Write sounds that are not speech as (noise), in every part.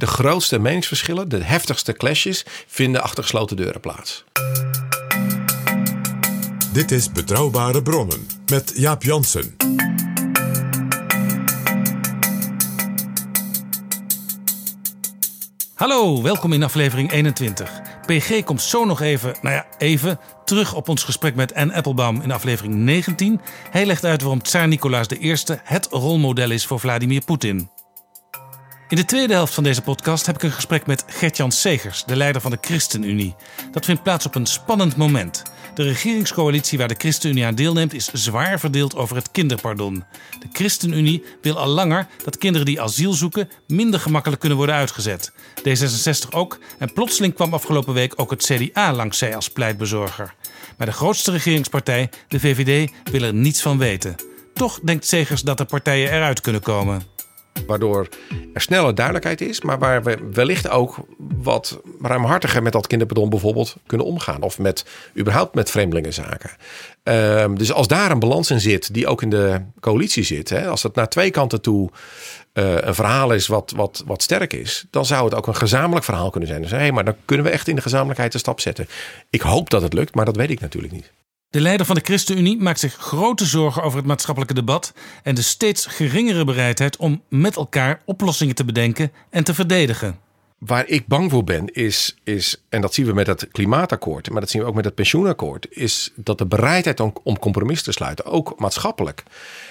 De grootste meningsverschillen, de heftigste clashes, vinden achter gesloten deuren plaats. Dit is Betrouwbare Bronnen met Jaap Jansen. Hallo, welkom in aflevering 21. PG komt zo nog even, nou ja, even terug op ons gesprek met Anne Applebaum in aflevering 19. Hij legt uit waarom Tsaar Nicolaas I het rolmodel is voor Vladimir Poetin. In de tweede helft van deze podcast heb ik een gesprek met Gertjan Segers, de leider van de ChristenUnie. Dat vindt plaats op een spannend moment. De regeringscoalitie waar de ChristenUnie aan deelneemt is zwaar verdeeld over het kinderpardon. De ChristenUnie wil al langer dat kinderen die asiel zoeken minder gemakkelijk kunnen worden uitgezet. D66 ook en plotseling kwam afgelopen week ook het CDA langs zij als pleitbezorger. Maar de grootste regeringspartij, de VVD, wil er niets van weten. Toch denkt Segers dat de partijen eruit kunnen komen. Waardoor er sneller duidelijkheid is, maar waar we wellicht ook wat ruimhartiger met dat kinderpardon bijvoorbeeld kunnen omgaan. Of met überhaupt met vreemdelingenzaken. Ehm, dus als daar een balans in zit, die ook in de coalitie zit, hè, als het naar twee kanten toe eh, een verhaal is wat, wat, wat sterk is, dan zou het ook een gezamenlijk verhaal kunnen zijn. Dus hé, maar dan kunnen we echt in de gezamenlijkheid een stap zetten. Ik hoop dat het lukt, maar dat weet ik natuurlijk niet. De leider van de ChristenUnie maakt zich grote zorgen over het maatschappelijke debat en de steeds geringere bereidheid om met elkaar oplossingen te bedenken en te verdedigen. Waar ik bang voor ben, is, is, en dat zien we met het klimaatakkoord, maar dat zien we ook met het pensioenakkoord, is dat de bereidheid om, om compromis te sluiten, ook maatschappelijk,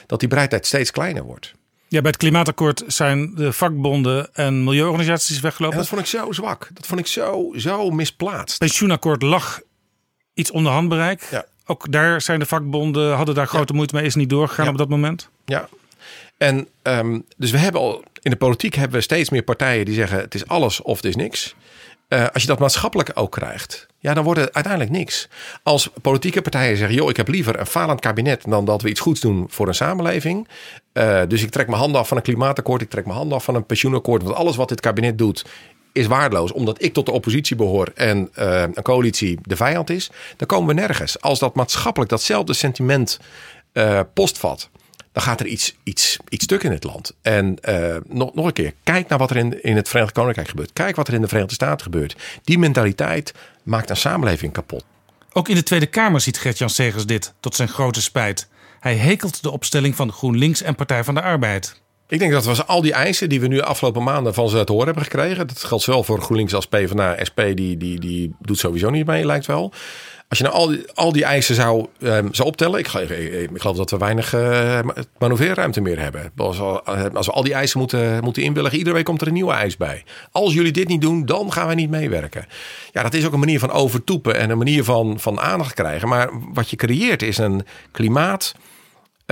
dat die bereidheid steeds kleiner wordt. Ja, bij het klimaatakkoord zijn de vakbonden en milieuorganisaties En weggelopen. dat vond ik zo zwak. Dat vond ik zo, zo misplaatst. Het pensioenakkoord lag iets onder handbereik. Ja. Ook daar zijn de vakbonden, hadden daar grote moeite mee, is niet doorgegaan Ja. op dat moment. Ja. En ehm, dus we hebben al in de politiek hebben we steeds meer partijen die zeggen het is alles of het is niks. Eh, als je dat maatschappelijk ook krijgt, ja, dan wordt het uiteindelijk niks. Als politieke partijen zeggen, joh, ik heb liever een falend kabinet dan dat we iets goeds doen voor een samenleving. Eh, dus ik trek mijn handen af van een klimaatakkoord, ik trek mijn handen af van een pensioenakkoord. Want alles wat dit kabinet doet is waardeloos, omdat ik tot de oppositie behoor en eh, een coalitie de vijand is. Dan komen we nergens. Als dat maatschappelijk datzelfde sentiment eh, postvat dan gaat er iets, iets, iets stuk in het land. En eh, nog, nog een keer, kijk naar wat er in, in het Verenigd Koninkrijk gebeurt. Kijk wat er in de Verenigde Staten gebeurt. Die mentaliteit maakt een samenleving kapot. Ook in de Tweede Kamer ziet Gert-Jan Segers dit, tot zijn grote spijt. Hij hekelt de opstelling van GroenLinks en Partij van de Arbeid. Ik denk dat we al die eisen die we nu de afgelopen maanden van ze te horen hebben gekregen. Dat geldt zowel voor GroenLinks als PvdA. SP die, die, die doet sowieso niet mee, lijkt wel. Als je nou al die, al die eisen zou, ehm, zou optellen. Ik, geloof- ik geloof dat we weinig eh, manoeuvreerruimte meer hebben. Als, we- als we al die eisen moeten, moeten inwilligen. Iedere week komt er een nieuwe eis bij. Als jullie dit niet doen, dan gaan wij niet meewerken. Ja, dat is ook een manier van overtoepen. En een manier van, van aandacht krijgen. Maar wat je creëert is een klimaat...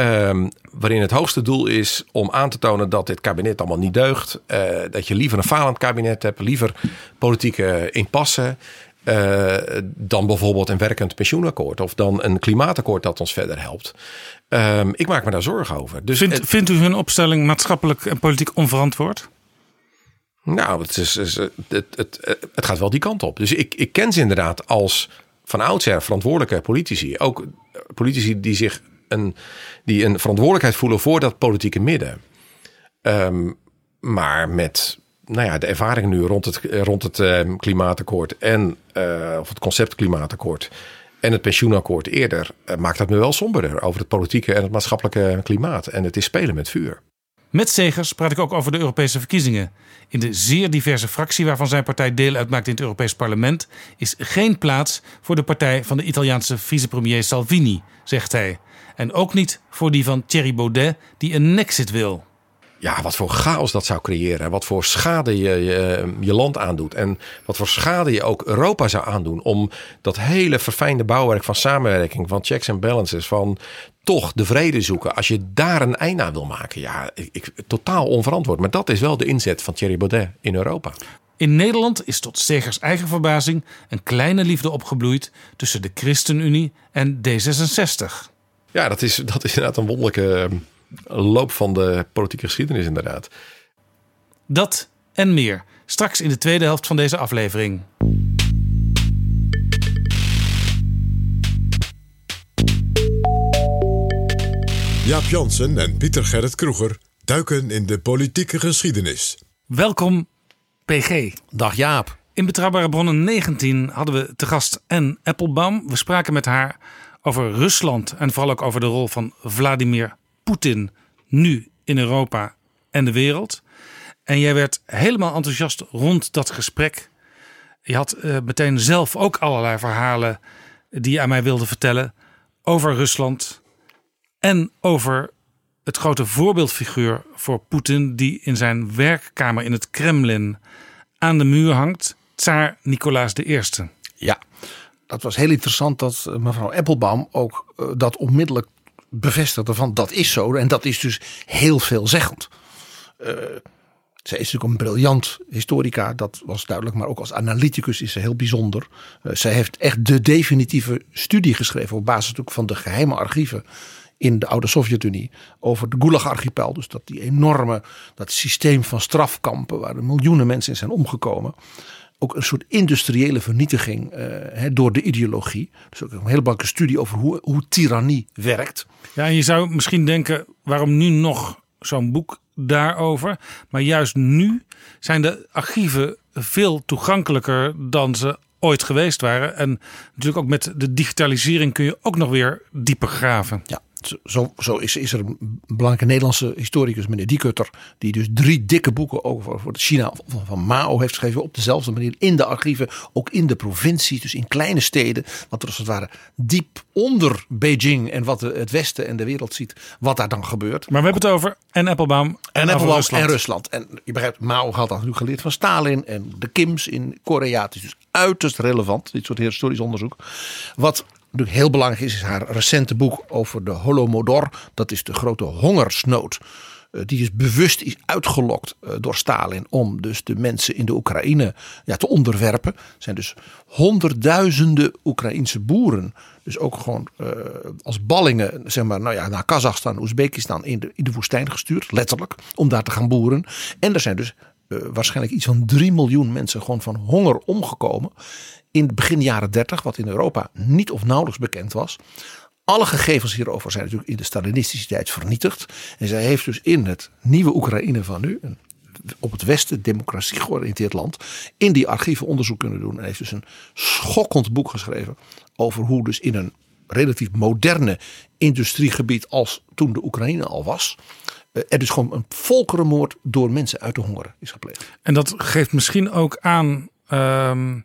Ehm, waarin het hoogste doel is om aan te tonen dat dit kabinet allemaal niet deugt. Eh, dat je liever een falend kabinet hebt, liever politieke impasse. eh, dan bijvoorbeeld een werkend pensioenakkoord of dan een klimaatakkoord dat ons verder helpt. Ehm, ik maak me daar zorgen over. Dus Vindt, het- vindt u hun opstelling maatschappelijk en politiek onverantwoord? Nou, het, is, is- het, het, het gaat wel die kant op. Dus ik, ik ken ze inderdaad als van oudsher verantwoordelijke politici. Ook politici die zich die een verantwoordelijkheid voelen voor dat politieke midden. Ehm, maar met nou ja, de ervaring nu rond het, rond het eh, klimaatakkoord en eh, of het concept klimaatakkoord en het pensioenakkoord eerder, eh, maakt dat me wel somberder over het politieke en het maatschappelijke klimaat. En het is spelen met vuur. Met Segers praat ik ook over de Europese verkiezingen. In de zeer diverse fractie waarvan zijn partij deel uitmaakt in het Europees Parlement is geen plaats voor de partij van de Italiaanse vicepremier Salvini, zegt hij. En ook niet voor die van Thierry Baudet, die een nexit wil. Ja, wat voor chaos dat zou creëren. Wat voor schade je, je je land aandoet. En wat voor schade je ook Europa zou aandoen. Om dat hele verfijnde bouwwerk van samenwerking, van checks en balances, van toch de vrede zoeken. Als je daar een einde aan wil maken. Ja, ik, ik- totaal onverantwoord. Maar dat is wel de inzet van Thierry Baudet in Europa. In Nederland is tot Segers eigen verbazing een kleine liefde opgebloeid tussen de ChristenUnie en D66. Ja, dat is, dat is inderdaad een wonderlijke eh, loop van de politieke geschiedenis inderdaad. Dat en meer straks in de tweede helft van deze aflevering. Jaap Jansen en Pieter Gerrit Kroeger duiken in de politieke geschiedenis. Welkom, PG. Dag Jaap. In Betrouwbare Bronnen 19 hadden we te gast Anne Applebaum. We spraken met haar over Rusland en vooral ook over de rol van Vladimir Poetin nu in Europa en de wereld. En jij werd helemaal enthousiast rond dat gesprek. Je had eh, meteen zelf ook allerlei verhalen die je aan mij wilde vertellen over Rusland en over het grote voorbeeldfiguur voor Poetin die in zijn werkkamer in het Kremlin aan de muur hangt, tsaar Nicolaas I. Ja, dat was heel interessant dat eh, mevrouw Applebaum ook eh, dat onmiddellijk bevestigde van dat is zo. En dat is dus heel veelzeggend. Eh zij is natuurlijk een briljant historica, dat was duidelijk. Maar ook als analyticus is ze heel bijzonder. Eh, zij heeft echt de definitieve studie geschreven op basis van de geheime archieven in de oude Sovjet-Unie over de Gulag-archipel. Dus dat die enorme, dat systeem van strafkampen waar miljoenen mensen in zijn omgekomen. Ook een soort industriële vernietiging eh, door de ideologie. Dus ook een hele belangrijke studie over hoe, hoe tirannie werkt. Ja, en je zou misschien denken, waarom nu nog zo'n boek daarover? Maar juist nu zijn de archieven veel toegankelijker dan ze ooit geweest waren. En natuurlijk ook met de digitalisering kun je ook nog weer dieper graven. Ja, zo- zo, is, is er een belangrijke Nederlandse historicus, meneer Diekutter, die dus drie dikke boeken over voor China van, van Mao heeft geschreven. Op dezelfde manier in de archieven, ook in de provincies, dus in kleine steden. Wat er als het ware diep onder Beijing en wat de- het Westen en de wereld ziet, wat daar dan gebeurt. Maar we hebben het over en Applebaum En Applebaum Rusland. en Rusland. En je begrijpt, Mao had dat natuurlijk geleerd van Stalin en de Kims in Korea. Het is dus uiterst relevant, dit soort historisch onderzoek. Wat natuurlijk heel belangrijk is, is haar recente boek over de Holodomor. Dat is de grote hongersnood. eh, Die dus bewust is uitgelokt eh, door Stalin om dus de mensen in de Oekraïne ja, te onderwerpen. Er zijn dus honderdduizenden Oekraïnse boeren. Dus ook gewoon eh, als ballingen zeg maar, nou ja, naar Kazachstan, Oezbekistan in de, in de woestijn gestuurd. Letterlijk. Om daar te gaan boeren. En er zijn dus waarschijnlijk iets van 3 miljoen mensen gewoon van honger omgekomen. In het begin jaren 30, wat in Europa niet of nauwelijks bekend was. Alle gegevens hierover zijn natuurlijk in de Stalinistische tijd vernietigd. En zij heeft dus in het nieuwe Oekraïne van nu, op het Westen democratie georiënteerd land, in die archieven onderzoek kunnen doen. En heeft dus een schokkend boek geschreven over hoe dus in een relatief moderne industriegebied als toen de Oekraïne al was, eh, er dus gewoon een volkerenmoord door mensen uit de honger is gepleegd. En dat geeft misschien ook aan ehm,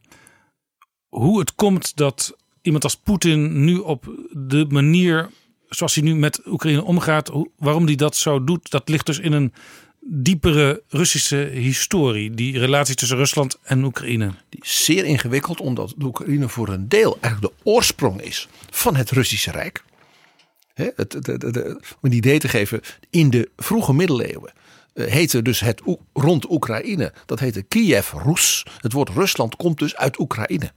hoe het komt dat iemand als Poetin nu op de manier zoals hij nu met Oekraïne omgaat, waarom hij dat zo doet, dat ligt dus in een diepere Russische historie. Die relatie tussen Rusland en Oekraïne. Die is zeer ingewikkeld omdat Oekraïne voor een deel eigenlijk de oorsprong is van het Russische Rijk. Het, om een idee te geven, in de vroege middeleeuwen eh, heette dus het rond Oekraïne, dat heette Kiev Rus. Het woord Rusland komt dus uit Oekraïne.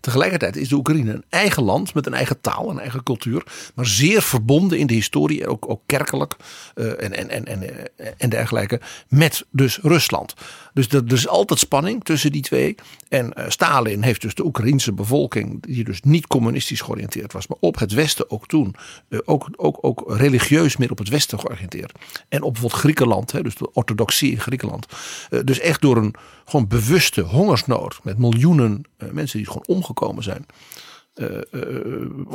Tegelijkertijd is de Oekraïne een eigen land met een eigen taal, een eigen cultuur, maar zeer verbonden in de historie, ook, ook kerkelijk eh, en, en, en, en, eh, en dergelijke, met dus Rusland. Dus er, er is altijd spanning tussen die twee. En eh, Stalin heeft dus de Oekraïnse bevolking, die dus niet communistisch georiënteerd was, maar op het Westen ook toen, eh, ook, ook, ook religieus meer op het Westen georiënteerd. En op bijvoorbeeld Griekenland, hè, dus de orthodoxie in Griekenland. Eh, dus echt door een gewoon bewuste hongersnood met miljoenen mensen die gewoon omgekomen zijn.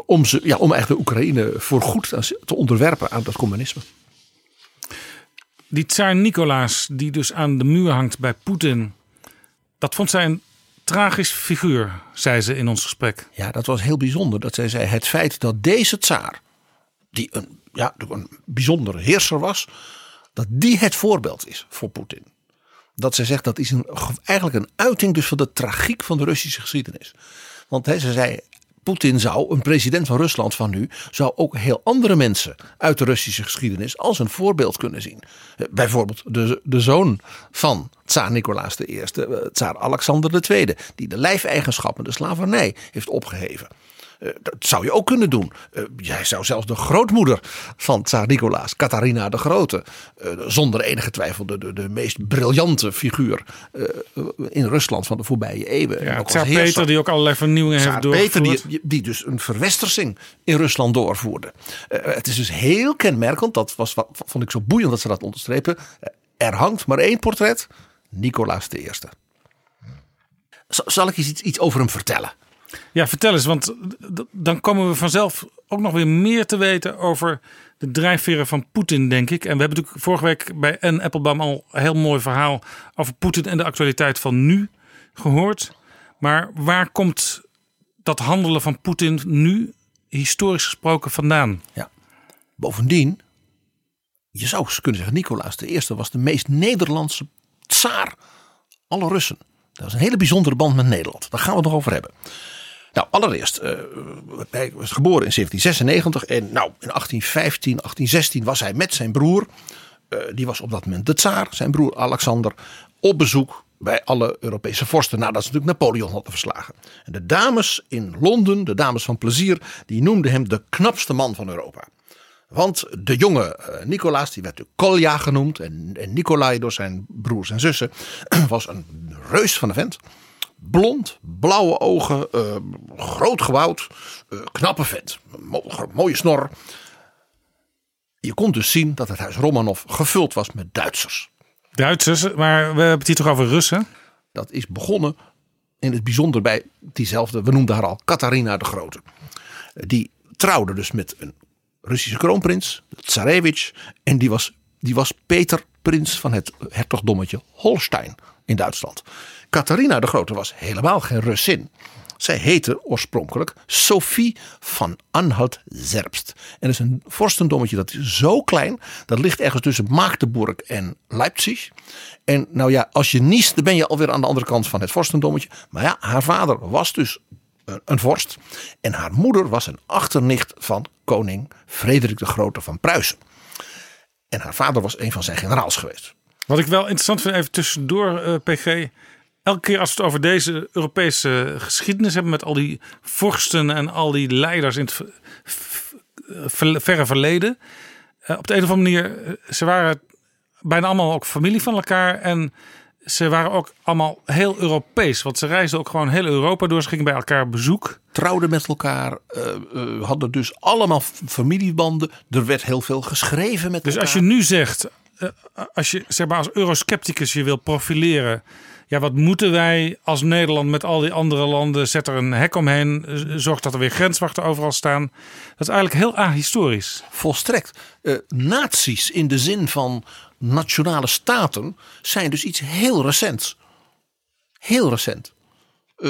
om, ze, ja, om eigenlijk de Oekraïne voorgoed te onderwerpen aan dat communisme. Die tsaar Nicolaas, die dus aan de muur hangt bij Poetin. Dat vond zij een tragisch figuur, zei ze in ons gesprek. Ja, dat was heel bijzonder. Dat zij zei: het feit dat deze tsaar, die een, ja, een bijzondere heerser was, dat die het voorbeeld is voor Poetin. Dat zij zegt dat is een, eigenlijk een uiting dus van de tragiek van de Russische geschiedenis. Want ze zei, Poetin zou, een president van Rusland van nu, zou ook heel andere mensen uit de Russische geschiedenis als een voorbeeld kunnen zien. Eh, Bijvoorbeeld de, de zoon van tsaar Nicolaas I, eh, tsaar Alexander II, die de lijfeigenschappen, de slavernij heeft opgeheven. Eh, Dat zou je ook kunnen doen. Eh, Jij zou zelfs de grootmoeder van tsaar Nicolaas, Catharina de Grote, eh, zonder enige twijfel de, de, de meest briljante figuur in Rusland van de voorbije eeuwen. Ja, tsaar heerser. Peter, die ook allerlei vernieuwingen heeft Tsaar Peter, doorgevoerd. die, die dus een verwestersing in Rusland doorvoerde. Het is dus heel kenmerkend, dat was, vond ik zo boeiend dat ze dat onderstrepen. Er hangt maar één portret, Nicolaas I. Zal ik eens iets, iets over hem vertellen? Ja, vertel eens, want dan komen we vanzelf ook nog weer meer te weten over de drijfveren van Poetin, denk ik. En we hebben natuurlijk vorige week bij N. Applebaum al een heel mooi verhaal over Poetin en de actualiteit van nu gehoord. Maar waar komt dat handelen van Poetin nu historisch gesproken vandaan? Bovendien, je zou kunnen zeggen, Nicolaas I was de meest Nederlandse tsaar. Alle Russen. Dat was een hele bijzondere band met Nederland. Daar gaan we het nog over hebben. Nou, allereerst, eh, hij was geboren in 1796 en nou, in 1815, 1816 was hij met zijn broer, eh, die was op dat moment de tsaar, zijn broer Alexander, op bezoek bij alle Europese vorsten nadat ze natuurlijk Napoleon hadden verslagen. En de dames in Londen, de dames van plezier, die noemden hem de knapste man van Europa. Want de jonge eh, Nicolaas, die werd natuurlijk Kolja genoemd. En, en Nicolai door zijn broers en zussen. (clears throat) Was een reus van een vent. Blond, blauwe ogen, eh, groot gebouwd. eh, knappe vent. Mo- mooie snor. Je kon dus zien dat het huis Romanov gevuld was met Duitsers. Duitsers, maar we hebben het hier toch over Russen? Dat is begonnen in het bijzonder bij diezelfde, we noemden haar al, Catharina de Grote. Die trouwde dus met een Russische kroonprins, Tsarevich. En die was, die was Peter, prins van het hertogdommetje Holstein in Duitsland. Catharina de Grote was helemaal geen Russin. Zij heette oorspronkelijk Sophie van Anhalt-Zerbst. En dat is een vorstendommetje dat is zo klein. Dat ligt ergens tussen Magdeburg en Leipzig. En nou ja, als je niest, dan ben je alweer aan de andere kant van het vorstendommetje. Maar ja, haar vader was dus een, vorst. En haar moeder was een achternicht van koning Frederik de Grote van Pruisen. En haar vader was een van zijn generaals geweest. Wat ik wel interessant vind, even tussendoor, eh, PG. Elke keer als we het over deze Europese geschiedenis hebben met al die vorsten en al die leiders in het ver- ver- verre verleden. eh, op de een of andere manier, eh, ze waren bijna allemaal ook familie van elkaar. En ze waren ook allemaal heel Europees. Want ze reisden ook gewoon heel Europa door. Ze gingen bij elkaar op bezoek. Trouwden met elkaar, eh, hadden dus allemaal familiebanden. Er werd heel veel geschreven met Dus elkaar. als je nu zegt, als je zeg maar als euroscepticus je wil profileren. Ja, wat moeten wij als Nederland met al die andere landen? Zet er een hek omheen. eh, Zorg dat er weer grenswachten overal staan. Dat is eigenlijk heel ahistorisch. Volstrekt. Eh naties in de zin van nationale staten zijn dus iets heel recents. Heel recent. Eh,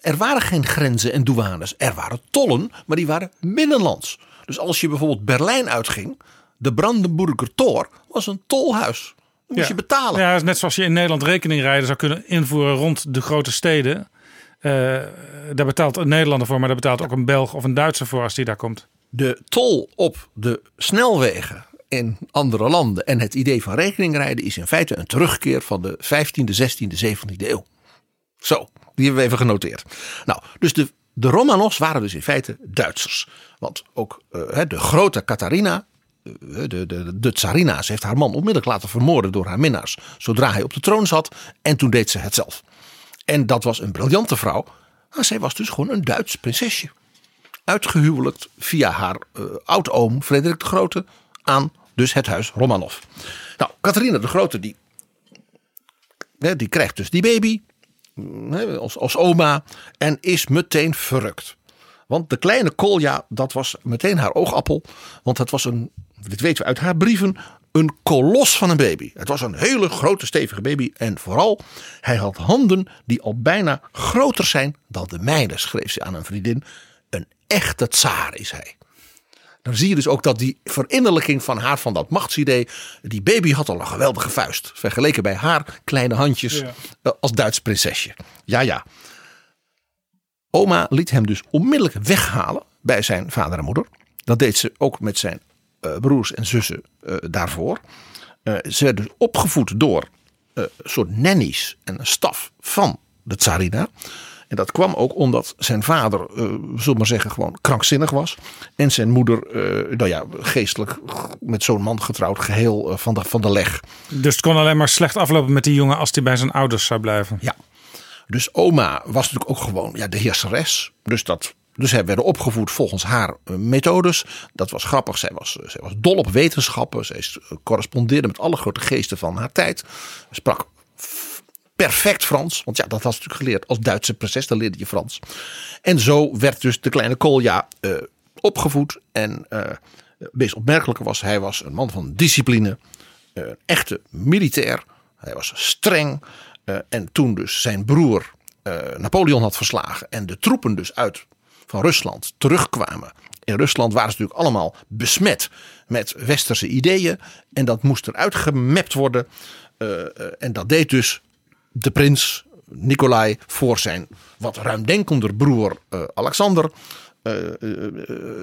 er waren geen grenzen en douanes. Er waren tollen, maar die waren binnenlands. Dus als je bijvoorbeeld Berlijn uitging, de Brandenburger Tor was een tolhuis. Dan moest je betalen. Ja, net zoals je in Nederland rekeningrijden zou kunnen invoeren rond de grote steden. Eh, daar betaalt een Nederlander voor, maar daar betaalt ook een Belg of een Duitser voor als die daar komt. de tol op de snelwegen in andere landen en het idee van rekeningrijden is in feite een terugkeer van de 15e, 16e, 17e eeuw. Zo, die hebben we even genoteerd. Nou, dus de, de Romanovs waren dus in feite Duitsers. Want ook eh, de grote Catharina, eh, de, de, de tsarina, ze heeft haar man onmiddellijk laten vermoorden door haar minnaars. Zodra hij op de troon zat. En toen deed ze het zelf. En dat was een briljante vrouw. Maar zij was dus gewoon een Duits prinsesje uitgehuwelijkt via haar eh, oudoom Frederik de Grote aan dus het huis Romanov. Nou, Catharina de Grote die, die krijgt dus die baby mm, als, als oma en is meteen verrukt. Want de kleine Kolja, dat was meteen haar oogappel. Want het was een, dit weten we uit haar brieven, een kolos van een baby. Het was een hele grote, stevige baby. En vooral, hij had handen die al bijna groter zijn dan de mijne, schreef ze aan een vriendin. Een echte tsaar is hij. Dan zie je dus ook dat die verinnerlijking van haar, van dat machtsidee. Die baby had al een geweldige vuist. Vergeleken bij haar kleine handjes eh, als Duits prinsesje. Ja, ja. Oma liet hem dus onmiddellijk weghalen bij zijn vader en moeder. Dat deed ze ook met zijn broers en zussen eh, daarvoor. Eh, ze werd dus opgevoed door eh, een soort nannies en een staf van de tsarina. En dat kwam ook omdat zijn vader, eh zullen we maar zeggen, gewoon krankzinnig was. En zijn moeder, eh, nou ja, geestelijk met zo'n man getrouwd, geheel eh, van, de, van de leg. Dus het kon alleen maar slecht aflopen met die jongen als hij bij zijn ouders zou blijven. Ja. Dus oma was natuurlijk ook gewoon ja, de heerseres. Dus, dat, dus zij werden opgevoed volgens haar eh, methodes. Dat was grappig. Zij was, eh, zij was dol op wetenschappen. Zij eh, correspondeerde met alle grote geesten van haar tijd. Sprak perfect Frans. Want ja, dat had ze natuurlijk geleerd. Als Duitse prinses, dan leerde je Frans. En zo werd dus de kleine Kolja opgevoed. En het meest opmerkelijke was, hij was een man van discipline. Een echte militair. Hij was streng. en toen dus zijn broer Napoleon had verslagen. En de troepen dus uit van Rusland terugkwamen. In Rusland waren ze natuurlijk allemaal besmet met westerse ideeën. En dat moest eruit gemapt worden. Eh, eh, en dat deed dus de prins Nicolai voor zijn wat ruimdenkender broer eh, Alexander.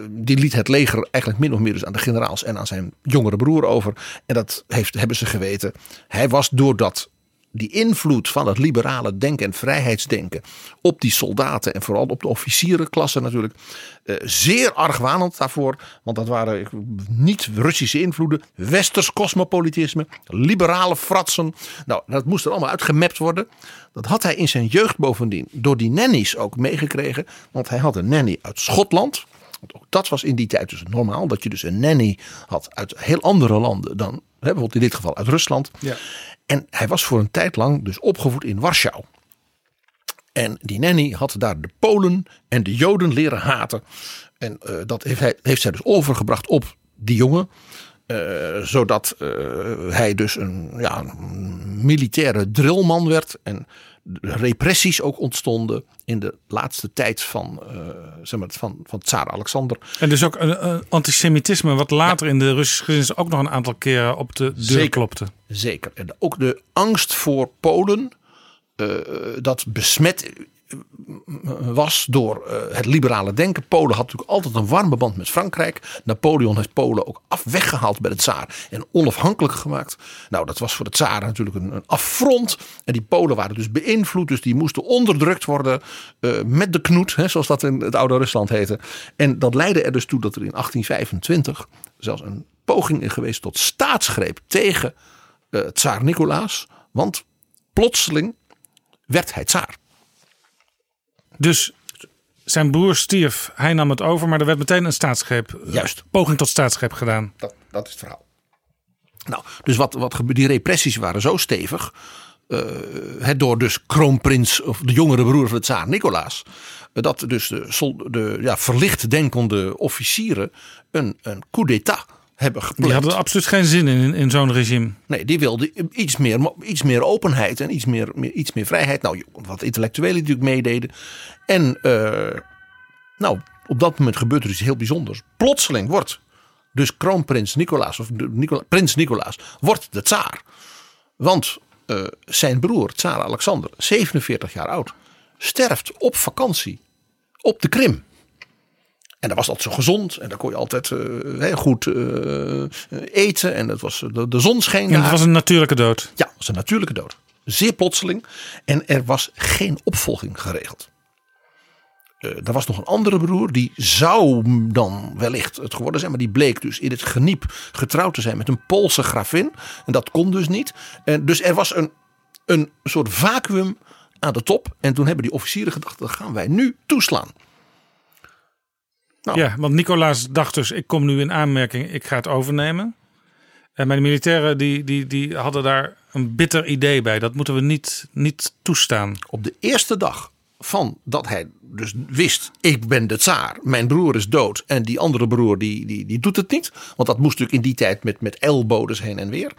Die liet het leger eigenlijk min of meer dus aan de generaals en aan zijn jongere broer over. En dat heeft, hebben ze geweten. Hij was doordat die invloed van het liberale denken en vrijheidsdenken op die soldaten en vooral op de officierenklasse natuurlijk eh, zeer argwanend daarvoor. Want dat waren niet Russische invloeden, westers cosmopolitisme, liberale fratsen. Nou, dat moest er allemaal uitgemapt worden. Dat had hij in zijn jeugd bovendien door die nannies ook meegekregen. Want hij had een nanny uit Schotland. Want ook dat was in die tijd dus normaal. Dat je dus een nanny had uit heel andere landen dan hè, bijvoorbeeld in dit geval uit Rusland. Ja. En hij was voor een tijd lang dus opgevoed in Warschau. En die nanny had daar de Polen en de Joden leren haten. En eh, dat heeft, hij, heeft zij dus overgebracht op die jongen. Eh, zodat eh, hij dus een, ja, een militaire drillman werd. En repressies ook ontstonden in de laatste tijd van, eh zeg maar, van, van tsaar Alexander. En dus ook een, een antisemitisme, wat later in de Russische geschiedenis ook nog een aantal keren op de deur Zeker. klopte. Zeker. En ook de angst voor Polen, eh, dat besmet eh, was door eh, het liberale denken. Polen had natuurlijk altijd een warme band met Frankrijk. Napoleon heeft Polen ook af weggehaald bij de tsaar en onafhankelijk gemaakt. Nou, dat was voor de tsaar natuurlijk een, een affront. En die Polen waren dus beïnvloed, dus die moesten onderdrukt worden eh, met de knoet, hè, zoals dat in het oude Rusland heette. En dat leidde er dus toe dat er in 1825 zelfs een poging is geweest tot staatsgreep tegen eh, tsaar Nicolaas. Want plotseling werd hij tsaar. Dus zijn broer stierf, hij nam het over, maar er werd meteen een staatsgreep, Juist. poging tot staatsgreep gedaan. Dat, dat is het verhaal. Nou, dus wat, wat? Die repressies waren zo stevig. eh, het door dus kroonprins of de jongere broer van de tsaar Nicolaas. eh, dat dus de, de ja, verlicht denkende officieren een, een coup d'état hebben gepland. Die hadden absoluut geen zin in, in zo'n regime. Nee, die wilde iets meer, iets meer openheid en iets meer, meer, iets meer vrijheid. Nou, wat intellectuelen natuurlijk meededen. En eh, nou, op dat moment gebeurt er iets heel bijzonders. Plotseling wordt dus kroonprins Nicolaas, of Nicola, prins Nicolaas, wordt de tsaar. Want eh, zijn broer, tsaar Alexander, 47 jaar oud, sterft op vakantie op de Krim. En dat was altijd zo gezond. En daar kon je altijd eh, heel goed eh, eten. En het was, de, de zon scheen En het daar. was een natuurlijke dood. Ja, het was een natuurlijke dood. Zeer plotseling. En er was geen opvolging geregeld. Eh, er was nog een andere broer. Die zou dan wellicht het geworden zijn. Maar die bleek dus in het geniep getrouwd te zijn met een Poolse gravin. En dat kon dus niet. En dus er was een, een soort vacuüm aan de top. En toen hebben die officieren gedacht. Dat gaan wij nu toeslaan. Nou. Ja, want Nicolaas dacht dus, ik kom nu in aanmerking, ik ga het overnemen. En mijn militairen die, die, die hadden daar een bitter idee bij. Dat moeten we niet, niet toestaan. Op de eerste dag van dat hij dus wist, ik ben de tsaar, mijn broer is dood en die andere broer die, die, die doet het niet. Want dat moest natuurlijk in die tijd met, met ijlbodes heen en weer.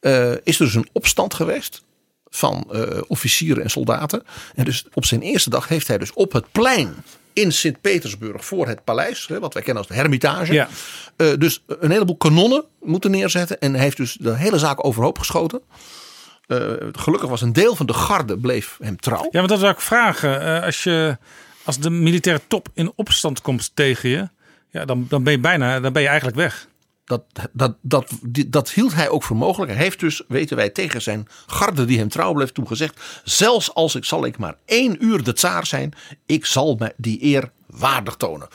Eh, is er dus een opstand geweest van eh, officieren en soldaten. En dus op zijn eerste dag heeft hij dus op het plein in Sint-Petersburg voor het paleis, wat wij kennen als de Hermitage. Ja. eh, dus een heleboel kanonnen moeten neerzetten. En heeft dus de hele zaak overhoop geschoten. Eh, gelukkig was een deel van de garde bleef hem trouw. Ja, maar dat zou ik vragen. Eh, als, je, als de militaire top in opstand komt tegen je, ja, dan, dan ben je bijna, dan ben je eigenlijk weg. Dat, dat, dat, dat hield hij ook voor mogelijk. Hij heeft dus, weten wij, tegen zijn garde die hem trouw bleef toen gezegd. Zelfs als ik zal ik maar één uur de tsaar zijn, ik zal mij die eer waardig tonen.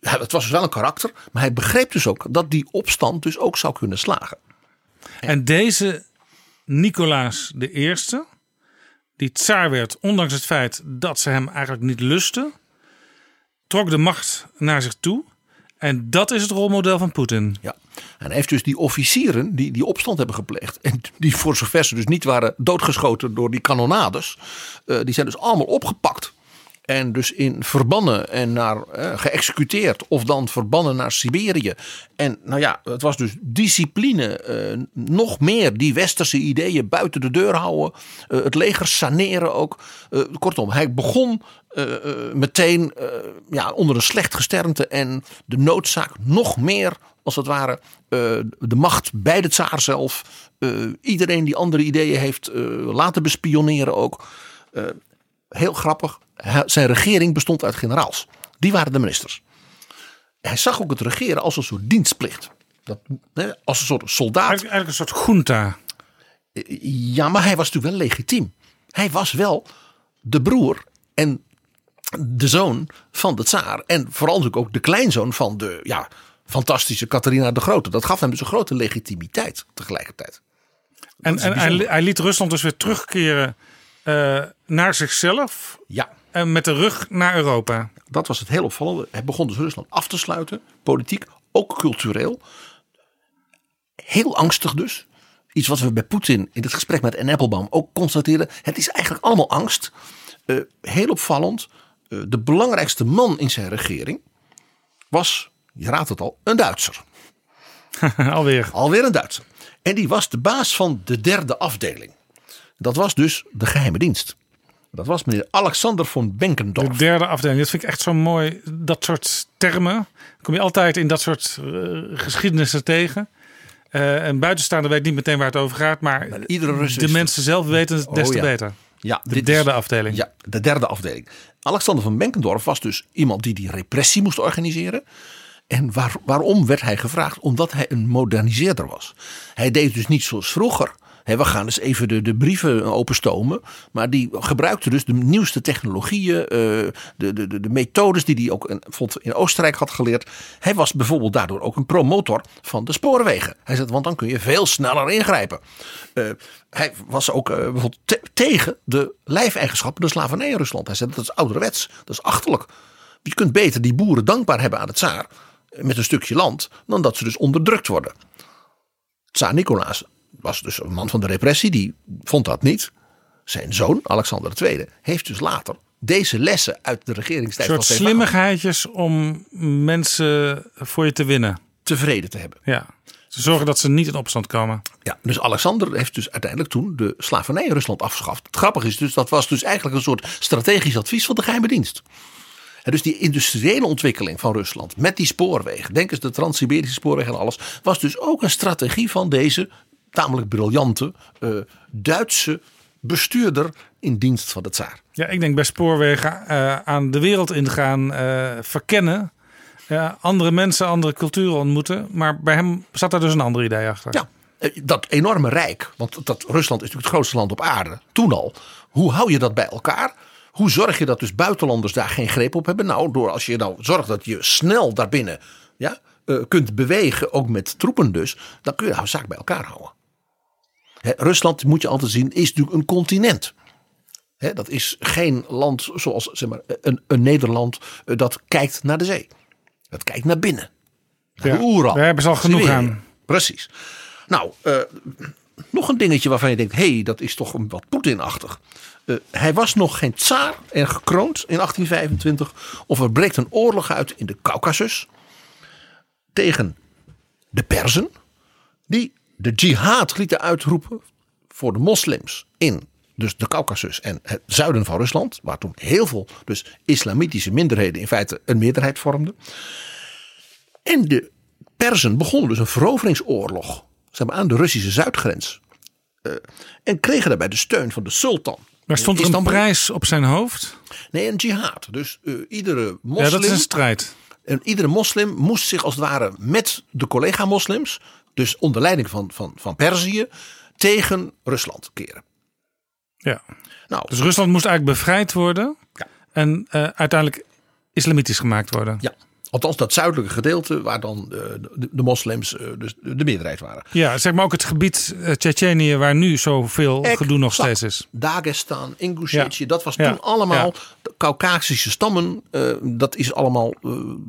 Het was dus wel een karakter, maar hij begreep dus ook dat die opstand dus ook zou kunnen slagen. En deze Nicolaas de Eerste, die tsaar werd, ondanks het feit dat ze hem eigenlijk niet lusten, trok de macht naar zich toe. En dat is het rolmodel van Poetin. Ja. En heeft dus die officieren die die opstand hebben gepleegd. En die voor zover ze dus niet waren doodgeschoten door die kanonades. eh, die zijn dus allemaal opgepakt. En dus in verbannen en naar eh, geëxecuteerd. Of dan verbannen naar Siberië. En nou ja, het was dus discipline. eh, nog meer die westerse ideeën buiten de deur houden. eh, het leger saneren ook. Eh, kortom, hij begon eh, eh, meteen ja, onder een slecht gesternte. En de noodzaak nog meer, als het ware, de macht bij de tsaar zelf. iedereen die andere ideeën heeft laten bespioneren ook. Heel grappig, zijn regering bestond uit generaals. Die waren de ministers. Hij zag ook het regeren als een soort dienstplicht. Dat, hè, als een soort soldaat. Eigenlijk, eigenlijk een soort junta. Ja, maar hij was natuurlijk wel legitiem. Hij was wel de broer en de zoon van de tsaar. En vooral natuurlijk ook de kleinzoon van de ja, fantastische Catharina de Grote. Dat gaf hem dus een grote legitimiteit tegelijkertijd. En, en hij, hij liet Rusland dus weer terugkeren eh, naar zichzelf. Ja, met de rug naar Europa. dat was het heel opvallende. Hij begon dus Rusland af te sluiten. Politiek, ook cultureel. Heel angstig dus. Iets wat we bij Poetin in het gesprek met Anne Applebaum ook constateerden. Het is eigenlijk allemaal angst. Eh, heel opvallend. eh, de belangrijkste man in zijn regering was, je raadt het al, een Duitser. (laughs) Alweer. Alweer een Duitser. En die was de baas van de derde afdeling. Dat was dus de geheime dienst. Dat was meneer Alexander von Benkendorf. De derde afdeling. Dat vind ik echt zo mooi. Dat soort termen. Kom je altijd in dat soort eh, geschiedenissen tegen. Eh een buitenstaander weet niet meteen waar het over gaat. Maar, iedere Rus de mensen zelf weten het des Oh, te ja. beter. Ja, De derde is- afdeling. Ja, de derde afdeling. Alexander van Benkendorf was dus iemand die die repressie moest organiseren. En waar, waarom werd hij gevraagd? Omdat hij een moderniseerder was. Hij deed dus niet zoals vroeger. We gaan eens even de, de brieven openstomen. Maar die gebruikte dus de nieuwste technologieën. eh, de, de, de, de methodes die hij ook in, in Oostenrijk had geleerd. Hij was bijvoorbeeld daardoor ook een promotor van de spoorwegen. Hij zei, want dan kun je veel sneller ingrijpen. Eh, hij was ook eh, bijvoorbeeld te- tegen de lijfeigenschappen, de slavernij in Rusland. Hij zei, dat is ouderwets, dat is achterlijk. Je kunt beter die boeren dankbaar hebben aan het eh, met een stukje land, dan dat ze dus onderdrukt worden. Tsaar Nicolaas was dus een man van de repressie, die vond dat niet. Zijn zoon, Alexander II, heeft dus later deze lessen uit de Een regeringstijd soort van slimmigheidjes om mensen voor je te winnen. tevreden te hebben. Ja. Ze zorgen dat ze niet in opstand komen. Ja, dus Alexander heeft dus uiteindelijk toen de slavernij in Rusland afgeschaft. Het grappige is dus, dat was dus eigenlijk een soort strategisch advies van de geheime dienst. En dus die industriële ontwikkeling van Rusland met die spoorwegen, denk eens de Trans-Siberische spoorweg en alles, was dus ook een strategie van deze tamelijk briljante eh, Duitse bestuurder in dienst van de tsaar. Ja, ik denk bij spoorwegen eh, aan de wereld ingaan, eh, verkennen. Ja, andere mensen, andere culturen ontmoeten. Maar bij hem zat daar dus een ander idee achter. Ja, dat enorme rijk, want dat Rusland is natuurlijk het grootste land op aarde, toen al. Hoe hou je dat bij elkaar? Hoe zorg je dat dus buitenlanders daar geen greep op hebben? Nou, door als je nou zorgt dat je snel daarbinnen ja, kunt bewegen, ook met troepen dus, dan kun je de zaak bij elkaar houden. Rusland, moet je altijd zien, is natuurlijk een continent. Dat is geen land zoals zeg maar, een, een Nederland eh, dat kijkt naar de zee. Dat kijkt naar binnen. Naar Ja, de Oeral. daar hebben ze al genoeg Siberië. aan. Precies. Nou, eh, nog een dingetje waarvan je denkt: hé, hey, dat is toch een wat Poetinachtig. Eh, hij was nog geen tsaar en gekroond in 1825. Of er breekt een oorlog uit in de Caucasus. Tegen de Perzen. Die de jihad lieten uitroepen voor de moslims in dus de Caucasus en het zuiden van Rusland. Waar toen heel veel dus islamitische minderheden in feite een meerderheid vormden. En de Perzen begonnen dus een veroveringsoorlog zeg maar, aan de Russische zuidgrens. Eh, en kregen daarbij de steun van de sultan. Maar stond er een prijs op zijn hoofd? Nee, een jihad. Dus eh, iedere Ja, moslim, dat is een strijd. en iedere moslim moest zich als het ware met de collega-moslims, dus onder leiding van, van, van Perzië, tegen Rusland keren. Ja. Nou, Dus Rusland moest eigenlijk bevrijd worden. Ja. En eh, uiteindelijk islamitisch gemaakt worden. ja. Althans, dat zuidelijke gedeelte waar dan eh, de, de moslims eh, dus de meerderheid waren. Ja, zeg maar ook het gebied uh, Tsjetsjenië waar nu zoveel gedoe nog steeds is. Dagestan, Ingushetie, Ja. dat was Ja. toen allemaal Ja. de Caucasische stammen. dat is allemaal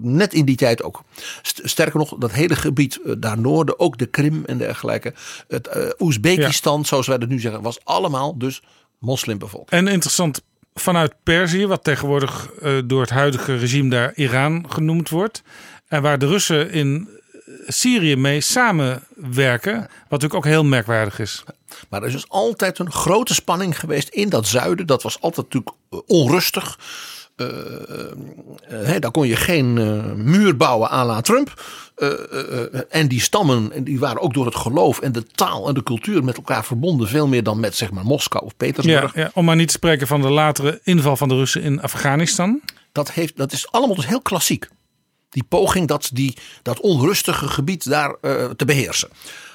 net in die tijd ook. St- Sterker nog, dat hele gebied daar noorden, ook de Krim en dergelijke. Het Oezbekistan, zoals wij dat nu zeggen, was allemaal dus moslimbevolking. En interessant vanuit Perzië, wat tegenwoordig eh, door het huidige regime daar Iran genoemd wordt. En waar de Russen in Syrië mee samenwerken. Wat natuurlijk ook heel merkwaardig is. Maar er is dus altijd een grote spanning geweest in dat zuiden. Dat was altijd natuurlijk eh, onrustig. Eh, eh, hè, daar kon je geen eh, muur bouwen à la Trump. Eh, eh, eh, en die stammen en die waren ook door het geloof en de taal en de cultuur met elkaar verbonden. Veel meer dan met zeg maar Moskou of Ja, Petersburg. ja, om maar niet te spreken van de latere inval van de Russen in Afghanistan. Dat, heeft, dat is allemaal dus heel klassiek. Die poging dat, die, dat onrustige gebied daar te beheersen.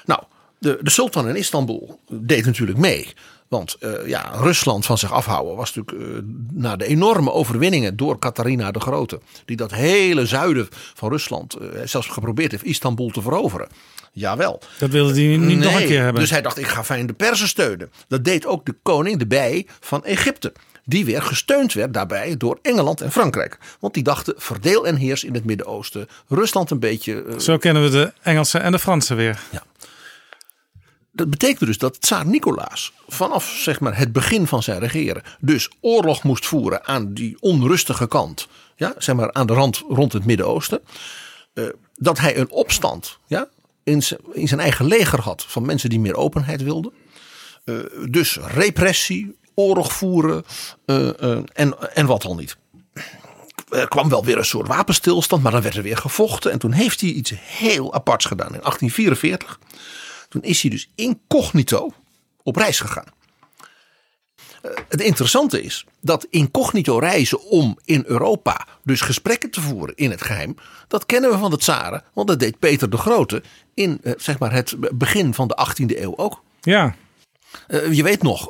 Nou, de, de sultan in Istanbul deed natuurlijk mee. Want eh, ja, Rusland van zich afhouden was natuurlijk eh, na de enorme overwinningen door Katharina de Grote. Die dat hele zuiden van Rusland eh, zelfs geprobeerd heeft Istanbul te veroveren. Jawel. Dat wilde hij niet nog een keer hebben. Dus hij dacht, ik ga fijn de Persen steunen. Dat deed ook de koning, de bij van Egypte. Die weer gesteund werd daarbij door Engeland en Frankrijk. Want die dachten, verdeel en heers in het Midden-Oosten. Rusland een beetje... Zo kennen we de Engelsen en de Fransen weer. Dat betekende dus dat tsaar Nicolaas vanaf zeg maar, het begin van zijn regeren... dus oorlog moest voeren aan die onrustige kant. Ja, zeg maar aan de rand rond het Midden-Oosten. Eh, dat hij een opstand ja, in, zijn, eigen leger had van mensen die meer openheid wilden. Eh, dus repressie, oorlog voeren eh, en, en wat al niet. Er kwam wel weer een soort wapenstilstand, maar dan werd er weer gevochten. En toen heeft hij iets heel aparts gedaan. In 1844, toen is hij dus incognito op reis gegaan. Eh, Het interessante is dat incognito reizen om in Europa dus gesprekken te voeren in het geheim. Dat kennen we van de tsaren, want dat deed Peter de Grote in eh, zeg maar het begin van de 18e eeuw ook. Ja, Eh, je weet nog,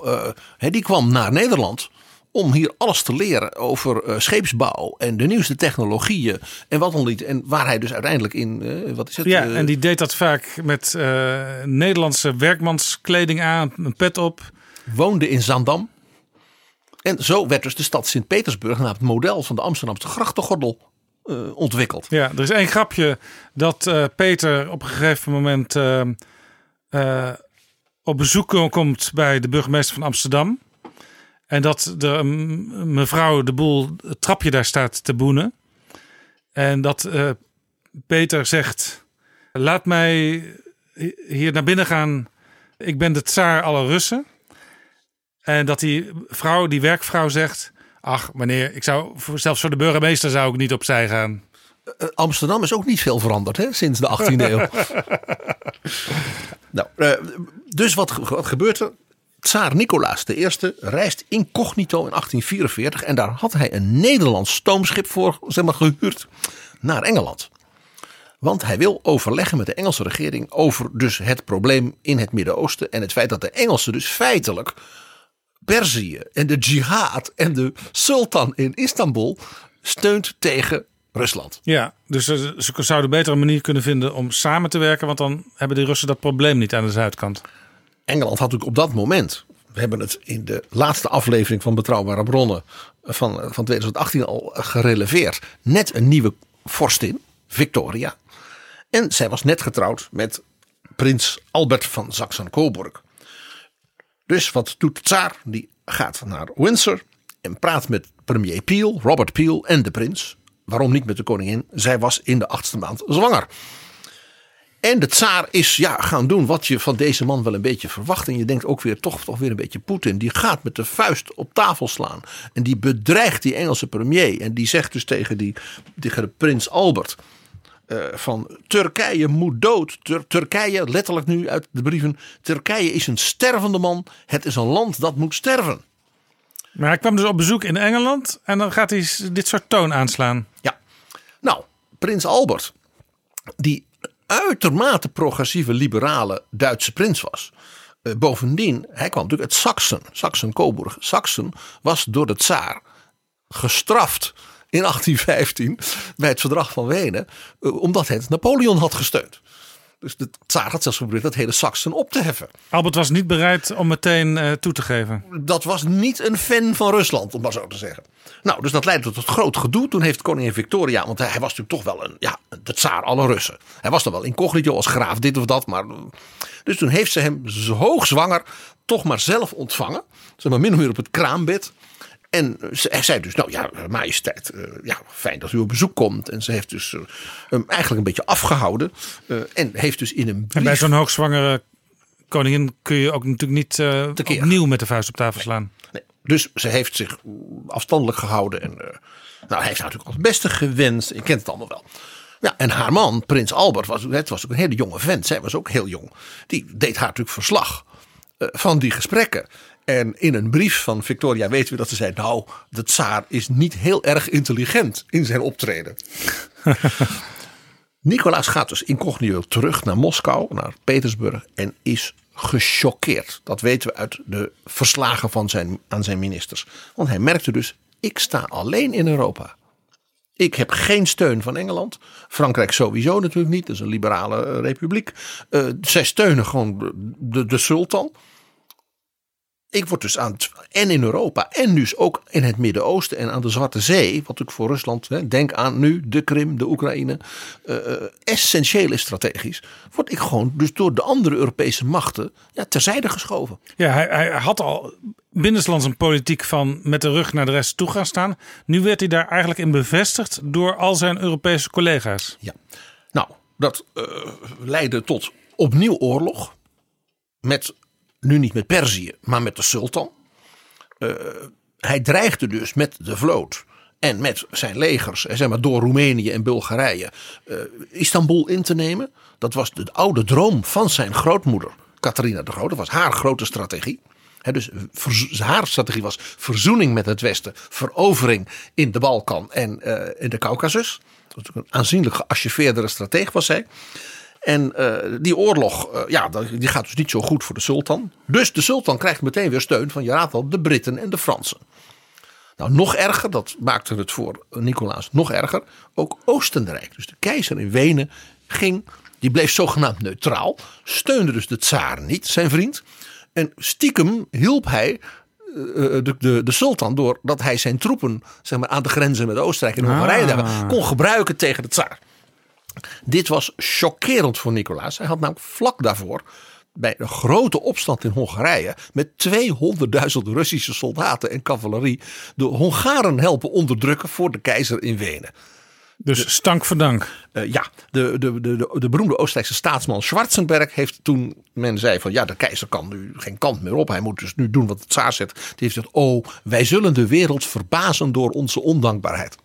die kwam naar Nederland om hier alles te leren over eh, scheepsbouw en de nieuwste technologieën en wat dan niet. En waar hij dus uiteindelijk in, eh, wat is het? ja eh, en die deed dat vaak met Nederlandse werkmanskleding aan, een pet op. woonde in Zandam. En zo werd dus de stad Sint-Petersburg naar het model van de Amsterdamse grachtengordel ontwikkeld. Ja, er is één grapje dat Peter op een gegeven moment op bezoek komt bij de burgemeester van Amsterdam. En dat de mevrouw de boel het trapje daar staat te boenen. En dat eh, Peter zegt: Laat mij hi- hier naar binnen gaan. Ik ben de tsaar alle Russen. En dat die vrouw, die werkvrouw zegt: Ach, meneer, ik zou zelfs voor de burgemeester zou ik niet opzij gaan. Eh, Amsterdam is ook niet veel veranderd hè, sinds de 18e eeuw. (laughs) nou, eh, dus wat, wat gebeurt er? Tsaar Nicolaas I reist incognito in 1844 en daar had hij een Nederlands stoomschip voor zeg maar, gehuurd naar Engeland. Want hij wil overleggen met de Engelse regering over dus het probleem in het Midden-Oosten en het feit dat de Engelsen dus feitelijk Perzië en de jihad en de sultan in Istanbul steunt tegen Rusland. Ja, dus ze zouden beter een manier kunnen vinden om samen te werken. Want dan hebben de Russen dat probleem niet aan de zuidkant. Engeland had natuurlijk op dat moment, we hebben het in de laatste aflevering van Betrouwbare Bronnen van, van 2018 al gereleveerd, net een nieuwe vorstin, Victoria. En zij was net getrouwd met prins Albert van Saxen-Coburg. Dus wat doet de tsaar? Die gaat naar Windsor en praat met premier Peel, Robert Peel en de prins. Waarom niet met de koningin? Zij was in de achtste maand zwanger. En de tsaar is ja, gaan doen wat je van deze man wel een beetje verwacht. En je denkt ook weer toch, toch weer een beetje Poetin. Die gaat met de vuist op tafel slaan. En die bedreigt die Engelse premier. En die zegt dus tegen, die, tegen de prins Albert. eh, van Turkije moet dood. Tur- Turkije, letterlijk nu uit de brieven. Turkije is een stervende man. Het is een land dat moet sterven. Maar hij kwam dus op bezoek in Engeland en dan gaat hij dit soort toon aanslaan. Ja, nou, Prins Albert, die uitermate progressieve liberale Duitse prins was. Eh, bovendien, hij kwam natuurlijk uit Saxen, Saxen-Coburg. Saxen was door de tsaar gestraft in 1815 bij het verdrag van Wenen, eh, omdat het Napoleon had gesteund. Dus de tsaar had zelfs geprobeerd dat hele Saxen op te heffen. Albert was niet bereid om meteen eh, toe te geven. dat was niet een fan van Rusland, om maar zo te zeggen. Nou, dus dat leidde tot groot gedoe. Toen heeft koningin Victoria, want hij was natuurlijk toch wel een, ja, de tsaar alle Russen. Hij was dan wel incognito als graaf, dit of dat. Maar, dus toen heeft ze hem hoogzwanger toch maar zelf ontvangen. Zeg maar min of meer op het kraambed. En ze hij zei dus, nou ja, majesteit, eh, ja, fijn dat u op bezoek komt. En ze heeft dus eh, hem eigenlijk een beetje afgehouden. eh, en heeft dus in een En bij brief... zo'n hoogzwangere koningin kun je ook natuurlijk niet eh, Tekeer. opnieuw met de vuist op tafel slaan. Nee. Dus ze heeft zich afstandelijk gehouden. En eh, nou, hij heeft haar natuurlijk al het beste gewenst. Je kent het allemaal wel. Ja, en haar man, prins Albert, was, het was ook een hele jonge vent. Zij was ook heel jong. Die deed haar natuurlijk verslag eh, van die gesprekken. En in een brief van Victoria weten we dat ze zei... nou, de tsaar is niet heel erg intelligent in zijn optreden. (laughs) Nicolaas gaat dus incognito terug naar Moskou, naar Petersburg en is gechoqueerd. Dat weten we uit de verslagen van zijn, aan zijn ministers. Want hij merkte dus, ik sta alleen in Europa. Ik heb geen steun van Engeland. Frankrijk sowieso natuurlijk niet, dat is een liberale eh, republiek. Eh, zij steunen gewoon de, de, de sultan. Ik word dus aan het, en in Europa en dus ook in het Midden-Oosten en aan de Zwarte Zee, wat natuurlijk voor Rusland, hè, denk aan nu de Krim, de Oekraïne, eh, eh, essentieel is strategisch, word ik gewoon dus door de andere Europese machten ja, terzijde geschoven. Ja, hij, hij had al binnenlands een politiek van met de rug naar de rest toe gaan staan. Nu werd hij daar eigenlijk in bevestigd door al zijn Europese collega's. Ja. Nou, dat eh, leidde tot opnieuw oorlog. Met, nu niet met Perzië, maar met de sultan. Eh, hij dreigde dus met de vloot en met zijn legers, eh, zeg maar, door Roemenië en Bulgarije, eh, Istanbul in te nemen. Dat was de oude droom van zijn grootmoeder, Catharina de Grote. Dat was haar grote strategie. Dus haar strategie was verzoening met het Westen, verovering in de Balkan en in de Caucasus. Dat was een aanzienlijk geacheveerdere strateeg was zij. En eh, die oorlog, eh, ja, die gaat dus niet zo goed voor de sultan. Dus de sultan krijgt meteen weer steun van, je raadt al, de Britten en de Fransen. Nou, nog erger, dat maakte het voor Nicolaas nog erger. Ook Oostenrijk, dus de keizer in Wenen, ging, die bleef zogenaamd neutraal. Steunde dus de tsaar niet, zijn vriend. En stiekem hielp hij eh, de, de, de sultan door dat hij zijn troepen zeg maar, aan de grenzen met Oostenrijk en Hongarije daar kon gebruiken tegen de tsaar. Dit was chockerend voor Nicolaas. Hij had namelijk vlak daarvoor bij een grote opstand in Hongarije met 200.000 Russische soldaten en cavalerie de Hongaren helpen onderdrukken voor de keizer in Wenen. Dus stank voor dank. Eh, ja, de, de, de, de, de beroemde Oostenrijkse staatsman Schwarzenberg heeft toen men zei van ja, de keizer kan nu geen kant meer op. Hij moet dus nu doen wat het tsaar zegt. Die heeft gezegd, oh, wij zullen de wereld verbazen door onze ondankbaarheid.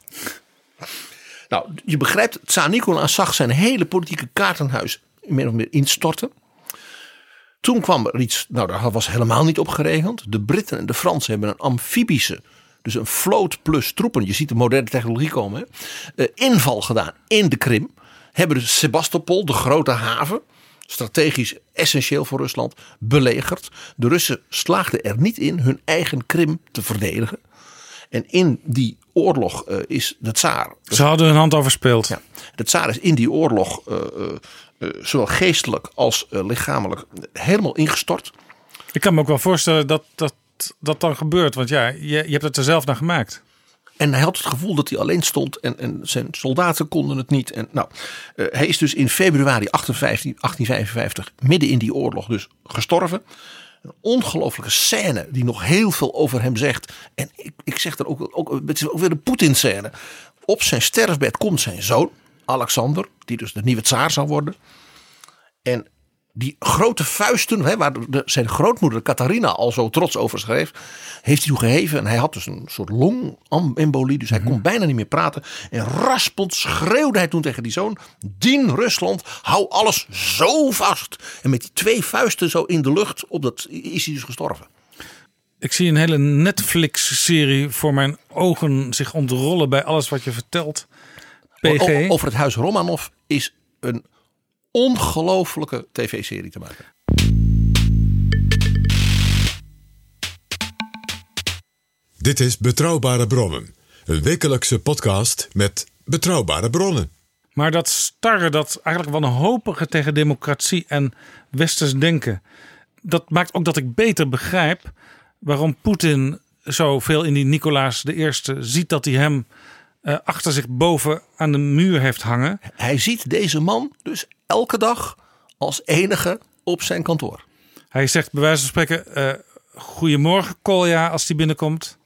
Nou, je begrijpt, tsaar Nicolaas zag zijn hele politieke kaartenhuis min of meer instorten. Toen kwam er iets, nou daar was helemaal niet op geregeld. De Britten en de Fransen hebben een amfibische, dus een vloot plus troepen. Je ziet de moderne technologie komen. Hè, eh, inval gedaan in de Krim. Hebben Sebastopol, de grote haven, strategisch essentieel voor Rusland, belegerd. De Russen slaagden er niet in hun eigen Krim te verdedigen. En in die oorlog eh, is de tsaar Ze hadden hun hand overspeeld. ja. De tsaar is in die oorlog eh, zowel geestelijk als lichamelijk helemaal ingestort. Ik kan me ook wel voorstellen dat dat, dat dan gebeurt. Want ja, je, je hebt het er zelf naar gemaakt. En hij had het gevoel dat hij alleen stond en, en zijn soldaten konden het niet. En, nou, hij is dus in februari 1855, 1855 midden in die oorlog dus gestorven. Een ongelofelijke scène die nog heel veel over hem zegt. En ik, ik zeg er ook, ook, het is weer de Poetin-scène. Op zijn sterfbed komt zijn zoon, Alexander, die dus de nieuwe tsaar zal worden. En die grote vuisten, hè, waar de, zijn grootmoeder Catharina al zo trots over schreef, heeft hij toen geheven. En hij had dus een soort longembolie, dus hij kon bijna niet meer praten. En raspend schreeuwde hij toen tegen die zoon: Dien Rusland, hou alles zo vast. En met die twee vuisten zo in de lucht, op dat is hij dus gestorven. Ik zie een hele Netflix-serie voor mijn ogen zich ontrollen bij alles wat je vertelt. PG. Over het huis Romanov is een ongelofelijke tv-serie te maken. Dit is Betrouwbare Bronnen. Een wekelijkse podcast met betrouwbare bronnen. Maar dat starre, dat eigenlijk wanhopige tegen democratie en westers denken, dat maakt ook dat ik beter begrijp waarom Poetin zoveel in die Nicolaas I ziet dat hij hem eh, achter zich boven aan de muur heeft hangen. Hij ziet deze man dus elke dag als enige op zijn kantoor. Hij zegt bij wijze van spreken: eh Goedemorgen, Kolja, als hij binnenkomt.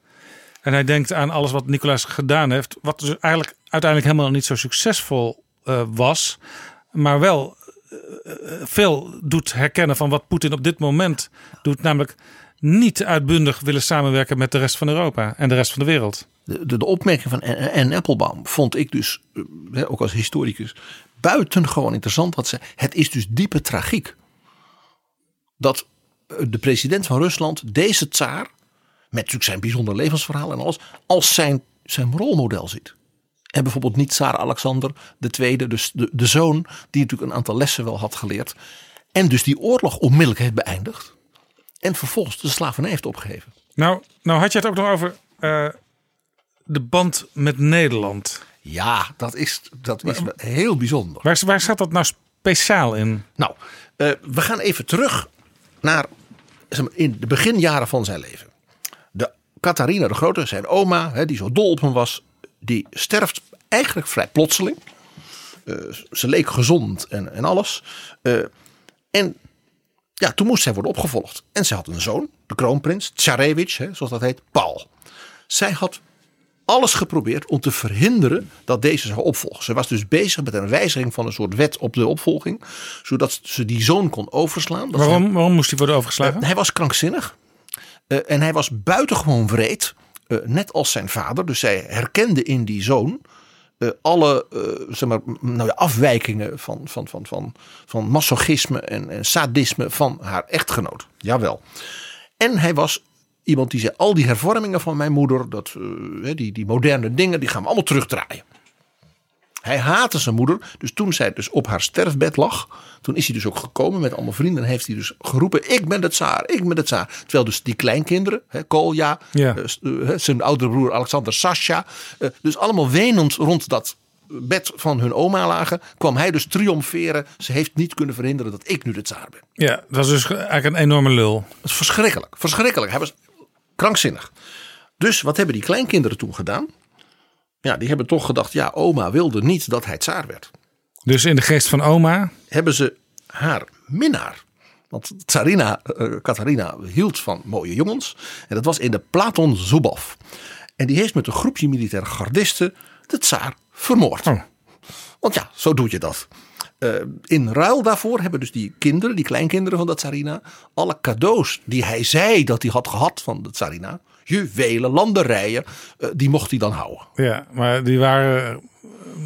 En hij denkt aan alles wat Nicolaas gedaan heeft. Wat dus eigenlijk uiteindelijk helemaal niet zo succesvol eh, was. Maar wel veel doet herkennen van wat Poetin op dit moment doet. Namelijk niet uitbundig willen samenwerken met de rest van Europa en de rest van de wereld. De, de, opmerking van Anne Applebaum vond ik dus, eh, ook als historicus, buitengewoon interessant. Wat ze, het is dus diepe tragiek. Dat eh, de president van Rusland deze tsaar, met natuurlijk zijn bijzonder levensverhaal en alles, als zijn, zijn rolmodel ziet. En bijvoorbeeld niet Tsaar Alexander II, dus de, de zoon, die natuurlijk een aantal lessen wel had geleerd. En dus die oorlog onmiddellijk heeft beëindigd. En vervolgens de slavernij heeft opgegeven. Nou, nou had je het ook nog over eh, de band met Nederland. Ja, dat is, dat is heel bijzonder. Waar, waar staat dat nou speciaal in? Nou, uh, we gaan even terug naar zeg maar, in de beginjaren van zijn leven. De Catharina de Grote, zijn oma, hè, die zo dol op hem was, die sterft eigenlijk vrij plotseling. Uh, ze leek gezond en, en alles. Uh, en ja, toen moest zij worden opgevolgd. En ze had een zoon, de kroonprins, Tsarevich, hè, zoals dat heet, Paul. Zij had alles geprobeerd om te verhinderen dat deze zou opvolgen. Ze was dus bezig met een wijziging van een soort wet op de opvolging. Zodat ze die zoon kon overslaan. Dat waarom, waarom moest hij worden overgeslagen? Uh, hij was krankzinnig. Uh, en hij was buitengewoon wreed. Uh, net als zijn vader. Dus zij herkende in die zoon uh, alle uh, zeg maar, nou ja, afwijkingen van, van, van, van, van masochisme en, sadisme van haar echtgenoot. Jawel. En hij was iemand die zei: al die hervormingen van mijn moeder, dat, uh, die, die moderne dingen, die gaan we allemaal terugdraaien. Hij haatte zijn moeder. Dus toen zij dus op haar sterfbed lag. Toen is hij dus ook gekomen met allemaal vrienden. En heeft hij dus geroepen. Ik ben de tsaar. Ik ben de tsaar. Terwijl dus die kleinkinderen. Hè, Kolja. Ja. Uh, zijn oudere broer Alexander Sascha. Uh, dus allemaal wenend rond dat bed van hun oma lagen. Kwam hij dus triomferen. Ze heeft niet kunnen verhinderen dat ik nu de tsaar ben. Ja, dat was dus eigenlijk een enorme lul. Dat is verschrikkelijk. Verschrikkelijk. Hij was krankzinnig. Dus wat hebben die kleinkinderen toen gedaan? Ja, die hebben toch gedacht, ja, oma wilde niet dat hij tsaar werd. Dus in de geest van oma? Hebben ze haar minnaar. Want Tsarina, uh, Katharina hield van mooie jongens. En dat was in de Platon Zubov. En die heeft met een groepje militaire gardisten de tsaar vermoord. Oh. Want ja, zo doe je dat. Uh, in ruil daarvoor hebben dus die kinderen, die kleinkinderen van de Tsarina, alle cadeaus die hij zei dat hij had gehad van de Tsarina, juwelen, landerijen, uh, die mocht hij dan houden. Ja, maar die waren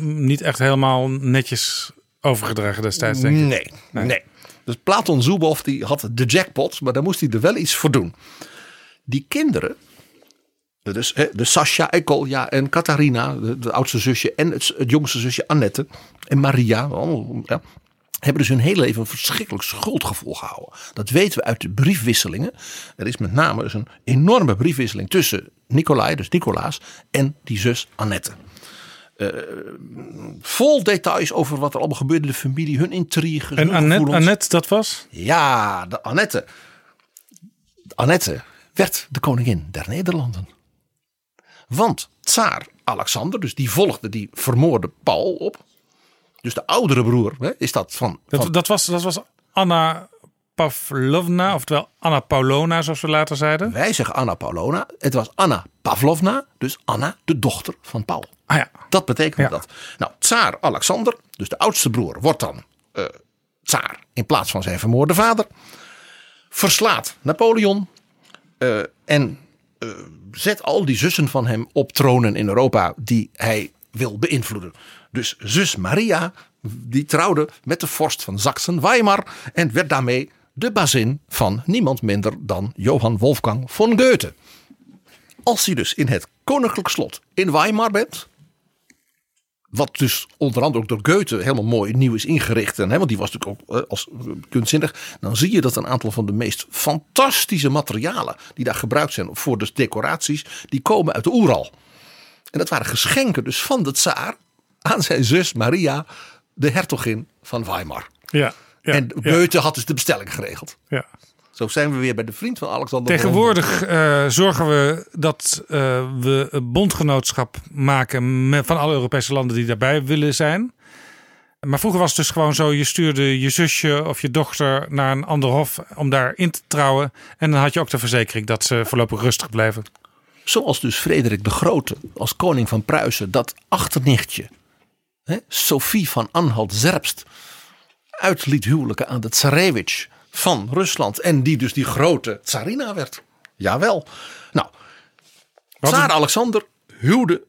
niet echt helemaal netjes overgedragen destijds, denk ik. Nee, nee. nee. Dus Platon Zubov die had de jackpot, maar daar moest hij er wel iets voor doen. Die kinderen, dus de Sascha en Kolja en Katharina, de, de, oudste zusje en het, het, jongste zusje Annette en Maria, allemaal, ja, hebben dus hun hele leven een verschrikkelijk schuldgevoel gehouden. Dat weten we uit de briefwisselingen. Er is met name dus een enorme briefwisseling tussen Nicolai, dus Nicolaas, en die zus Annette. Uh, vol details over wat er allemaal gebeurde in de familie, hun intriges. En Annette, Annette, dat was? Ja, de Annette. Annette werd de koningin der Nederlanden. Want tsaar Alexander, dus die volgde die vermoorde Paul op. Dus de oudere broer hè, is dat van. Dat, van dat, was, dat was Anna Pavlovna, oftewel Anna Paulona, zoals we later zeiden. Wij zeggen Anna Paulona. Het was Anna Pavlovna, dus Anna, de dochter van Paul. Ah ja, Dat betekent Ja. dat. Nou, tsaar Alexander, dus de oudste broer, wordt dan eh tsaar in plaats van zijn vermoorde vader. Verslaat Napoleon eh, en eh, zet al die zussen van hem op tronen in Europa die hij wil beïnvloeden. Dus zus Maria, die trouwde met de vorst van Sachsen-Weimar en werd daarmee de bazin van niemand minder dan Johann Wolfgang von Goethe. Als hij dus in het koninklijk slot in Weimar bent, wat dus onder andere ook door Goethe helemaal mooi nieuw is ingericht. En, hè, want die was natuurlijk ook eh, als kunstzinnig. Dan zie je dat een aantal van de meest fantastische materialen. die daar gebruikt zijn voor de decoraties. die komen uit de Oeral. En dat waren geschenken dus van de tsaar. Aan zijn zus Maria, de hertogin van Weimar. ja. ja en ja, Goethe had dus de bestelling geregeld. ja. Zo zijn we weer bij de vriend van Alexander. Tegenwoordig eh, zorgen we dat eh, we een bondgenootschap maken met, van alle Europese landen die daarbij willen zijn. Maar vroeger was het dus gewoon zo: je stuurde je zusje of je dochter naar een ander hof om daar in te trouwen. En dan had je ook de verzekering dat ze voorlopig rustig bleven. Zoals dus Frederik de Grote als koning van Pruisen dat achternichtje, hè, Sophie van Anhalt-Zerbst, uit liet huwelijken aan de tsarevich van Rusland. En die dus die grote tsarina werd. Jawel. Nou, tsaar een- Alexander huwde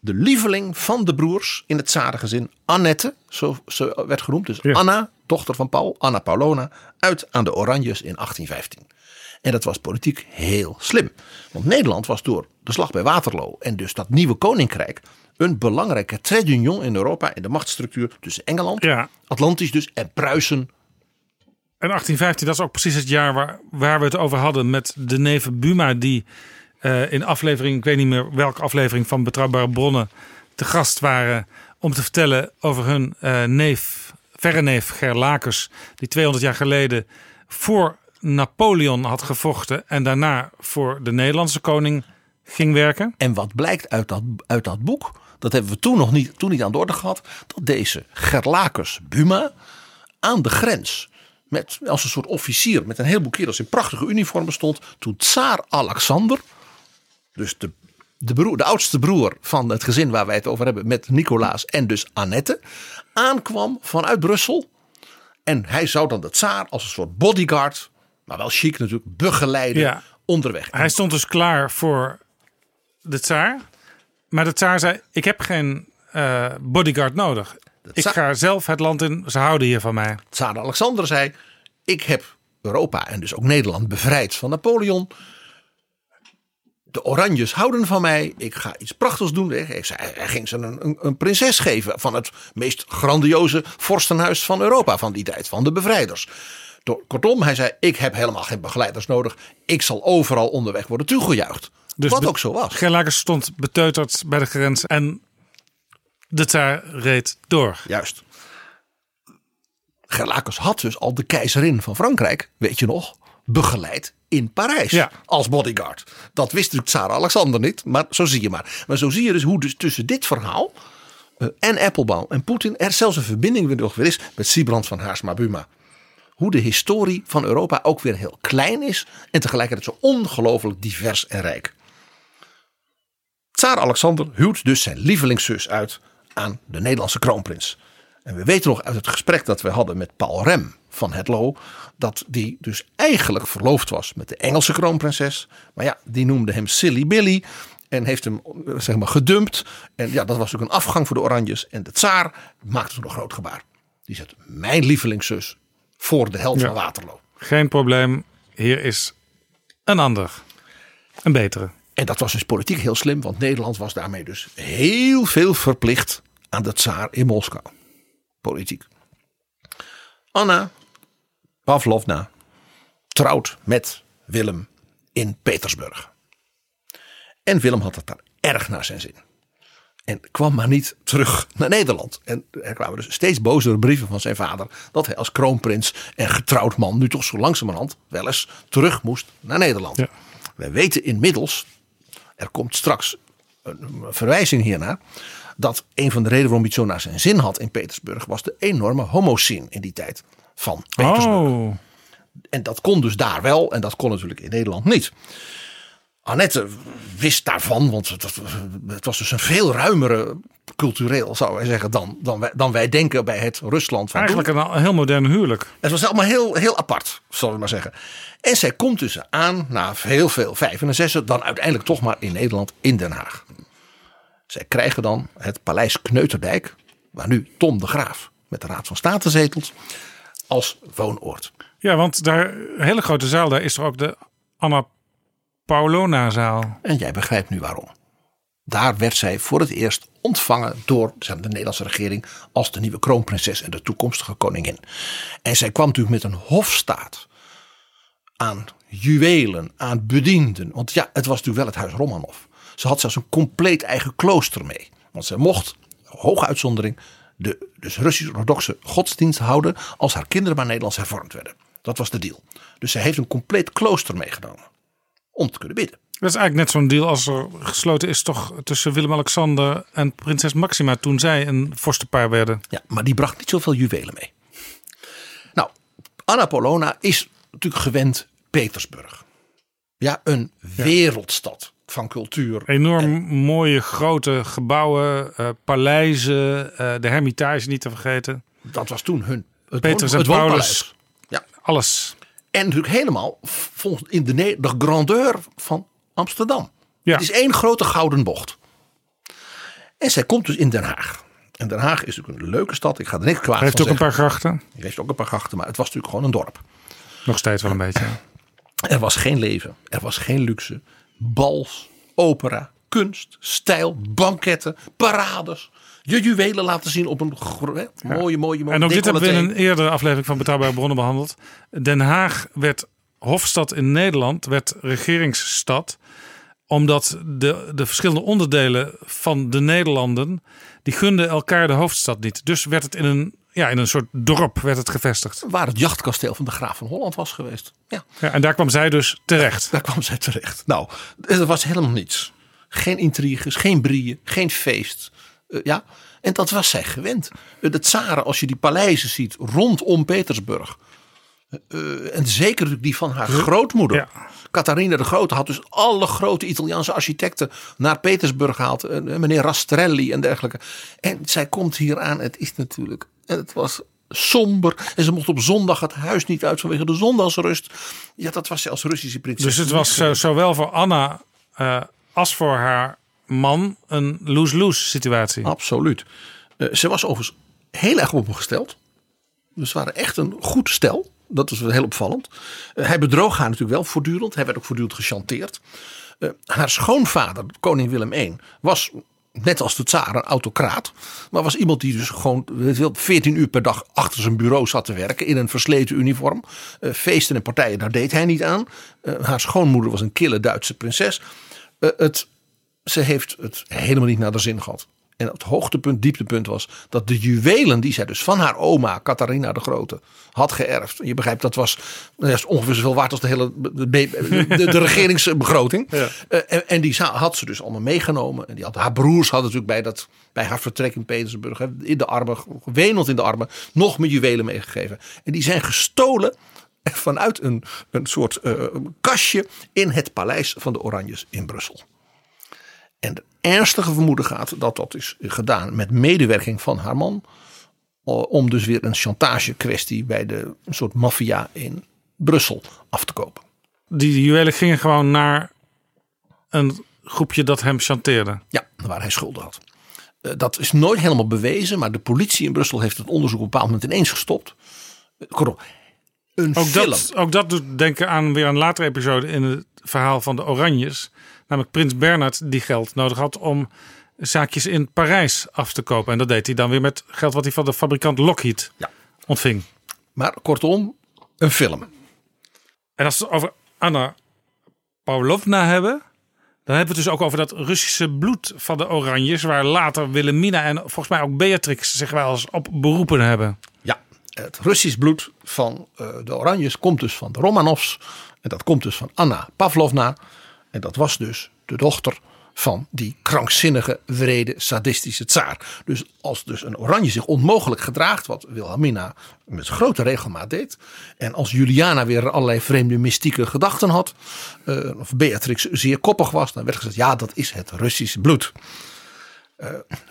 de lieveling van de broers in het tsarengezin, Annette, zo, zo werd genoemd. Dus Ja. Anna, dochter van Paul, Anna Paulona, uit aan de Oranjes in 1815. En dat was politiek heel slim. Want Nederland was door de slag bij Waterloo en dus dat nieuwe koninkrijk een belangrijke trait d'union in Europa in de machtsstructuur tussen Engeland, Ja. Atlantisch dus, en Pruisen. En 1815, dat is ook precies het jaar waar, waar we het over hadden met de neven Buma, die eh, in aflevering, ik weet niet meer welke aflevering van Betrouwbare Bronnen, te gast waren om te vertellen over hun eh, neef, verre neef Ger Lakers, die 200 jaar geleden voor Napoleon had gevochten en daarna voor de Nederlandse koning ging werken. En wat blijkt uit dat, uit dat boek, dat hebben we toen nog niet, toen niet aan de orde gehad, dat deze Gerlakers Buma aan de grens met, als een soort officier met een heleboel kerels in prachtige uniformen stond, toen tsaar Alexander, dus de, de, broer, de oudste broer van het gezin waar wij het over hebben, met Nicolaas en dus Annette, aankwam vanuit Brussel. En hij zou dan de tsaar als een soort bodyguard, maar wel chic natuurlijk, begeleiden Ja. onderweg. Hij stond dus klaar voor de tsaar. Maar de tsaar zei, ik heb geen eh, bodyguard nodig. Ik ga zelf het land in, ze houden hier van mij. Tsaar Alexander zei: Ik heb Europa en dus ook Nederland bevrijd van Napoleon. De Oranjes houden van mij. Ik ga iets prachtigs doen. Hij ging ze een, een, een prinses geven van het meest grandioze vorstenhuis van Europa van die tijd, van de bevrijders. Door- Kortom, hij zei: Ik heb helemaal geen begeleiders nodig. Ik zal overal onderweg worden toegejuicht. Dus Wat ook zo was. Gerlakers stond beteuterd bij de grens en de tsaar reed door. Juist. Gerlakers had dus al de keizerin van Frankrijk, weet je nog, begeleid in Parijs. Ja. Als bodyguard. Dat wist natuurlijk Tsar Alexander niet, maar zo zie je maar. Maar zo zie je dus hoe dus tussen dit verhaal eh, en Applebaum en Poetin er zelfs een verbinding weer nog weer is met Siebrand van Haarsma-Buma. Hoe de historie van Europa ook weer heel klein is en tegelijkertijd zo ongelooflijk divers en rijk. Tsaar Alexander huwt dus zijn lievelingszus uit aan de Nederlandse kroonprins. En we weten nog uit het gesprek dat we hadden met Paul Rem van Hetlo. dat die dus eigenlijk verloofd was met de Engelse kroonprinses. Maar ja, die noemde hem Silly Billy. En heeft hem zeg maar gedumpt. En ja, dat was ook een afgang voor de Oranjes. En de tsaar maakte toen een groot gebaar. Die zet mijn lievelingszus voor de held Ja. van Waterloo. Geen probleem, hier is een ander. Een betere. En dat was dus politiek heel slim, want Nederland was daarmee dus heel veel verplicht aan de tsaar in Moskou. Politiek. Anna Pavlovna trouwt met Willem in Petersburg. En Willem had het daar erg naar zijn zin. En kwam maar niet terug naar Nederland. En er kwamen dus steeds bozere brieven van zijn vader. dat hij als kroonprins en getrouwd man. nu toch zo langzamerhand wel eens terug moest naar Nederland. Ja. Wij weten inmiddels. er komt straks een verwijzing hiernaar. dat een van de redenen waarom hij het zo naar zijn zin had in Petersburg. was de enorme homoscene in die tijd van Petersburg. Oh, En dat kon dus daar wel en dat kon natuurlijk in Nederland niet. Annette wist daarvan, want het, was- dus een veel ruimere cultureel, zou wij zeggen, dan, dan, wij, dan wij denken bij het Rusland van. Eigenlijk een heel modern huwelijk. Het was allemaal heel, heel apart, zullen we maar zeggen. En zij komt dus aan na heel veel vijf en zes, dan uiteindelijk toch maar in Nederland, in Den Haag. Zij krijgen dan het paleis Kneuterdijk, waar nu Tom de Graaf met de Raad van State zetelt, als woonoord. Ja, want daar, een hele grote zaal, daar is er ook de Anna Paulona zaal. En jij begrijpt nu waarom. Daar werd zij voor het eerst ontvangen door de Nederlandse regering als de nieuwe kroonprinses en de toekomstige koningin. En zij kwam natuurlijk met een hofstaat aan juwelen, aan bedienden. Want ja, het was natuurlijk wel het huis Romanov. Ze had zelfs een compleet eigen klooster mee. Want zij mocht, hoge uitzondering, de dus Russisch-orthodoxe godsdienst houden als haar kinderen maar Nederlands hervormd werden. Dat was de deal. Dus zij heeft een compleet klooster meegenomen om te kunnen bidden. Dat is eigenlijk net zo'n deal als er gesloten is toch tussen Willem-Alexander en prinses Maxima toen zij een vorstenpaar werden. Ja, maar die bracht niet zoveel juwelen mee. Nou, Anna Polona is natuurlijk gewend Petersburg. Ja, een wereldstad van cultuur. Enorm mooie grote gebouwen, eh, paleizen, eh, de Hermitage niet te vergeten. Dat was toen hun het, Petrus en Paulus. Ja, Alles. En natuurlijk helemaal volgens in de, grandeur van Amsterdam. Ja. Het is één grote gouden bocht. En zij komt dus in Den Haag. En Den Haag is natuurlijk een leuke stad. Ik ga er niks kwaad Hij heeft van ook een paar grachten. Hij heeft ook een paar grachten, maar het was natuurlijk gewoon een dorp. Nog steeds wel een beetje. Er was geen leven, er was geen luxe. Bals, opera, kunst, stijl, banketten, parades. Je juwelen laten zien op een mooie, mooie, mooie En ook dit hebben we in een eerdere aflevering van Betrouwbare Bronnen behandeld. Den Haag werd hofstad in Nederland, werd regeringsstad. Omdat de, de verschillende onderdelen van de Nederlanden, die gunden elkaar de hoofdstad niet. Dus werd het in een, ja, in een soort dorp werd het gevestigd. Waar het jachtkasteel van de Graaf van Holland was geweest. Ja, Ja, en daar kwam zij dus terecht. daar kwam zij terecht. Nou, er was helemaal niets. Geen intriges, geen brieën, geen feest. Eh, ja, en dat was zij gewend. Eh, de tsaren, als je die paleizen ziet rondom Petersburg. eh, en zeker natuurlijk die van haar grootmoeder. Ja. Catharina de Grote had dus alle grote Italiaanse architecten naar Petersburg gehaald. Eh, Meneer Rastrelli en dergelijke. En zij komt hier aan. Het is natuurlijk, en het was somber. En ze mocht op zondag het huis niet uit vanwege de zondagsrust. Ja, dat was ze als Russische prinses. Dus het was zo- zowel voor Anna als voor haar man een lose-lose situatie. Absoluut. Eh, ze was overigens heel erg op hem gesteld. Dus ze waren echt een goed stel. Dat was heel opvallend. Eh, hij bedroog haar natuurlijk wel voortdurend. Hij werd ook voortdurend gechanteerd. Eh, haar schoonvader, koning Willem I, was net als de tsaar een autocraat. Maar was iemand die dus gewoon weet je wel, 14 uur per dag achter zijn bureau zat te werken. In een versleten uniform. Feesten en partijen, daar deed hij niet aan. Haar schoonmoeder was een kille Duitse prinses. Eh, het, ze heeft het helemaal niet naar de zin gehad. En het hoogtepunt, dieptepunt was dat de juwelen die zij dus van haar oma, Catharina de Grote, had geërfd. Je begrijpt, dat was, dat is ongeveer zoveel waard als de hele de, de, (laughs) regeringsbegroting. Eh, en, en die had ze dus allemaal meegenomen. En die had, haar broers hadden natuurlijk bij, dat, bij haar vertrek in Petersburg, in de armen, geweneld in de armen, nog meer juwelen meegegeven. En die zijn gestolen (laughs) vanuit een, een soort eh, kastje in het paleis van de Oranjes in Brussel. En de ernstige vermoeden gaat dat dat is gedaan met medewerking van haar man. Om dus weer een chantage kwestie bij de een soort maffia in Brussel af te kopen. Die juwelen gingen gewoon naar een groepje dat hem chanteerde. Ja, waar hij schulden had. Eh, Dat is nooit helemaal bewezen, maar de politie in Brussel heeft het onderzoek op een bepaald moment ineens gestopt. Een Ook film. dat, ook dat doet denken aan weer een latere episode in het verhaal van de Oranjes. Namelijk Prins Bernhard die geld nodig had om zaakjes in Parijs af te kopen. En dat deed hij dan weer met geld wat hij van de fabrikant Lockheed Ja. ontving. Maar kortom, een film. En als we het over Anna Pavlovna hebben... dan hebben we het dus ook over dat Russische bloed van de Oranjes... waar later Wilhelmina en volgens mij ook Beatrix zich wel eens op beroepen hebben. Ja, het Russisch bloed van eh, de Oranjes komt dus van de Romanovs. En dat komt dus van Anna Pavlovna. En dat was dus de dochter van die krankzinnige, wrede, sadistische tsaar. Dus als dus een oranje zich onmogelijk gedraagt, wat Wilhelmina met grote regelmaat deed. En als Juliana weer allerlei vreemde mystieke gedachten had, eh, of Beatrix zeer koppig was, dan werd gezegd, ja, dat is het Russische bloed.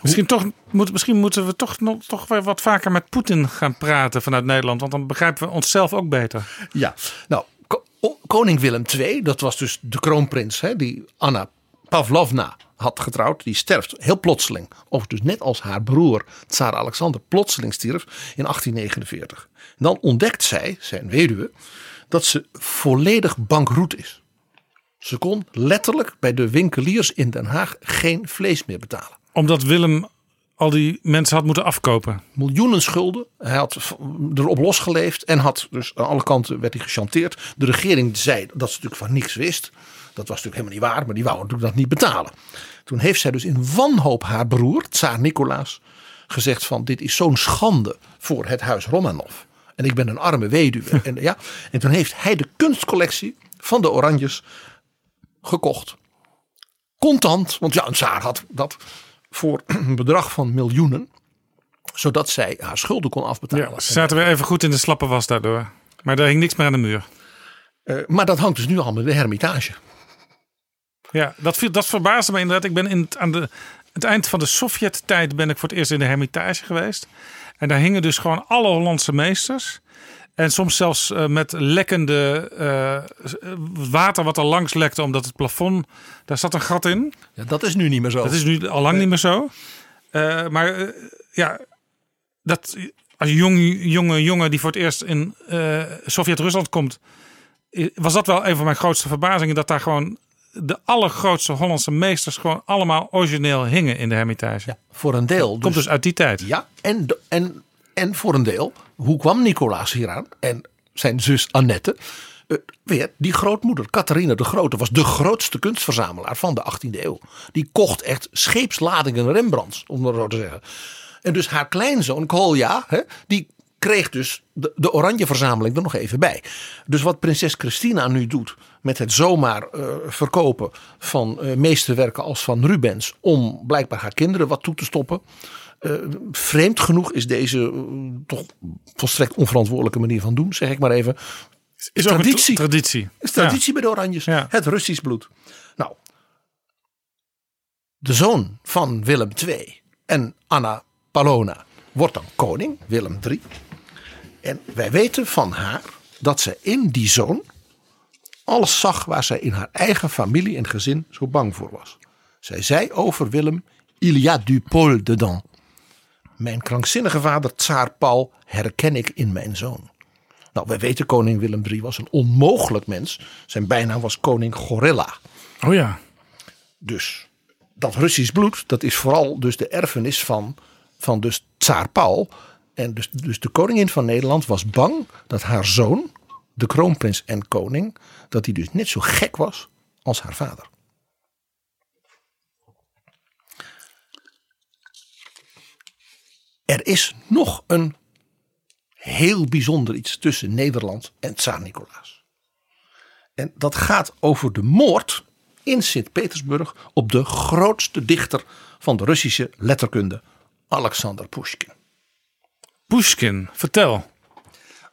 Misschien, toch, moet, misschien moeten we toch, nog, toch wat vaker met Poetin gaan praten vanuit Nederland. Want dan begrijpen we onszelf ook beter. Ja, nou, koning Willem II, dat was dus de kroonprins, hè, die Anna Pavlovna had getrouwd. Die sterft heel plotseling. Of dus net als haar broer, tsaar Alexander, plotseling stierf in 1849. Dan ontdekt zij, zijn weduwe, dat ze volledig bankroet is. Ze kon letterlijk bij de winkeliers in Den Haag geen vlees meer betalen Omdat Willem al die mensen had moeten afkopen. miljoenen schulden. Hij had erop losgeleefd en had dus aan alle kanten werd hij gechanteerd. De regering zei dat ze natuurlijk van niks wist. Dat was natuurlijk helemaal niet waar, maar die wou natuurlijk dat niet betalen. Toen heeft zij dus in wanhoop haar broer, tsaar Nicolaas, gezegd van dit is zo'n schande voor het huis Romanov. En ik ben een arme weduwe. (laughs) en, ja, en toen heeft hij de kunstcollectie van de Oranjes gekocht. Contant, want ja, een tsaar had dat voor een bedrag van miljoenen zodat zij haar schulden kon afbetalen. Ja, ze zaten weer even goed in de slappe was daardoor. Maar daar hing niks meer aan de muur. Eh, maar dat hangt dus nu allemaal in de hermitage. Ja, dat, viel- dat verbaasde me inderdaad. Ik ben in het, aan de, het eind van de Sovjet-tijd ben ik voor het eerst in de Hermitage geweest. En daar hingen dus gewoon alle Hollandse meesters. En soms zelfs eh, met lekkende eh, water wat er langs lekte, omdat het plafond, daar zat een gat in. Ja, dat is nu niet meer zo. Dat is nu al lang niet meer zo. Eh, maar ja, dat als jong, jonge jongen die voor het eerst in Sovjet-Rusland komt, was dat wel een van mijn grootste verbazingen. Dat daar gewoon de allergrootste Hollandse meesters gewoon allemaal origineel hingen in de Hermitage. Ja, voor een deel. Komt dus uit die tijd. Ja, en, en, en voor een deel. Hoe kwam Nicolaas hieraan? En zijn zus Annette. eh, weer, die grootmoeder, Catharina de Grote, was de grootste kunstverzamelaar van de 18e eeuw. Die kocht echt scheepsladingen Rembrandts, om maar zo te zeggen. En dus haar kleinzoon, Kolja, hè, die kreeg dus de, de oranje verzameling er nog even bij. Dus wat prinses Christina nu doet met het zomaar eh, verkopen van eh, meesterwerken als van Rubens om blijkbaar haar kinderen wat toe te stoppen. Eh, vreemd genoeg is deze eh, toch volstrekt onverantwoordelijke manier van doen, zeg ik maar even. Is een traditie. tra- traditie. Is traditie bij de Oranjes. Ja. Het Russisch bloed. Nou, de zoon van Willem II en Anna Palona wordt dan koning, Willem III. En wij weten van haar dat ze in die zoon alles zag waar zij in haar eigen familie en gezin zo bang voor was. Zij zei over Willem, il y a du Paul dedans. Mijn krankzinnige vader, tsaar Paul, herken ik in mijn zoon. Nou, wij weten koning Willem III was een onmogelijk mens. Zijn bijnaam was koning Gorilla. Oh ja. Dus dat Russisch bloed, dat is vooral dus de erfenis van, van dus tsaar Paul. En dus, dus de koningin van Nederland was bang dat haar zoon, de kroonprins en koning, dat hij dus net zo gek was als haar vader. Er is nog een heel bijzonder iets tussen Nederland en Tsaar Nicolaas. En dat gaat over de moord in Sint-Petersburg op de grootste dichter van de Russische letterkunde, Alexander Pushkin. Pushkin, vertel.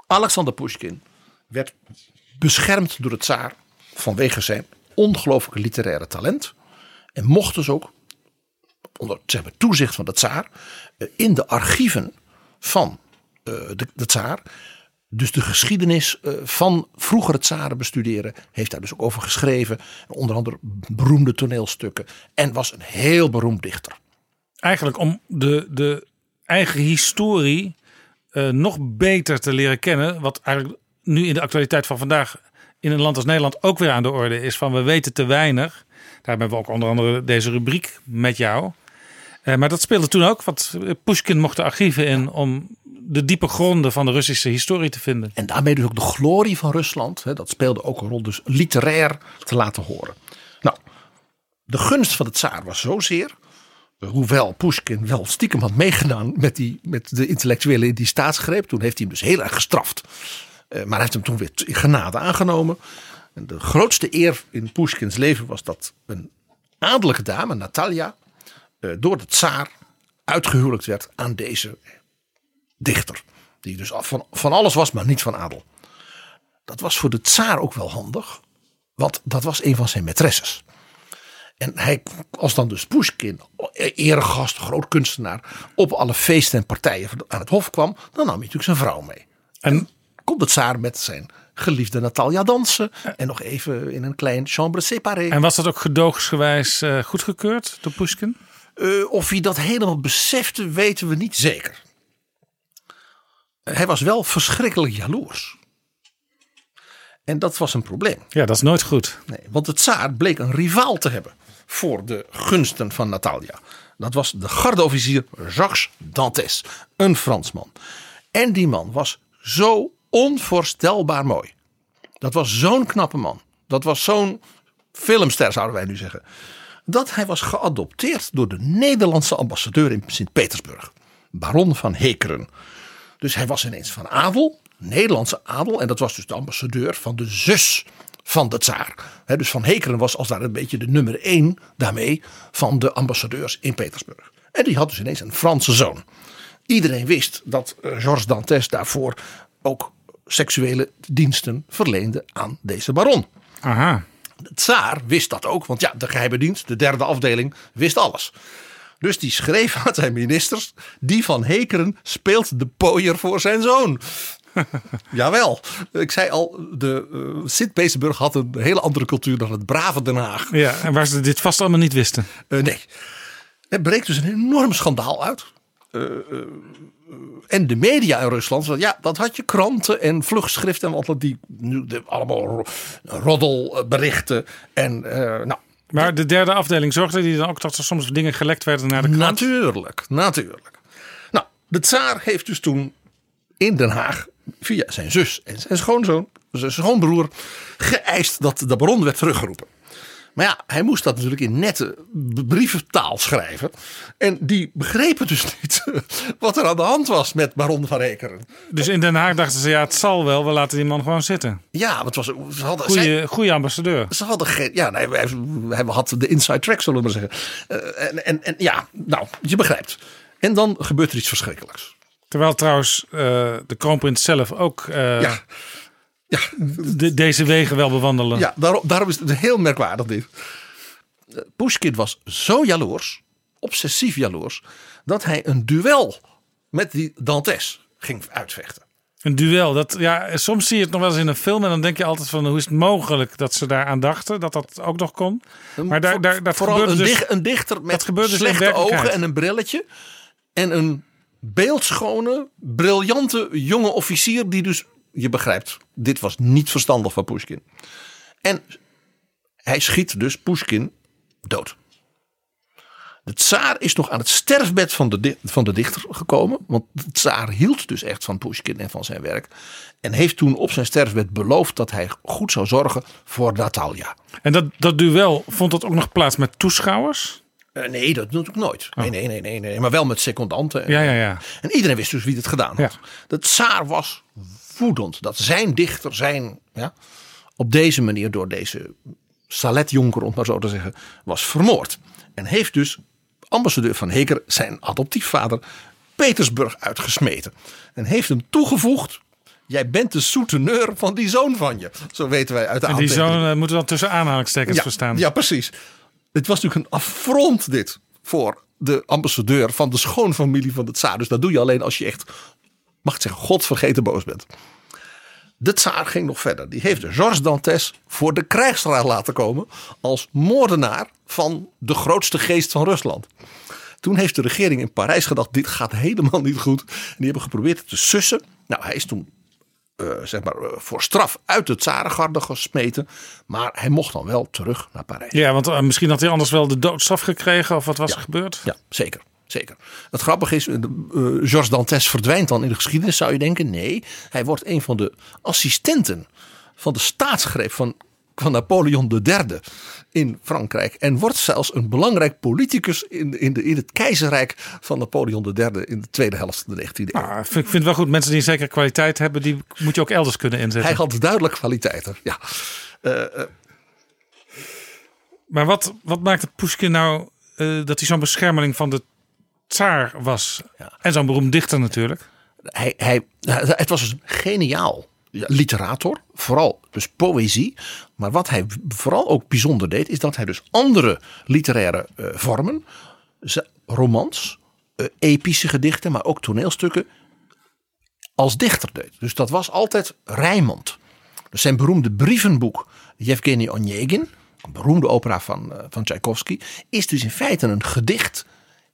Alexander Pushkin werd beschermd door de tsaar vanwege zijn ongelooflijke literaire talent. En mocht dus ook, onder zeg maar, toezicht van de tsaar, in de archieven van eh, de, de tsaar, dus de geschiedenis eh, van vroegere tsaren bestuderen. Heeft daar dus ook over geschreven. Onder andere beroemde toneelstukken. En was een heel beroemd dichter. Eigenlijk om de, de eigen historie eh, nog beter te leren kennen. Wat eigenlijk nu in de actualiteit van vandaag in een land als Nederland ook weer aan de orde is. Van we weten te weinig. Daar hebben we ook onder andere deze rubriek met jou. Eh, maar dat speelde toen ook. Want Pushkin mocht de archieven in om de diepe gronden van de Russische historie te vinden. En daarmee dus ook de glorie van Rusland. Hè, dat speelde ook een rol, dus literair te laten horen. Nou, de gunst van de tsaar was zozeer. eh, Hoewel Pushkin wel stiekem had meegedaan met, die, met de intellectuelen in die staatsgreep. Toen heeft hij hem dus heel erg gestraft. Eh, maar hij heeft hem toen weer in genade aangenomen. En de grootste eer in Pushkins leven was dat een adellijke dame, Natalia, eh, door de tsaar uitgehuwelijkd werd aan deze dichter. Die dus af van, van alles was, maar niet van adel. Dat was voor de tsaar ook wel handig, want dat was een van zijn maîtresses. En hij, als dan dus Pushkin, eregast, groot kunstenaar, op alle feesten en partijen aan het hof kwam, dan nam hij natuurlijk zijn vrouw mee. En Komt het tsaar met zijn geliefde Natalia dansen en nog even in een klein chambre séparée. En was dat ook gedoogsgewijs eh, goedgekeurd door Pushkin? Eh, of hij dat helemaal besefte, weten we niet zeker. Hij was wel verschrikkelijk jaloers. En dat was een probleem. Ja, dat is nooit goed. Nee, want de tsaar bleek een rivaal te hebben voor de gunsten van Natalia. Dat was de gardeofficier Jacques Dantes, een Fransman. En die man was zo onvoorstelbaar mooi. Dat was zo'n knappe man. Dat was zo'n filmster, zouden wij nu zeggen. Dat hij was geadopteerd door de Nederlandse ambassadeur in Sint-Petersburg, baron van Hekeren. Dus hij was ineens van adel, Nederlandse adel. En dat was dus de ambassadeur van de zus van de tsaar. Dus Van Hekeren was als daar een beetje de nummer één daarmee van de ambassadeurs in Petersburg. En die had dus ineens een Franse zoon. Iedereen wist dat eh, Georges Dantes daarvoor ook seksuele diensten verleende aan deze baron. Aha. De tsaar wist dat ook, want ja, de geheime dienst, de derde afdeling, wist alles. Dus die schreef aan zijn ministers: die van Hekeren speelt de pooier voor zijn zoon. (laughs) Jawel, ik zei al, de uh, Sint-Petersburg had een hele andere cultuur dan het brave Den Haag. Ja, en waar ze dit vast allemaal niet wisten. Uh, nee. Er breekt dus een enorm schandaal uit. Uh, en de media in Rusland, want ja, dat had je kranten en vluchtschriften en wat die nu allemaal roddelberichten en nou. Maar de derde afdeling zorgde die dan ook dat er soms dingen gelekt werden naar de krant? Natuurlijk, natuurlijk. Nou, de tsaar heeft dus toen in Den Haag via zijn zus en zijn schoonzoon, zijn schoonbroer, geëist dat de baron werd teruggeroepen. Maar ja, hij moest dat natuurlijk in nette brieventaal schrijven. En die begrepen dus (laughs) niet wat er aan de hand was met baron van Ekeren. Dus in Den Haag dachten ze, ja, het zal wel. We laten die man gewoon zitten. Ja, want het was, ze hadden, goeie, zij, goeie ambassadeur. Ze hadden geen, ja, nee, hij, hij had de inside track, zullen we maar zeggen. Uh, en, en, en ja, nou, je begrijpt. En dan gebeurt er iets verschrikkelijks. Terwijl trouwens uh, de kroonprins zelf ook uh, ja. Ja. De, deze wegen wel bewandelen. Ja, daarom, daarom is het heel merkwaardig dit. Pushkin was zo jaloers, obsessief jaloers, dat hij een duel met die Dantes ging uitvechten. Een duel, dat, ja, soms zie je het nog wel eens in een film en dan denk je altijd van hoe is het mogelijk dat ze daar aan dachten, dat dat ook nog kon. Maar daar, daar, dat Vooral een, dus, een dichter met dus slechte ogen en een brilletje en een beeldschone, briljante jonge officier die dus, je begrijpt, dit was niet verstandig van Pushkin. En hij schiet dus Pushkin dood. De tsaar is nog aan het sterfbed van de, van de dichter gekomen. Want de tsaar hield dus echt van Pushkin en van zijn werk. En heeft toen op zijn sterfbed beloofd dat hij goed zou zorgen voor Natalia. En dat, dat duel, vond dat ook nog plaats met toeschouwers? Uh, nee, dat doe ik nooit. Oh. Nee, nee, nee, nee, nee, maar wel met secondanten. Ja, ja, ja. En iedereen wist dus wie het gedaan had. Ja. De tsaar was dat zijn dichter, zijn, ja, op deze manier door deze saletjonker, om maar zo te zeggen, was vermoord. En heeft dus ambassadeur van Heker, zijn adoptiefvader, Petersburg uitgesmeten. En heeft hem toegevoegd Jij bent de souteneur van die zoon van je. Zo weten wij uit de En die zoon uh, moeten dan tussen aanhalingstekens ja, verstaan. Ja, precies. Het was natuurlijk een affront dit voor de ambassadeur van de schoonfamilie van de tsaar. Dus dat doe je alleen als je echt, mag ik zeggen, godvergeten boos bent. De tsaar ging nog verder. Die heeft Georges Dantes voor de krijgsraad laten komen als moordenaar van de grootste geest van Rusland. Toen heeft de regering in Parijs gedacht, dit gaat helemaal niet goed. En die hebben geprobeerd het te sussen. Nou, hij is toen uh, zeg maar, uh, voor straf uit de tsarengarde gesmeten. Maar hij mocht dan wel terug naar Parijs. Ja, want uh, misschien had hij anders wel de doodstraf gekregen. Of wat was ja, er gebeurd? Ja, zeker. Zeker. Het grappige is, Georges Dantes verdwijnt dan in de geschiedenis, zou je denken. Nee, hij wordt een van de assistenten van de staatsgreep van, van Napoleon III in Frankrijk. En wordt zelfs een belangrijk politicus in, in, de, in het keizerrijk van Napoleon III in de tweede helft van de 19e eeuw. Ah, ik vind het wel goed, mensen die een zekere kwaliteit hebben, die moet je ook elders kunnen inzetten. Hij had duidelijk kwaliteiten, ja. Uh, Maar wat, wat maakte Pushkin nou eh, dat hij zo'n beschermeling van de tsaar was? Ja. En zo'n beroemd dichter natuurlijk. hij, hij, het was dus een geniaal literator, vooral dus poëzie. Maar wat hij vooral ook bijzonder deed, is dat hij dus andere literaire eh, vormen, romans, eh, epische gedichten, maar ook toneelstukken, als dichter deed. Dus dat was altijd rijmend. Dus zijn beroemde brievenboek, Yevgeny Onegin, een beroemde opera van, eh, van Tchaikovsky, is dus in feite een gedicht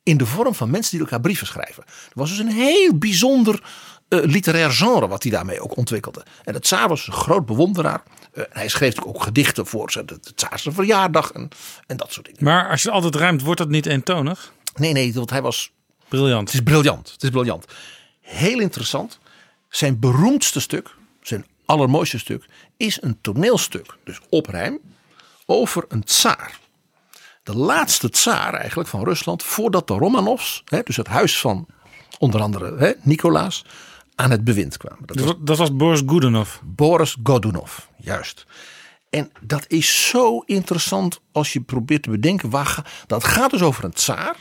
in de vorm van mensen die elkaar brieven schrijven. Het was dus een heel bijzonder eh, literair genre wat hij daarmee ook ontwikkelde. En de tsaar was een groot bewonderaar. Eh, hij schreef ook gedichten voor zijn- de, de tsaarse verjaardag en, en dat soort dingen. Maar als je altijd rijmt, wordt dat niet eentonig? Nee, nee, want hij was Briljant. het is briljant. Het is briljant. Heel interessant. Zijn beroemdste stuk, zijn allermooiste stuk, is een toneelstuk. Dus op rijm. Over een tsaar. De laatste tsaar eigenlijk van Rusland. Voordat de Romanovs, hè, dus het huis van onder andere hè, Nicolaas, aan het bewind kwamen. Dat was dat was Boris Godunov. Boris Godunov, juist. En dat is zo interessant als je probeert te bedenken. Waar dat gaat dus over een tsaar.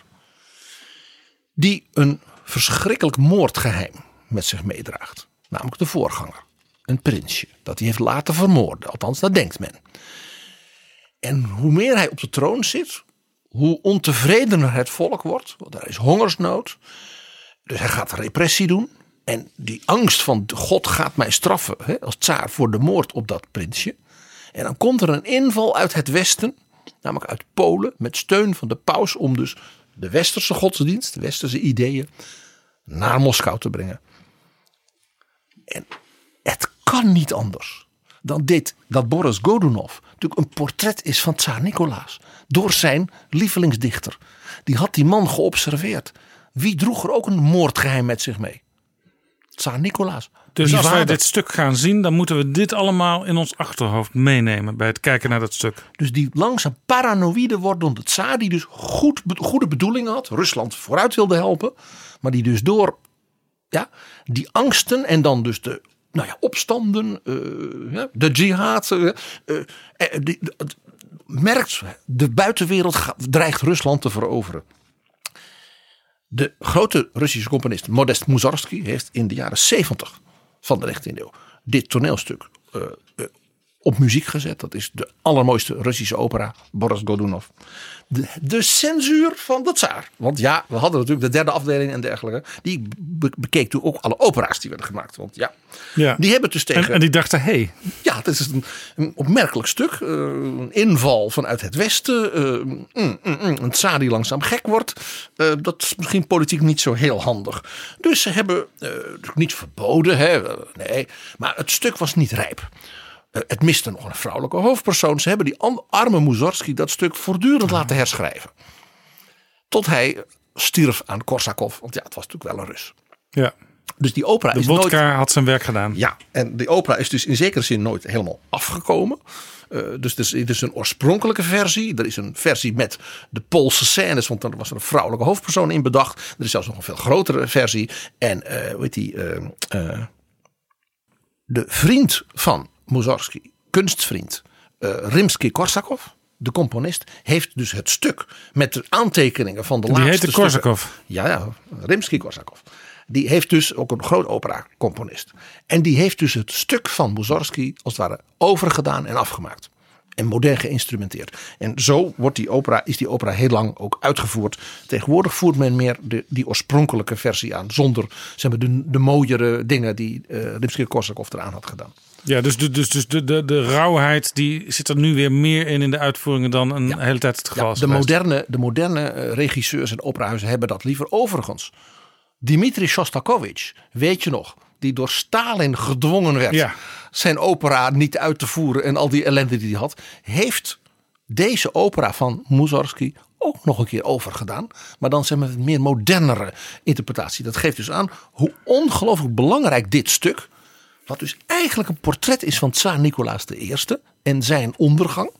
die een verschrikkelijk moordgeheim met zich meedraagt. Namelijk de voorganger. Een prinsje. Dat hij heeft laten vermoorden. Althans, dat denkt men. En hoe meer hij op de troon zit. hoe ontevredener het volk wordt. Want er is hongersnood. Dus hij gaat repressie doen. En die angst van God gaat mij straffen hè, als tsaar voor de moord op dat prinsje. En dan komt er een inval uit het westen, namelijk uit Polen, met steun van de paus om dus de westerse godsdienst, de westerse ideeën, naar Moskou te brengen. En het kan niet anders dan dit, dat Boris Godunov natuurlijk een portret is van tsaar Nicolaas. Door zijn lievelingsdichter. Die had die man geobserveerd. Wie droeg er ook een moordgeheim met zich mee? Tsaar Nicolaas. Dus als wij dit stuk gaan zien, dan moeten we dit allemaal in ons achterhoofd meenemen bij het kijken naar dat stuk. Dus die langzaam paranoïde wordende tsaar, die dus goed, goede bedoelingen had, Rusland vooruit wilde helpen, maar die dus door ja, die angsten en dan dus de nou ja, opstanden, eh, de jihad, eh, eh, merkt de buitenwereld dreigt Rusland te veroveren. De grote Russische componist Modest Mussorgsky heeft in de jaren 70 van de 19e eeuw dit toneelstuk op muziek gezet. Dat is de allermooiste Russische opera, Boris Godunov. De, de censuur van de tsaar. Want ja, we hadden natuurlijk de derde afdeling en dergelijke. Die be- bekeek toen ook alle opera's die werden gemaakt. Want ja, Ja. die hebben dus tegen... En, en die dachten, hé, hey, Ja, het is een, een opmerkelijk stuk. eh, een inval vanuit het westen. eh, mm, mm, mm, een tsaar die langzaam gek wordt. eh, dat is misschien politiek niet zo heel handig. Dus ze hebben niet verboden. Hè, nee, maar het stuk was niet rijp. Eh, het miste nog een vrouwelijke hoofdpersoon. Ze hebben die arme Mussorgsky dat stuk voortdurend laten herschrijven. Tot hij stierf aan Korsakov. Want ja, het was natuurlijk wel een Rus. ja, Dus die opera de is nooit... vodka had zijn werk gedaan. Ja, en die opera is dus in zekere zin nooit helemaal afgekomen. Eh, dus het is, een oorspronkelijke versie. Er is een versie met de Poolse scènes, want er was er een vrouwelijke hoofdpersoon in bedacht. Er is zelfs nog een veel grotere versie. En eh hoe heet die? eh, eh, de vriend van Mussorgsky, kunstvriend, eh Rimsky-Korsakov, de componist, heeft dus het stuk met de aantekeningen van de Die laatste heette stukken- Korsakov. ja, ja, Rimsky-Korsakov. Die heeft dus ook een groot opera-componist. En die heeft dus het stuk van Mussorgsky als het ware overgedaan en afgemaakt. En modern geïnstrumenteerd. En zo wordt die opera, is die opera heel lang ook uitgevoerd. Tegenwoordig voert men meer de, die oorspronkelijke versie aan. Zonder zeg maar, de, de mooiere dingen die eh Rimsky-Korsakov eraan had gedaan. Ja, dus, de, dus, dus de, de, de rauwheid die zit er nu weer meer in in de uitvoeringen dan een hele tijd het geval Ja, de, moderne, de moderne eh, regisseurs en operahuizen hebben dat liever. Overigens, Dmitri Shostakovich, weet je nog, die door Stalin gedwongen werd Ja. zijn opera niet uit te voeren en al die ellende die hij had, heeft deze opera van Mussorgsky ook nog een keer overgedaan. Maar dan zeg maar een meer modernere interpretatie. Dat geeft dus aan hoe ongelooflijk belangrijk dit stuk, wat dus eigenlijk een portret is van Tsaar Nicolaas I en zijn ondergang,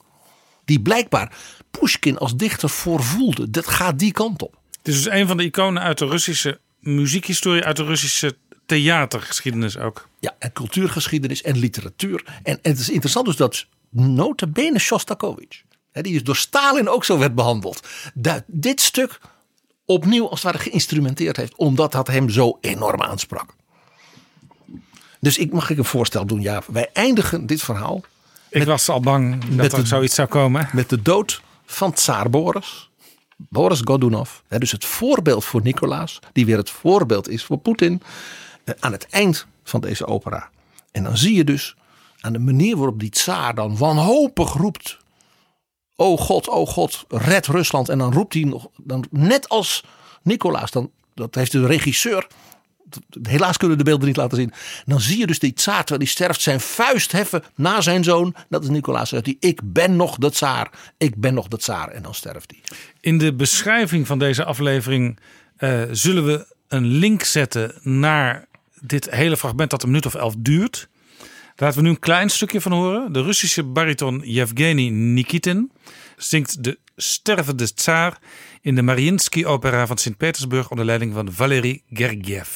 die blijkbaar Pushkin als dichter voorvoelde. Dat gaat die kant op. Het is dus een van de iconen uit de Russische muziekhistorie, uit de Russische theatergeschiedenis ook. Ja, en cultuurgeschiedenis en literatuur. En, en het is interessant dus dat nota bene Shostakovich hè, die dus door Stalin ook zo werd behandeld. Dat dit stuk opnieuw als het ware geïnstrumenteerd heeft. Omdat dat hem zo enorm aansprak. Dus ik mag ik een voorstel doen. Ja, wij eindigen dit verhaal Ik was al bang dat er de- zoiets zou komen. met de dood van tsaar Boris. Boris Godunov. Hè, dus het voorbeeld voor Nicolaas. Die weer het voorbeeld is voor Poetin. eh, Aan het eind van deze opera. En dan zie je dus aan de manier waarop die tsaar dan wanhopig roept. O God, o God, red Rusland. En dan roept hij nog, dan, net als Nicolaas. Dan, dat heeft de regisseur Helaas kunnen we de beelden niet laten zien. En dan zie je dus die tsaar terwijl hij sterft zijn vuist heffen naar zijn zoon. Dat is Nicolaas. Zegt hij, ik ben nog de tsaar. Ik ben nog de tsaar. En dan sterft hij. In de beschrijving van deze aflevering eh, zullen we een link zetten naar dit hele fragment dat een minuut of elf duurt. Laten we nu een klein stukje van horen. De Russische bariton Yevgeny Nikitin zingt de stervende tsaar in de Mariinsky-opera van Sint-Petersburg onder leiding van Valery Gergiev.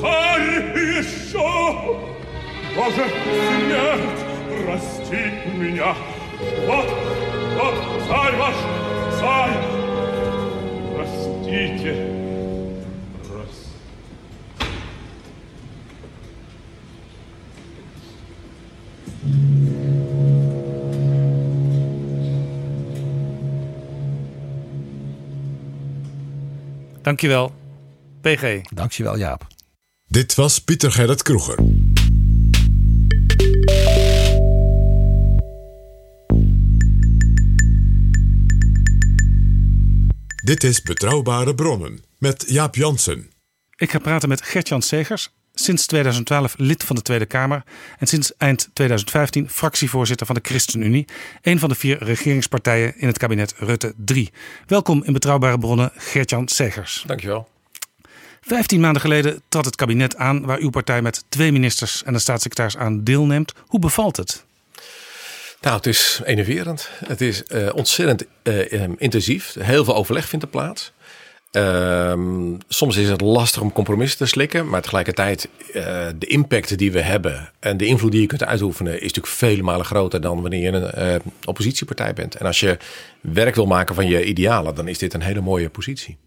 Царь еще! Боже, смерть, прости меня! Вот, вот, царь ваш, царь! Простите! Прос- Dankjewel, PG. Dankjewel Jaap. Dit was Pieter Gerrit Kroeger. Dit is Betrouwbare Bronnen met Jaap Jansen. Ik ga praten met Gertjan Segers, sinds 2012 lid van de Tweede Kamer en sinds eind 2015 fractievoorzitter van de ChristenUnie, een van de vier regeringspartijen in het kabinet Rutte 3. Welkom in Betrouwbare Bronnen, Gertjan Segers. Dankjewel. Vijftien maanden geleden trad het kabinet aan waar uw partij met twee ministers en een staatssecretaris aan deelneemt. Hoe bevalt het? Nou, het is enerverend. Het is eh, ontzettend eh, eh, intensief. Heel veel overleg vindt er plaats. Ehm, soms is het lastig om compromissen te slikken, maar tegelijkertijd eh, de impact die we hebben en de invloed die je kunt uitoefenen is natuurlijk vele malen groter dan wanneer je een oppositiepartij bent. En als je werk wil maken van je idealen, dan is dit een hele mooie positie.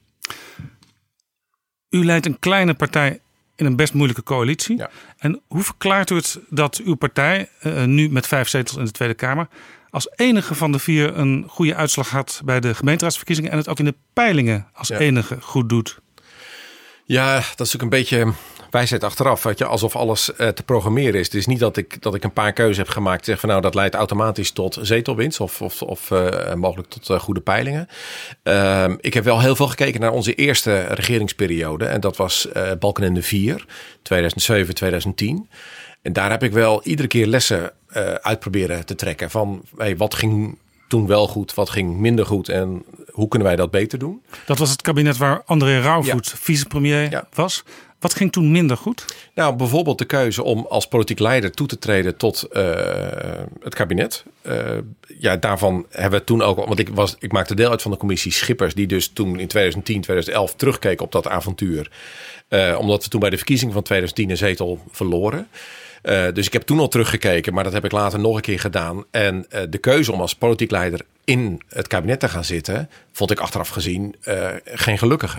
U leidt een kleine partij in een best moeilijke coalitie. Ja. En hoe verklaart u het dat uw partij, eh, nu met vijf zetels in de Tweede Kamer, als enige van de vier een goede uitslag had bij de gemeenteraadsverkiezingen en het ook in de peilingen als Ja. enige goed doet? Ja, dat is natuurlijk een beetje wijsheid achteraf. Weet je, alsof alles eh, te programmeren is. Het is niet dat ik, dat ik een paar keuzes heb gemaakt. Zeg van nou, dat leidt automatisch tot zetelwinst. Of, of, of eh, mogelijk tot eh, goede peilingen. Ehm, ik heb wel heel veel gekeken naar onze eerste regeringsperiode. En dat was Balkenende 4, 2007, 2010. En daar heb ik wel iedere keer lessen uit proberen te trekken. Van hey, wat ging toen wel goed, wat ging minder goed. En hoe kunnen wij dat beter doen? Dat was het kabinet waar André Rauwvoet vicepremier Ja. was. Wat ging toen minder goed? Nou, bijvoorbeeld de keuze om als politiek leider toe te treden tot eh, het kabinet. Eh, ja, daarvan hebben we toen ook, want ik, was, ik maakte deel uit van de commissie Schippers, die dus toen in 2010, 2011 terugkeek op dat avontuur. Eh, omdat we toen bij de verkiezing van 2010 een zetel verloren. Dus ik heb toen al teruggekeken, maar dat heb ik later nog een keer gedaan. En de keuze om als politiek leider in het kabinet te gaan zitten, vond ik achteraf gezien geen gelukkige.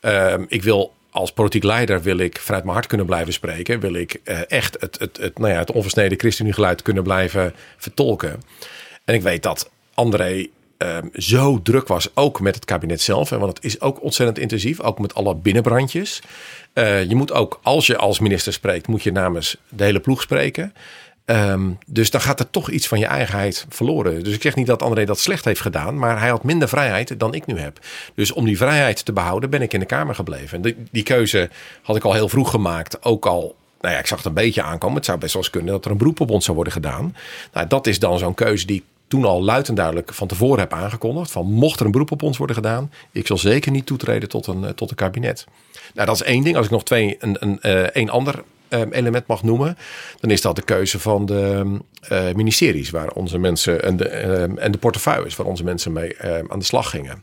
Ehm, ik wil als politiek leider wil ik vanuit mijn hart kunnen blijven spreken. Wil ik eh, echt het, het, het, nou ja, het onversneden ChristenUnie-geluid kunnen blijven vertolken. En ik weet dat André ehm, zo druk was, ook met het kabinet zelf. Want het is ook ontzettend intensief, ook met alle binnenbrandjes. Eh, je moet ook, als je als minister spreekt, moet je namens de hele ploeg spreken. Ehm, dus dan gaat er toch iets van je eigenheid verloren. Dus ik zeg niet dat André dat slecht heeft gedaan, maar hij had minder vrijheid dan ik nu heb. Dus om die vrijheid te behouden ben ik in de Kamer gebleven. En die, die keuze had ik al heel vroeg gemaakt. Ook al, nou ja, ik zag het een beetje aankomen. Het zou best wel eens kunnen dat er een beroep op ons zou worden gedaan. Nou, dat is dan zo'n keuze die ik toen al luid en duidelijk van tevoren heb aangekondigd. Van mocht er een beroep op ons worden gedaan, ik zal zeker niet toetreden tot een, eh, tot een kabinet. Nou, dat is één ding. Als ik nog twee, een, een, eh, een ander element mag noemen, dan is dat de keuze van de eh, ministeries waar onze mensen en de, ehm, en de portefeuilles waar onze mensen mee ehm, aan de slag gingen.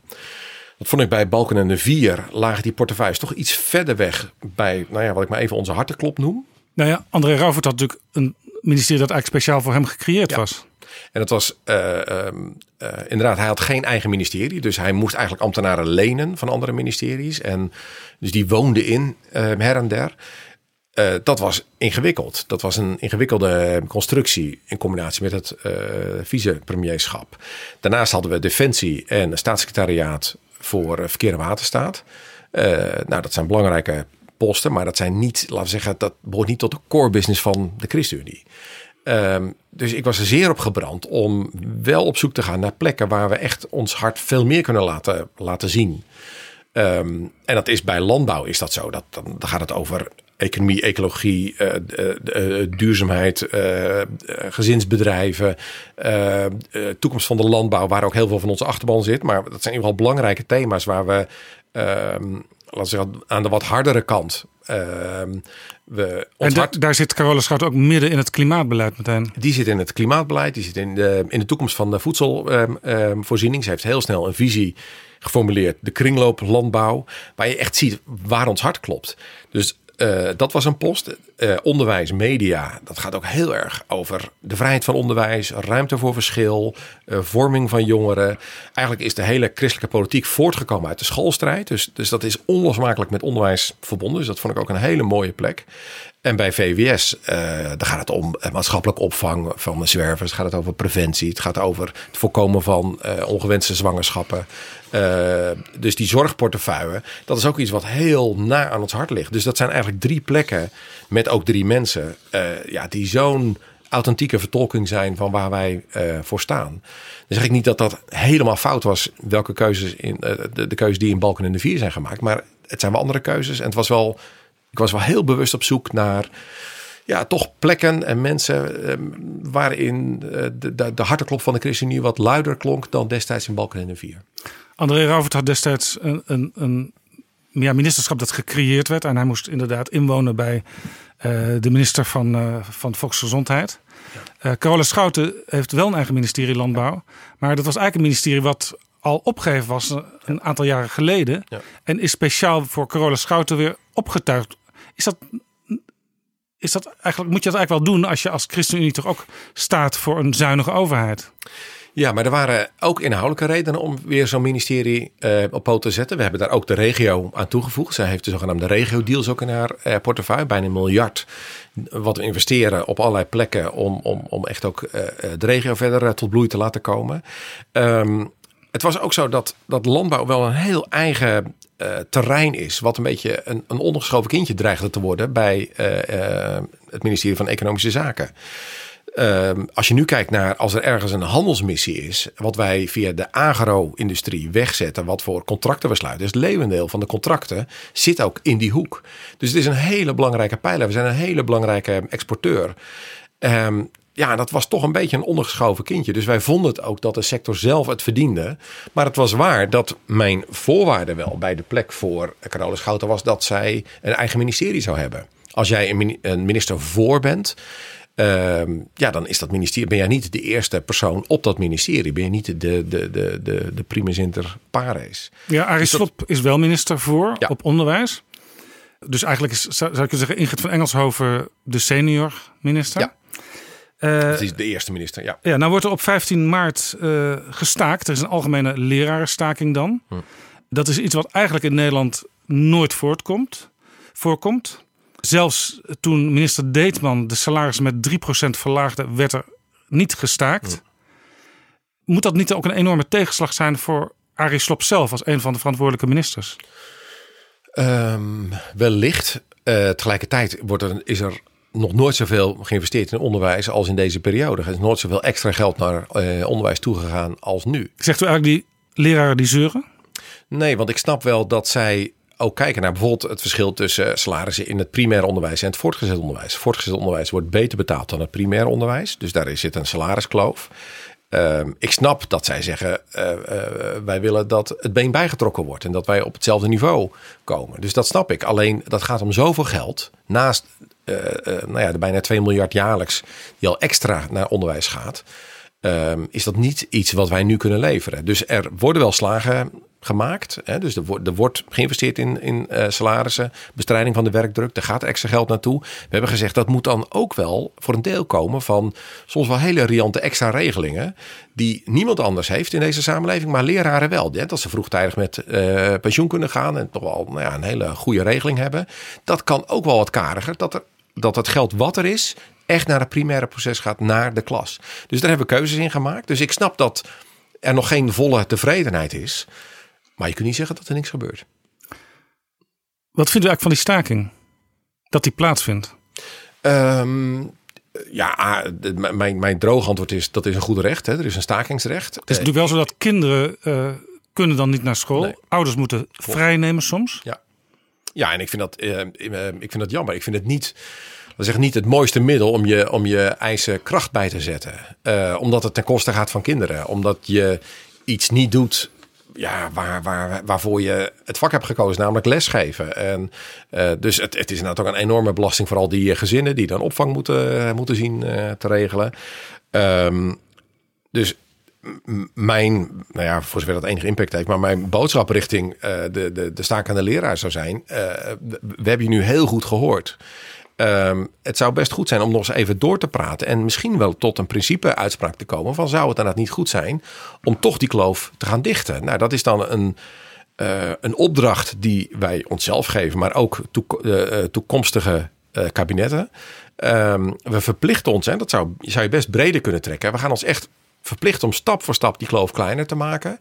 Dat vond ik bij Balken en de Vier lagen die portefeuilles toch iets verder weg bij, nou ja, wat ik maar even onze hartenklop noem. Nou ja, André Rauwvoort had natuurlijk een ministerie dat eigenlijk speciaal voor hem gecreëerd Ja. was. En dat was eh, ehm, eh, inderdaad, hij had geen eigen ministerie. Dus hij moest eigenlijk ambtenaren lenen van andere ministeries. En dus die woonden in ehm, her en der. Eh, dat was ingewikkeld. Dat was een ingewikkelde constructie in combinatie met het eh vicepremierschap. Daarnaast hadden we Defensie en een staatssecretariaat voor eh, Verkeer en Waterstaat. Nou, dat zijn belangrijke posten, maar dat zijn niet, laten we zeggen, dat behoort niet tot de core business van de ChristenUnie. Ehm, dus ik was er zeer op gebrand om wel op zoek te gaan naar plekken waar we echt ons hart veel meer kunnen laten, laten zien. Ehm, en dat is bij landbouw is dat zo. Dat, dan gaat het over economie, ecologie, eh, eh, duurzaamheid, gezinsbedrijven, toekomst van de landbouw, waar ook heel veel van onze achterban zit. Maar dat zijn in ieder geval belangrijke thema's waar we ehm, laten we zeggen, aan de wat hardere kant. ehm, we En da- daar zit Carola Schout ook midden in het klimaatbeleid meteen. die zit in het klimaatbeleid, die zit in de, in de toekomst van de voedselvoorziening. Ze heeft heel snel een visie geformuleerd, de kringloop landbouw, waar je echt ziet waar ons hart klopt. Dus eh, dat was een post. Eh, onderwijs, media, dat gaat ook heel erg over de vrijheid van onderwijs, ruimte voor verschil, eh, vorming van jongeren. Eigenlijk is de hele christelijke politiek voortgekomen uit de schoolstrijd. Dus, dus dat is onlosmakelijk met onderwijs verbonden. Dus dat vond ik ook een hele mooie plek. En bij VWS, daar gaat het om maatschappelijk opvang van de zwervers. gaat het over preventie. Het gaat over het voorkomen van ongewenste zwangerschappen. Eh, dus die zorgportefeuille, dat is ook iets wat heel na aan ons hart ligt. Dus dat zijn eigenlijk drie plekken met ook drie mensen. eh, ja, die zo'n authentieke vertolking zijn van waar wij eh, voor staan. Dan zeg ik niet dat dat helemaal fout was, welke keuzes in de, de keuzes die in Balken en de Vier zijn gemaakt. Maar het zijn wel andere keuzes. En het was wel, ik was wel heel bewust op zoek naar ja, toch plekken en mensen eh, waarin de, de, de hartenklop van de ChristenUnie wat luider klonk dan destijds in Balken en de Vier. André Rauwvoort had destijds een, een, een ja, ministerschap dat gecreëerd werd. En hij moest inderdaad inwonen bij eh, de minister van, eh, van Volksgezondheid. Eh Carola Schouten heeft wel een eigen ministerie Landbouw. Maar dat was eigenlijk een ministerie wat al opgegeven was eh, een aantal jaren geleden. Ja. En is speciaal voor Carola Schouten weer opgetuigd. Is dat, is dat eigenlijk, moet je dat eigenlijk wel doen als je als ChristenUnie toch ook staat voor een zuinige overheid? Ja, maar er waren ook inhoudelijke redenen om weer zo'n ministerie eh, op poot te zetten. We hebben daar ook de regio aan toegevoegd. Zij heeft de zogenaamde regio-deals ook in haar eh, portefeuille. Bijna een miljard wat we investeren op allerlei plekken om, om, om echt ook eh, de regio verder tot bloei te laten komen. Ehm, het was ook zo dat, dat landbouw wel een heel eigen terrein is. Wat een beetje een, een ondergeschoven kindje dreigde te worden bij het ministerie van Economische Zaken. Ehm, als je nu kijkt naar als er ergens een handelsmissie is, wat wij via de agro-industrie wegzetten, wat voor contracten we sluiten, is het leeuwendeel van de contracten zit ook in die hoek. Dus het is een hele belangrijke pijler. We zijn een hele belangrijke exporteur. Ehm, ja, dat was toch een beetje een ondergeschoven kindje. Dus wij vonden het ook dat de sector zelf het verdiende. Maar het was waar dat mijn voorwaarde wel bij de plek voor Carola Schouten was dat zij een eigen ministerie zou hebben. Als jij een mini- een minister voor bent, ja, dan is dat ministerie. Ben jij niet de eerste persoon op dat ministerie? Ben je niet de, de, de, de, de primus inter pares? Ja, Arie Dus Slob is wel minister voor Ja. op onderwijs. Dus eigenlijk is, zou, zou ik kunnen zeggen, Ingrid van Engelshoven de senior minister. Ja. Dat is de eerste minister, ja. ja, nou wordt er op 15 maart eh, gestaakt. Er is een algemene lerarenstaking dan. Hm. Dat is iets wat eigenlijk in Nederland nooit voortkomt, voorkomt. Zelfs toen minister Deetman de salaris met 3% verlaagde, werd er niet gestaakt. Moet dat niet ook een enorme tegenslag zijn voor Arie Slob zelf als een van de verantwoordelijke ministers? Ehm, wellicht. Eh, tegelijkertijd wordt er, is er nog nooit zoveel geïnvesteerd in onderwijs als in deze periode. Er is nooit zoveel extra geld naar eh, onderwijs toegegaan als nu. Zegt u eigenlijk die leraren die zeuren? Nee, want ik snap wel dat zij ook kijken naar bijvoorbeeld het verschil tussen salarissen in het primair onderwijs en het voortgezet onderwijs. Voortgezet onderwijs wordt beter betaald dan het primair onderwijs. Dus daar zit een salariskloof. Ehm, ik snap dat zij zeggen, eh, eh, wij willen dat het been bijgetrokken wordt en dat wij op hetzelfde niveau komen. Dus dat snap ik. Alleen dat gaat om zoveel geld. Naast eh, nou ja, de bijna 2 miljard jaarlijks die al extra naar onderwijs gaat. ehm, is dat niet iets wat wij nu kunnen leveren. Dus er worden wel slagen gemaakt. Hè? Dus er wordt, er wordt geïnvesteerd in, in eh, salarissen, bestrijding van de werkdruk. Er gaat extra geld naartoe. We hebben gezegd dat moet dan ook wel voor een deel komen van soms wel hele riante extra regelingen. Die niemand anders heeft in deze samenleving, maar leraren wel. Dat ze vroegtijdig met eh, pensioen kunnen gaan en toch wel nou ja, een hele goede regeling hebben. Dat kan ook wel wat kariger. Dat, er, dat het geld wat er is, echt naar het primaire proces gaat, naar de klas. Dus daar hebben we keuzes in gemaakt. Dus ik snap dat er nog geen volle tevredenheid is. Maar je kunt niet zeggen dat er niks gebeurt. Wat vindt u eigenlijk van die staking? Dat die plaatsvindt? Ehm, ja, ah, mijn, mijn droog antwoord is dat is een goed recht. Hè. Er is een stakingsrecht. Het is natuurlijk wel zo dat kinderen eh, kunnen dan niet naar school. Nee. Ouders moeten vrijnemen soms. Ja, en ik vind dat, eh, eh, ik vind dat jammer. Ik vind het niet, we zeggen niet het mooiste middel om je, om je eisen kracht bij te zetten. Eh, omdat het ten koste gaat van kinderen. Omdat je iets niet doet ja, waar, waar, waarvoor je het vak hebt gekozen, namelijk lesgeven. En, eh, dus het, het is inderdaad ook een enorme belasting voor al die eh, gezinnen die dan opvang moeten, moeten zien eh, te regelen. Ehm, dus mijn, nou ja, voor zover dat enige impact heeft, maar mijn boodschap richting eh, de, de, de stakende leraar zou zijn: eh, we hebben je nu heel goed gehoord. Ehm, het zou best goed zijn om nog eens even door te praten en misschien wel tot een principe-uitspraak te komen van zou het inderdaad niet goed zijn om toch die kloof te gaan dichten. Nou, dat is dan een, eh, een opdracht die wij onszelf geven, maar ook eh, eh, toekomstige kabinetten. Ehm, we verplichten ons, en dat zou, zou je best breder kunnen trekken. We gaan ons echt verplichten om stap voor stap die kloof kleiner te maken.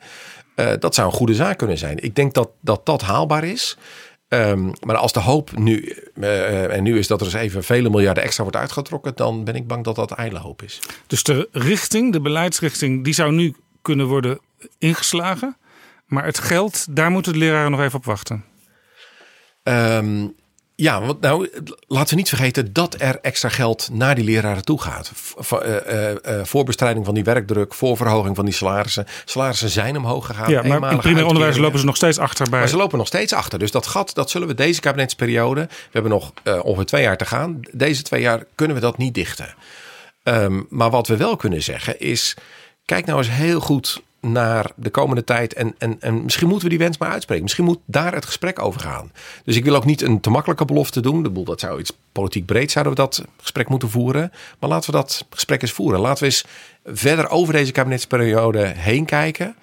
Dat zou een goede zaak kunnen zijn. Ik denk dat dat, dat haalbaar is. Ehm, maar als de hoop nu, eh, en nu is dat er eens even vele miljarden extra wordt uitgetrokken, dan ben ik bang dat dat ijle hoop is. Dus de richting, de beleidsrichting, die zou nu kunnen worden ingeslagen. Maar het geld, daar moeten de leraren nog even op wachten. Ehm, ja, want nou, laten we niet vergeten dat er extra geld naar die leraren toe gaat. V- v- eh, eh, eh, voor bestrijding van die werkdruk, voor verhoging van die salarissen. Salarissen zijn omhoog gegaan. Ja, maar in primair onderwijs uitkeringen. lopen ze nog steeds achter bij. Maar ze lopen nog steeds achter. Dus dat gat, dat zullen we deze kabinetsperiode. We hebben nog eh, ongeveer twee jaar te gaan. Deze twee jaar kunnen we dat niet dichten. Ehm, maar wat we wel kunnen zeggen is. Kijk nou eens heel goed naar de komende tijd. En, en, en misschien moeten we die wens maar uitspreken. Misschien moet daar het gesprek over gaan. Dus ik wil ook niet een te makkelijke belofte doen. De boel, dat zou iets politiek breed zouden we dat gesprek moeten voeren. Maar laten we dat gesprek eens voeren. Laten we eens verder over deze kabinetsperiode heen kijken.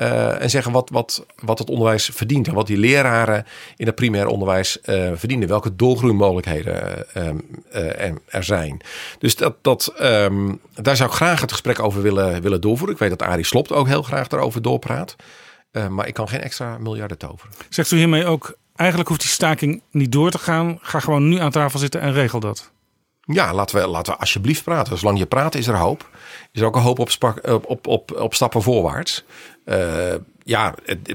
Eh, en zeggen wat, wat, wat het onderwijs verdient. En wat die leraren in het primair onderwijs eh, verdienen. Welke doorgroeimogelijkheden eh, eh, er- zijn. Dus dat, dat, ehm, daar zou ik graag het gesprek over willen, willen doorvoeren. Ik weet dat Arie Slopt ook heel graag daarover doorpraat. Maar ik kan geen extra miljarden toveren. Zegt u hiermee ook, eigenlijk hoeft die staking niet door te gaan. Ga gewoon nu aan tafel zitten en regel dat. Ja, laten we, laten we alsjeblieft praten. Zolang je praat is er hoop. Is er ook een hoop op, spak- op, op, op, op stappen voorwaarts. Eh, ja,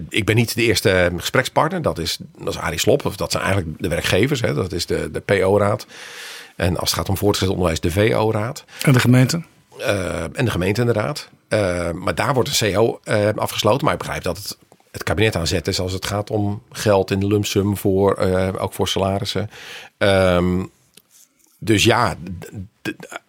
ik ben niet de eerste gesprekspartner. Dat is, dat is Arie Slop. Of dat zijn eigenlijk de werkgevers. Hè. Dat is de, de PO-raad. En als het gaat om voortgezet onderwijs, de VO-raad. En de gemeente? Eh, en de gemeente inderdaad. Eh, maar daar wordt een CO afgesloten. Maar ik begrijp dat het, het kabinet aan zet is als het gaat om geld in de lump sum voor, ook voor salarissen. Ehm, dus ja,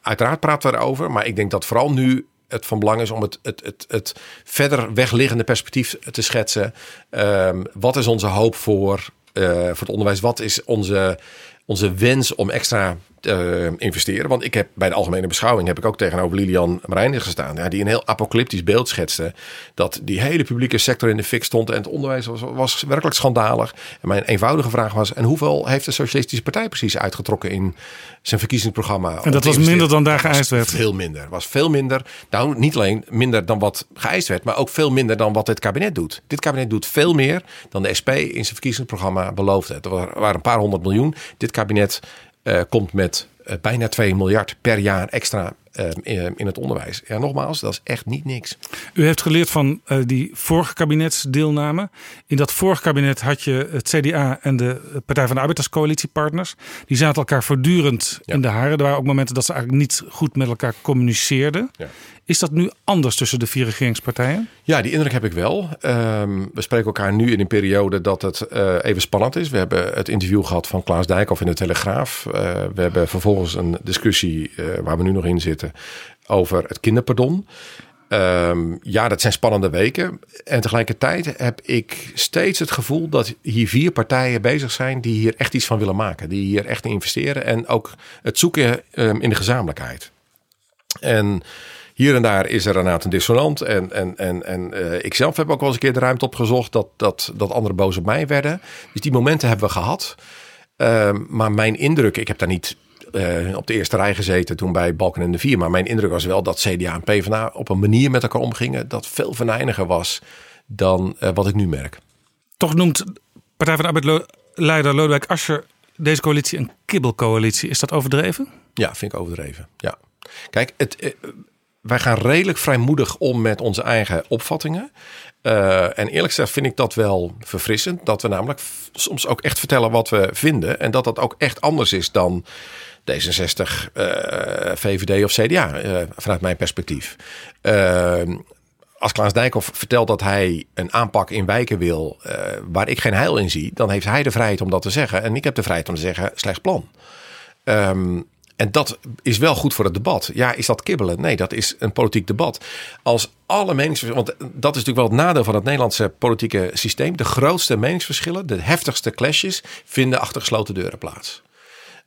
uiteraard praten we erover. Maar ik denk dat vooral nu het van belang is om het, het, het, het verder wegliggende perspectief te schetsen. Ehm, wat is onze hoop voor, eh, voor het onderwijs? Wat is onze, onze wens om extra te investeren? Want ik heb bij de algemene beschouwing heb ik ook tegenover Lilian Marijnis gestaan. Ja, die een heel apocalyptisch beeld schetste. Dat die hele publieke sector in de fik stond. En het onderwijs was, was werkelijk schandalig. En mijn eenvoudige vraag was: en hoeveel heeft de Socialistische Partij precies uitgetrokken in zijn verkiezingsprogramma? En dat was minder dan daar geëist werd. Veel minder. Was veel minder. Nou, niet alleen minder dan wat geëist werd, maar ook veel minder dan wat dit kabinet doet. Dit kabinet doet veel meer dan de SP in zijn verkiezingsprogramma beloofde. Het wa- waren een paar honderd miljoen. Dit kabinet eh, komt met eh, bijna 2 miljard per jaar extra eh, in, in het onderwijs. Ja, nogmaals, dat is echt niet niks. U heeft geleerd van die vorige kabinetsdeelname. In dat vorige kabinet had je het CDA en de Partij van de Arbeid als coalitiepartners. Die zaten elkaar voortdurend Ja. in de haren. Er waren ook momenten dat ze eigenlijk niet goed met elkaar communiceerden. Ja. Is dat nu anders tussen de vier regeringspartijen? Ja, die indruk heb ik wel. Ehm, we spreken elkaar nu in een periode dat het eh, even spannend is. We hebben het interview gehad van Klaas Dijkhoff in de Telegraaf. Eh, we hebben vervolgens een discussie eh, waar we nu nog in zitten over het kinderpardon. Ehm, ja, dat zijn spannende weken. En tegelijkertijd heb ik steeds het gevoel dat hier vier partijen bezig zijn die hier echt iets van willen maken. Die hier echt in investeren en ook het zoeken ehm, in de gezamenlijkheid. En hier en daar is er inderdaad een dissonant. En, en, en, en eh, ik zelf heb ook wel eens een keer de ruimte opgezocht dat, dat, dat anderen boos op mij werden. Dus die momenten hebben we gehad. Ehm, maar mijn indruk, ik heb daar niet eh, op de eerste rij gezeten toen bij Balken en de Vier. Maar mijn indruk was wel dat CDA en PvdA op een manier met elkaar omgingen dat veel venijniger was dan eh, wat ik nu merk. Toch noemt Partij van de Arbeid-leider Lodewijk Asscher deze coalitie een kibbelcoalitie. Is dat overdreven? Ja, vind ik overdreven. Ja. Kijk, het, wij gaan redelijk vrijmoedig om met onze eigen opvattingen. Eh, en eerlijk gezegd vind ik dat wel verfrissend. Dat we namelijk soms ook echt vertellen wat we vinden. En dat dat ook echt anders is dan D66, eh, VVD of CDA, eh, vanuit mijn perspectief. Eh, als Klaas Dijkhoff vertelt dat hij een aanpak in wijken wil waar ik geen heil in zie, dan heeft hij de vrijheid om dat te zeggen. En ik heb de vrijheid om te zeggen, slecht plan. Ehm, en dat is wel goed voor het debat. Ja, is dat kibbelen? Nee, dat is een politiek debat. Als alle meningsverschillen, want dat is natuurlijk wel het nadeel van het Nederlandse politieke systeem. De grootste meningsverschillen, de heftigste clashes, vinden achter gesloten deuren plaats.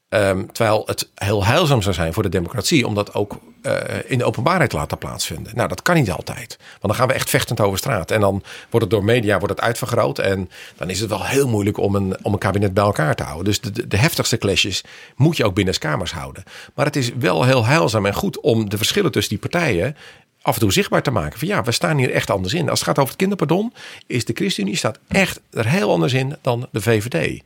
Ehm, terwijl het heel heilzaam zou zijn voor de democratie om dat ook eh, in de openbaarheid te laten plaatsvinden. Nou, dat kan niet altijd. Want dan gaan we echt vechtend over straat. En dan wordt het door media wordt het uitvergroot. En dan is het wel heel moeilijk om een, om een kabinet bij elkaar te houden. Dus de, de, heftigste clashes moet je ook binnen kamers houden. Maar het is wel heel heilzaam en goed om de verschillen tussen die partijen af en toe zichtbaar te maken. Van ja, we staan hier echt anders in. Als het gaat over het kinderpardon, is de ChristenUnie staat echt er heel anders in dan de VVD.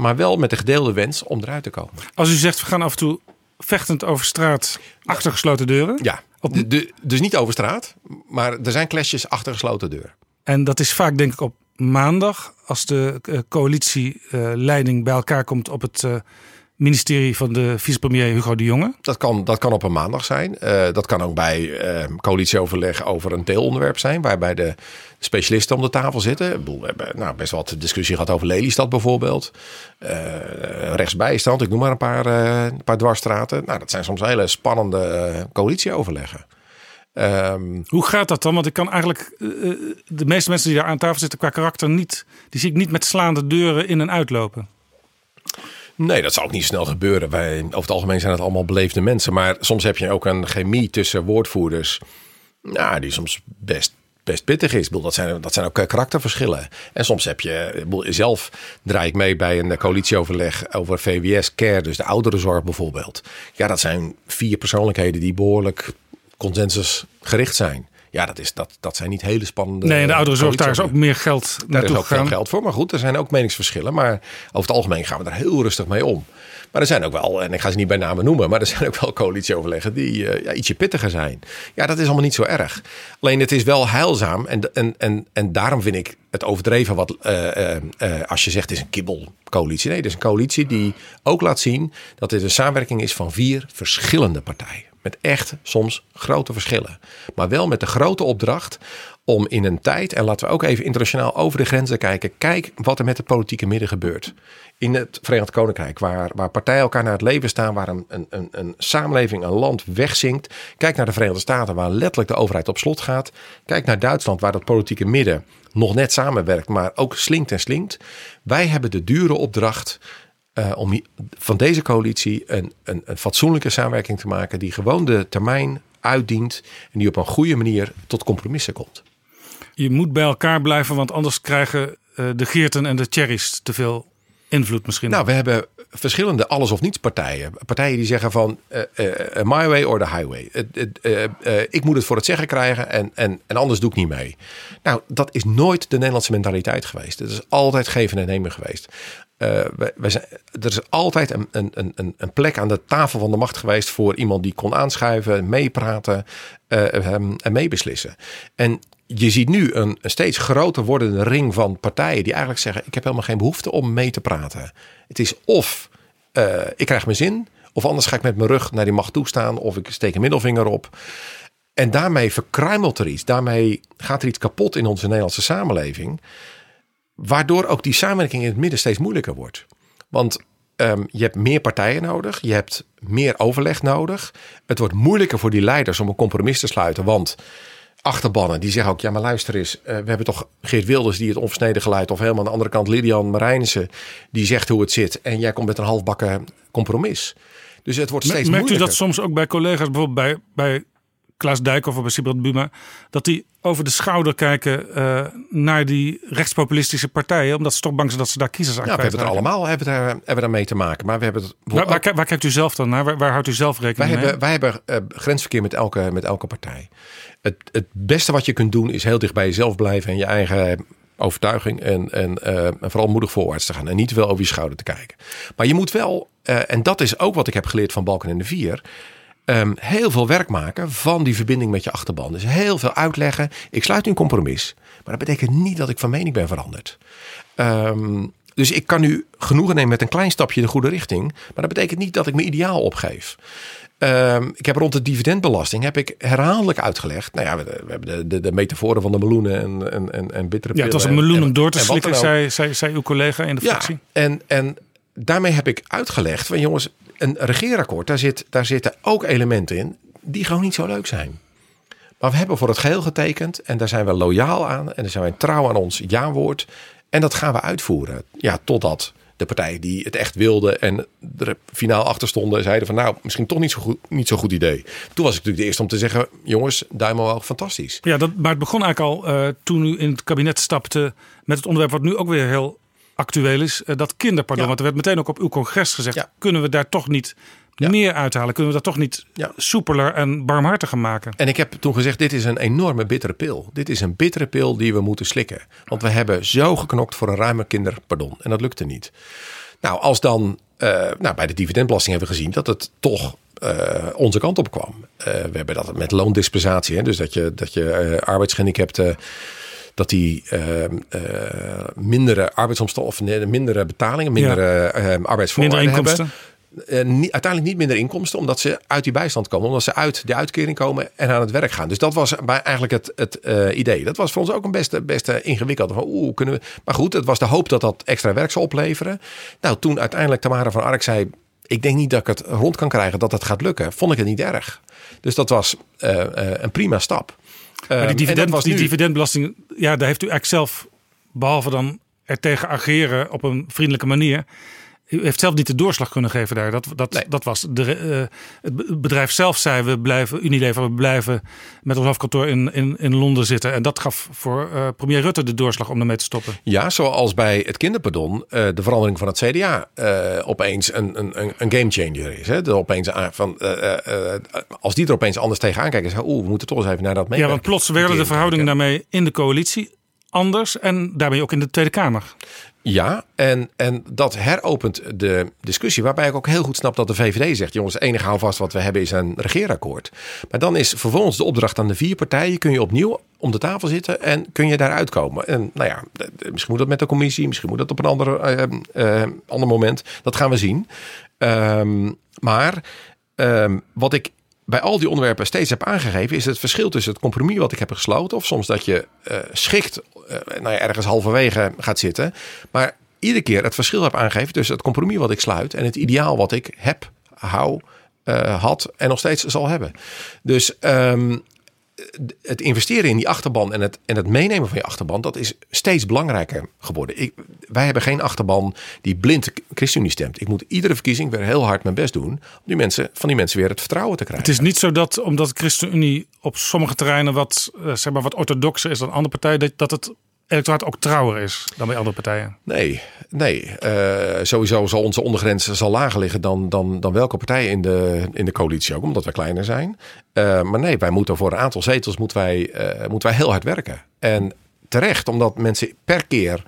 Maar wel met de gedeelde wens om eruit te komen. Als u zegt we gaan af en toe vechtend over straat achter gesloten deuren. Ja, Op- de, de- dus niet over straat, maar er zijn clashes achter gesloten deuren. En dat is vaak denk ik op maandag als de eh, coalitieleiding bij elkaar komt op het eh, ministerie van de vicepremier Hugo de Jonge. Dat kan, dat kan op een maandag zijn. Eh, dat kan ook bij eh, coalitieoverleg over een deelonderwerp zijn, waarbij de specialisten om de tafel zitten. We hebben nou, best wel wat discussie gehad over Lelystad bijvoorbeeld. Eh, rechtsbijstand, ik noem maar een paar, een paar dwarsstraten. Nou, dat zijn soms hele spannende coalitieoverleggen. Ehm, Hoe gaat dat dan? Want ik kan eigenlijk de meeste mensen die daar aan tafel zitten qua karakter niet, die zie ik niet met slaande deuren in en uitlopen. Nee, dat zal ook niet snel gebeuren. Wij, over het algemeen zijn het allemaal beleefde mensen. Maar soms heb je ook een chemie tussen woordvoerders. Nou, die soms best, best pittig is. Bedoel, dat, zijn, dat zijn ook eh, karakterverschillen. En soms heb je, zelf draai ik mee bij een coalitieoverleg over VWS Care, dus de ouderenzorg bijvoorbeeld. Ja, dat zijn vier persoonlijkheden die behoorlijk consensusgericht zijn. Ja, dat, is, dat, dat zijn niet hele spannende. Nee, de ouderenzorg, daar is ook meer geld Daar is ook veel geld voor. Maar goed, er zijn ook meningsverschillen. Maar over het algemeen gaan we daar heel rustig mee om. Maar er zijn ook wel, en ik ga ze niet bij namen noemen, maar er zijn ook wel coalitieoverleggen die eh, ja, ietsje pittiger zijn. Ja, dat is allemaal niet zo erg. Alleen het is wel heilzaam. En, en, en, en daarom vind ik het overdreven wat eh, eh, als je zegt het is een kibbelcoalitie. Nee, het is een coalitie die ook laat zien dat dit een samenwerking is van vier verschillende partijen. Met echt soms grote verschillen. Maar wel met de grote opdracht om in een tijd, en laten we ook even internationaal over de grenzen kijken. Kijk wat er met het politieke midden gebeurt. In het Verenigd Koninkrijk, waar, waar partijen elkaar naar het leven staan, waar een, een, een, een samenleving, een land wegzinkt. Kijk naar de Verenigde Staten, waar letterlijk de overheid op slot gaat. Kijk naar Duitsland, waar dat politieke midden nog net samenwerkt, maar ook slinkt en slinkt. Wij hebben de dure opdracht eh, om van deze coalitie een, een, een fatsoenlijke samenwerking te maken die gewoon de termijn uitdient en die op een goede manier tot compromissen komt. Je moet bij elkaar blijven, want anders krijgen eh, de Geerten en de Cherries te veel invloed misschien. Nou, we hebben verschillende alles of niets partijen. Partijen die zeggen van eh, my way or the highway. Ik moet het voor het zeggen krijgen en, en, en anders doe ik niet mee. Nou, dat is nooit de Nederlandse mentaliteit geweest. Het is altijd geven en nemen geweest. Eh, wij, zijn, er is altijd een, een, een, een plek aan de tafel van de macht geweest voor iemand die kon aanschuiven, meepraten eh, ehm, en meebeslissen. En je ziet nu een, steeds groter wordende ring van partijen die eigenlijk zeggen: Ik heb helemaal geen behoefte om mee te praten. Het is of eh, ik krijg mijn zin, of anders ga ik met mijn rug naar die macht toestaan, of ik steek een middelvinger op. En daarmee verkruimelt er iets. Daarmee gaat er iets kapot in onze Nederlandse samenleving. Waardoor ook die samenwerking in het midden steeds moeilijker wordt. Want ehm, je hebt meer partijen nodig. Je hebt meer overleg nodig. Het wordt moeilijker voor die leiders om een compromis te sluiten. Want achterbannen die zeggen ook... ja, maar luister eens. eh, we hebben toch Geert Wilders die het onversneden geluid... of helemaal aan de andere kant Lilian Marijnissen... die zegt hoe het zit. En jij komt met een halfbakken compromis. Dus het wordt steeds Merkt u moeilijker. dat soms ook bij collega's, bijvoorbeeld bij, bij Klaas Dijkhoff of bij Sibrand Buma, dat die over de schouder kijken eh, naar die rechtspopulistische partijen, omdat ze toch bang zijn dat ze daar kiezers aan Ja, we hebben het er allemaal hebben daar, hebben daar mee te maken. Maar we hebben het Waar, waar, ki- waar kijkt u zelf dan naar? Waar, waar houdt u zelf Wij rekening mee? hebben, wij hebben eh, grensverkeer met elke, met elke partij. Het, het beste wat je kunt doen is heel dicht bij jezelf blijven en je eigen overtuiging en, en, eh, en vooral moedig voorwaarts te gaan en niet veel over je schouder te kijken. Maar je moet wel, en dat is ook wat ik heb geleerd van Balken en de Vier, ehm, heel veel werk maken van die verbinding met je achterban. Dus heel veel uitleggen. Ik sluit nu een compromis, maar dat betekent niet dat ik van mening ben veranderd. Ehm, dus ik kan nu genoegen nemen met een klein stapje de goede richting. Maar dat betekent niet dat ik mijn ideaal opgeef. Ehm, ik heb rond de dividendbelasting heb ik herhaaldelijk uitgelegd. Nou ja, we, we hebben de, de, de metaforen van de meloenen en, en, en, en bittere ja, het was een en- meloen om door te slikken, zei, zei, zei uw collega in de Ja, fractie. en, en daarmee heb ik uitgelegd van jongens, een regeerakkoord, daar, zit, daar zitten ook elementen in die gewoon niet zo leuk zijn. Maar we hebben voor het geheel getekend en daar zijn we loyaal aan en daar zijn we trouw aan ons ja-woord. En dat gaan we uitvoeren. Ja, totdat de partijen die het echt wilden en er finaal achter stonden, zeiden van nou, misschien toch niet zo goed, niet zo goed idee. Toen was ik natuurlijk de eerste om te zeggen, jongens, duim omhoog, fantastisch. Ja, dat, maar het begon eigenlijk al eh, toen u in het kabinet stapte met het onderwerp wat nu ook weer heel actueel is. eh, dat kinderpardon. Ja. Want er werd meteen ook op uw congres gezegd, Ja. kunnen we daar toch niet Ja. meer uithalen? Kunnen we dat toch niet Ja. soepeler en barmhartiger maken? En ik heb toen gezegd, dit is een enorme bittere pil. Dit is een bittere pil die we moeten slikken. Want we hebben zo geknokt voor een ruime kinderpardon. En dat lukte niet. Nou, als dan eh, nou, bij de dividendbelasting hebben we gezien dat het toch eh, onze kant op kwam. We hebben dat met loondispensatie. Hè? Dus dat je, dat je eh, arbeidsgehandicapten dat die eh, eh, mindere arbeidsomstandigheden, of nee, mindere betalingen, mindere eh, Minder arbeidsvoorwaarden hebben. inkomsten? Eh, niet, uiteindelijk niet minder inkomsten, omdat ze uit die bijstand komen. Omdat ze uit de uitkering komen en aan het werk gaan. Dus dat was eigenlijk het, het eh, idee. Dat was voor ons ook een beste, beste ingewikkeld. Van, oeh, kunnen we... Maar goed, het was de hoop dat dat extra werk zou opleveren. Nou, toen uiteindelijk Tamara van Ark zei... ik denk niet dat ik het rond kan krijgen dat het gaat lukken. Vond ik het niet erg. Dus dat was een prima stap. Maar Ehm, die, en dividend, dat was die nu- dividendbelasting, ja, daar heeft u eigenlijk zelf, behalve dan er tegen ageren op een vriendelijke manier. Heeft zelf niet de doorslag kunnen geven daar. Dat, dat, Nee. dat was de, eh, het bedrijf zelf zei we blijven, Unilever, we blijven met ons hoofdkantoor in, in, in Londen zitten. En dat gaf voor eh, premier Rutte de doorslag om ermee te stoppen. Ja, zoals bij het kinderpardon eh, de verandering van het CDA opeens een, een, een- gamechanger is. Hè? De opeens aan- van, als die er opeens anders tegenaan kijken, zeggen oeh, we moeten toch eens even naar dat mee. Ja, want plots werden de verhoudingen daarmee in de coalitie anders en daarmee ook in de Tweede Kamer. Ja, en, en dat heropent de discussie. Waarbij ik ook heel goed snap dat de VVD zegt: jongens, het enige houvast wat we hebben is een regeerakkoord. Maar dan is vervolgens de opdracht aan de vier partijen: kun je opnieuw om de tafel zitten en kun je daaruit komen. En nou ja, misschien moet dat met de commissie, misschien moet dat op een ander, eh, eh, ander moment. Dat gaan we zien. Ehm, maar ehm, wat ik bij al die onderwerpen steeds heb aangegeven, is het verschil tussen het compromis wat ik heb gesloten, of soms dat je eh, schikt, eh, nou ja, ergens halverwege gaat zitten, maar iedere keer het verschil heb aangegeven tussen het compromis wat ik sluit en het ideaal wat ik heb, hou, eh, had en nog steeds zal hebben. Dus ehm, het investeren in die achterban en het, en het meenemen van je achterban, dat is steeds belangrijker geworden. Ik, wij hebben geen achterban die blind ChristenUnie stemt. Ik moet iedere verkiezing weer heel hard mijn best doen om die mensen, van die mensen weer het vertrouwen te krijgen. Het is niet zo dat omdat ChristenUnie op sommige terreinen wat, eh, zeg maar wat orthodoxer is dan andere partijen, dat het electoraat ook trouwer is dan bij andere partijen. Nee, nee. Eh, sowieso zal onze ondergrens zal lager liggen dan, dan, dan welke partij in de, in de coalitie ook, omdat we kleiner zijn. Eh, maar nee, wij moeten voor een aantal zetels moeten wij, eh, moeten wij heel hard werken. En terecht, omdat mensen per keer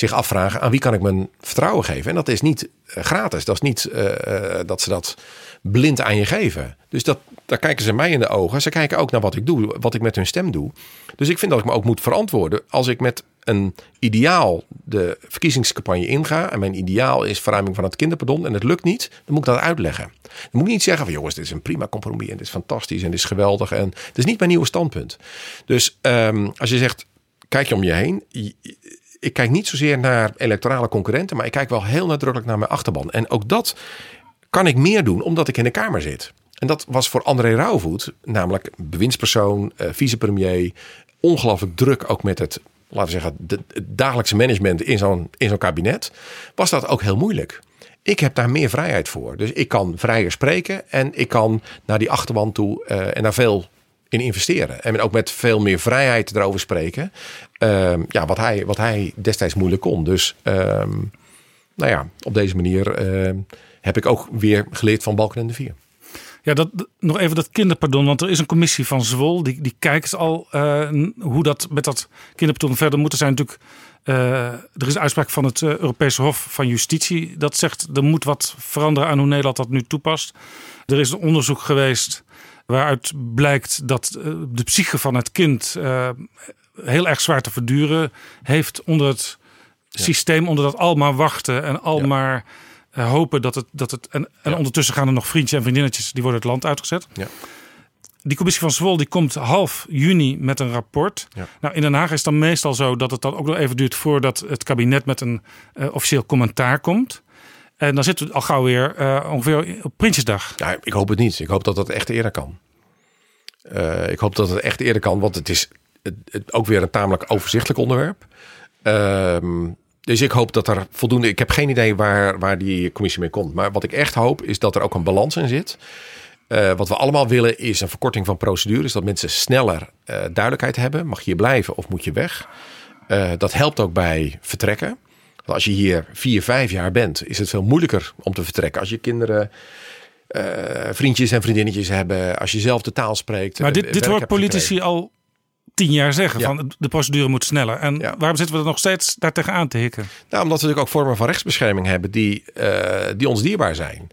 zich afvragen aan wie kan ik mijn vertrouwen geven. En dat is niet eh, gratis. Dat is niet eh, eh, dat ze dat blind aan je geven. Dus dat, daar kijken ze mij in de ogen. Ze kijken ook naar wat ik doe, wat ik met hun stem doe. Dus ik vind dat ik me ook moet verantwoorden als ik met een ideaal de verkiezingscampagne inga. En mijn ideaal is verruiming van het kinderpardon. En het lukt niet, dan moet ik dat uitleggen. Dan moet ik niet zeggen van jongens, dit is een prima compromis. En dit is fantastisch en dit is geweldig. En het is niet mijn nieuwe standpunt. Dus ehm, als je zegt, kijk je om je heen ik kijk niet zozeer naar electorale concurrenten, maar ik kijk wel heel nadrukkelijk naar mijn achterban. En ook dat kan ik meer doen omdat ik in de Kamer zit. En dat was voor André Rauwvoet, namelijk bewindspersoon, eh, vicepremier, ongelooflijk druk ook met het, laten we zeggen, het dagelijkse management in zo'n in zo'n kabinet, was dat ook heel moeilijk. Ik heb daar meer vrijheid voor. Dus ik kan vrijer spreken en ik kan naar die achterban toe uh, en daar veel in investeren. En ook met veel meer vrijheid erover spreken. Ehm, ja, wat, hij, wat hij destijds moeilijk kon. Dus ehm, nou ja, op deze manier ehm, heb ik ook weer geleerd van Balken en de Vier. Ja, dat, nog even dat kinderpardon. Want er is een commissie van Zwol. Die, die kijkt al uh, hoe dat met dat kinderpardon verder moet. Er zijn natuurlijk. Uh, er is een uitspraak van het uh, Europese Hof van Justitie. Dat zegt er moet wat veranderen aan hoe Nederland dat nu toepast. Er is een onderzoek geweest waaruit blijkt dat de psyche van het kind heel erg zwaar te verduren heeft onder het systeem, onder dat al maar wachten en al maar uh, hopen dat het. Dat het en, en ondertussen gaan er nog vriendjes en vriendinnetjes die worden het land uitgezet. Ja. Die commissie van Zwol die komt half juni met een rapport. Nou, in Den Haag is het dan meestal zo dat het dan ook nog even duurt voordat het kabinet met een uh, officieel commentaar komt. En dan zitten we al gauw weer uh, ongeveer op Prinsjesdag. Ja, ik hoop het niet. Ik hoop dat dat echt eerder kan. ik hoop dat het echt eerder kan, want het is het, ook weer een tamelijk overzichtelijk onderwerp. Ehm, dus ik hoop dat er voldoende. Ik heb geen idee waar, waar die commissie mee komt. Maar wat ik echt hoop is dat er ook een balans in zit. Uh, wat we allemaal willen is een verkorting van procedures. Dat mensen sneller duidelijkheid hebben. Mag je hier blijven of moet je weg? Dat helpt ook bij vertrekken. Als je hier vier, vijf jaar bent, is het veel moeilijker om te vertrekken. Als je kinderen, vriendjes en vriendinnetjes hebben. Als je zelf de taal spreekt. Maar dit, dit hoort politici gekregen. al tien jaar zeggen. Van de procedure moet sneller. En waarom zitten we er nog steeds daar tegenaan te hikken? Nou, omdat we natuurlijk ook vormen van rechtsbescherming hebben die, uh, die ons dierbaar zijn.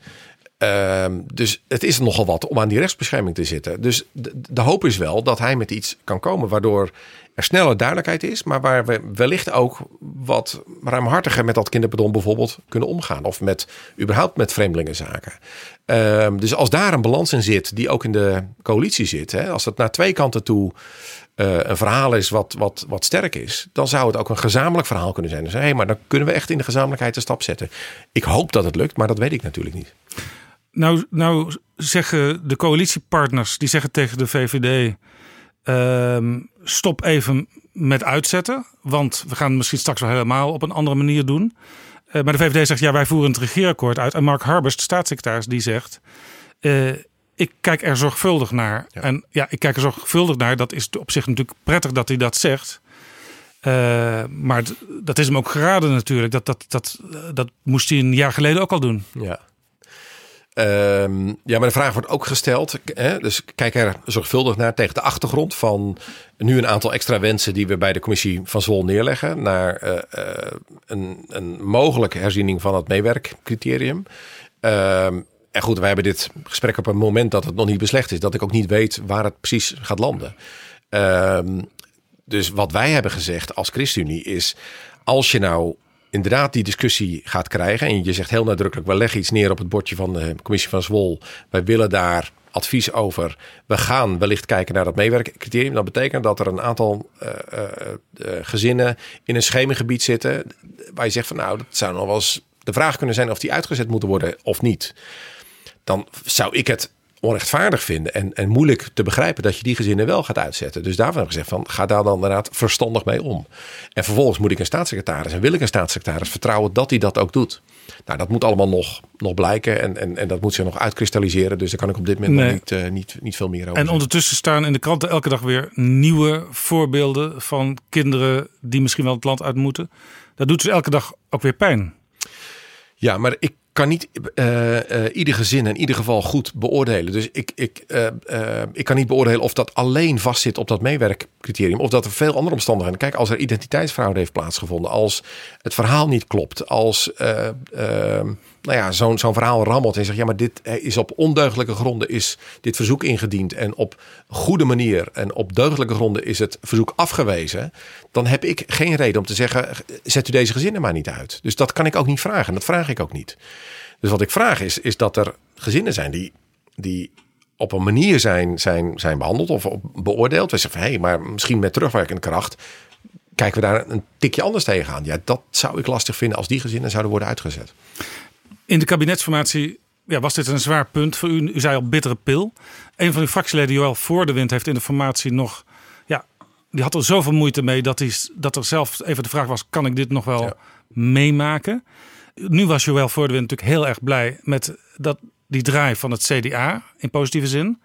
Uh, dus het is nogal wat om aan die rechtsbescherming te zitten. Dus de, de, hoop is wel dat hij met iets kan komen waardoor er sneller duidelijkheid is, maar waar we wellicht ook wat ruimhartiger met dat kinderpardon bijvoorbeeld kunnen omgaan. Of met überhaupt met vreemdelingenzaken. Uh, dus als daar een balans in zit, die ook in de coalitie zit, hè, als het naar twee kanten toe uh, een verhaal is wat, wat, wat sterk is, dan zou het ook een gezamenlijk verhaal kunnen zijn. Dus hé, hey, maar dan kunnen we echt in de gezamenlijkheid een stap zetten. Ik hoop dat het lukt, maar dat weet ik natuurlijk niet. Nou, nou zeggen de coalitiepartners, die zeggen tegen de VVD, uh, stop even met uitzetten, want we gaan het misschien straks wel helemaal op een andere manier doen. Uh, maar de VVD zegt, ja, wij voeren het regeerakkoord uit. En Mark Harbers, de staatssecretaris, die zegt, uh, ik kijk er zorgvuldig naar. Ja. En ja, ik kijk er zorgvuldig naar. Dat is op zich natuurlijk prettig dat hij dat zegt. Uh, maar dat is hem ook geraden natuurlijk. Dat, dat, dat, dat moest hij een jaar geleden ook al doen. Ja. Um, ja, maar de vraag wordt ook gesteld. Hè? Dus kijk er zorgvuldig naar tegen de achtergrond van nu een aantal extra wensen die we bij de commissie van Zwol neerleggen. Naar uh, uh, een, een mogelijke herziening van het meewerkcriterium. Uh, en goed, wij hebben dit gesprek op een moment dat het nog niet beslecht is. Dat ik ook niet weet waar het precies gaat landen. Um, dus wat wij hebben gezegd als ChristenUnie is... als je nou inderdaad die discussie gaat krijgen... en je zegt heel nadrukkelijk... we leggen iets neer op het bordje van de commissie van Zwol. Wij willen daar advies over. We gaan wellicht kijken naar dat meewerkcriterium. Dat betekent dat er een aantal uh, uh, uh, gezinnen in een schemengebied zitten... waar je zegt van nou, dat zou nog wel eens de vraag kunnen zijn... of die uitgezet moeten worden of niet dan zou ik het onrechtvaardig vinden en, en moeilijk te begrijpen dat je die gezinnen wel gaat uitzetten. Dus daarvan heb ik gezegd van ga daar dan inderdaad verstandig mee om. En vervolgens moet ik een staatssecretaris en wil ik een staatssecretaris vertrouwen dat hij dat ook doet. Nou, dat moet allemaal nog, nog blijken en, en, en dat moet zich nog uitkristalliseren. Dus daar kan ik op dit moment nee. niet, uh, niet, niet veel meer over. En zeggen. ondertussen staan in de kranten elke dag weer nieuwe voorbeelden van kinderen die misschien wel het land uit moeten. Dat doet dus elke dag ook weer pijn. Ja, maar ik kan niet eh, eh, ieder gezin in ieder geval goed beoordelen. Dus ik, ik, eh, ik kan niet beoordelen of dat alleen vastzit op dat meewerkcriterium. Of dat er veel andere omstandigheden. Kijk, als er identiteitsfraude heeft plaatsgevonden. Als het verhaal niet klopt. Als nou ja, zo'n verhaal rammelt en zegt... ja, maar dit is op ondeugdelijke gronden is dit verzoek ingediend. En op goede manier en op deugdelijke gronden is het verzoek afgewezen. Dan heb ik geen reden om te zeggen... zet u deze gezinnen maar niet uit. Dus dat kan ik ook niet vragen. Dat vraag ik ook niet. Dus wat ik vraag is, is dat er gezinnen zijn die, die op een manier zijn, zijn, zijn behandeld of beoordeeld. We zeggen van, hé, hey, maar misschien met terugwerkende kracht kijken we daar een tikje anders tegenaan. Ja, dat zou ik lastig vinden als die gezinnen zouden worden uitgezet. In de kabinetsformatie ja, was dit een zwaar punt voor u. U zei al bittere pil. Een van uw fractieleden, Joël Voor de Wind, heeft in de formatie nog... Ja, die had er zoveel moeite mee dat, hij, dat er zelf even de vraag was... kan ik dit nog wel Ja. meemaken? Nu was Joël Voor de Wind natuurlijk heel erg blij... met dat, die draai van het CDA, in positieve zin.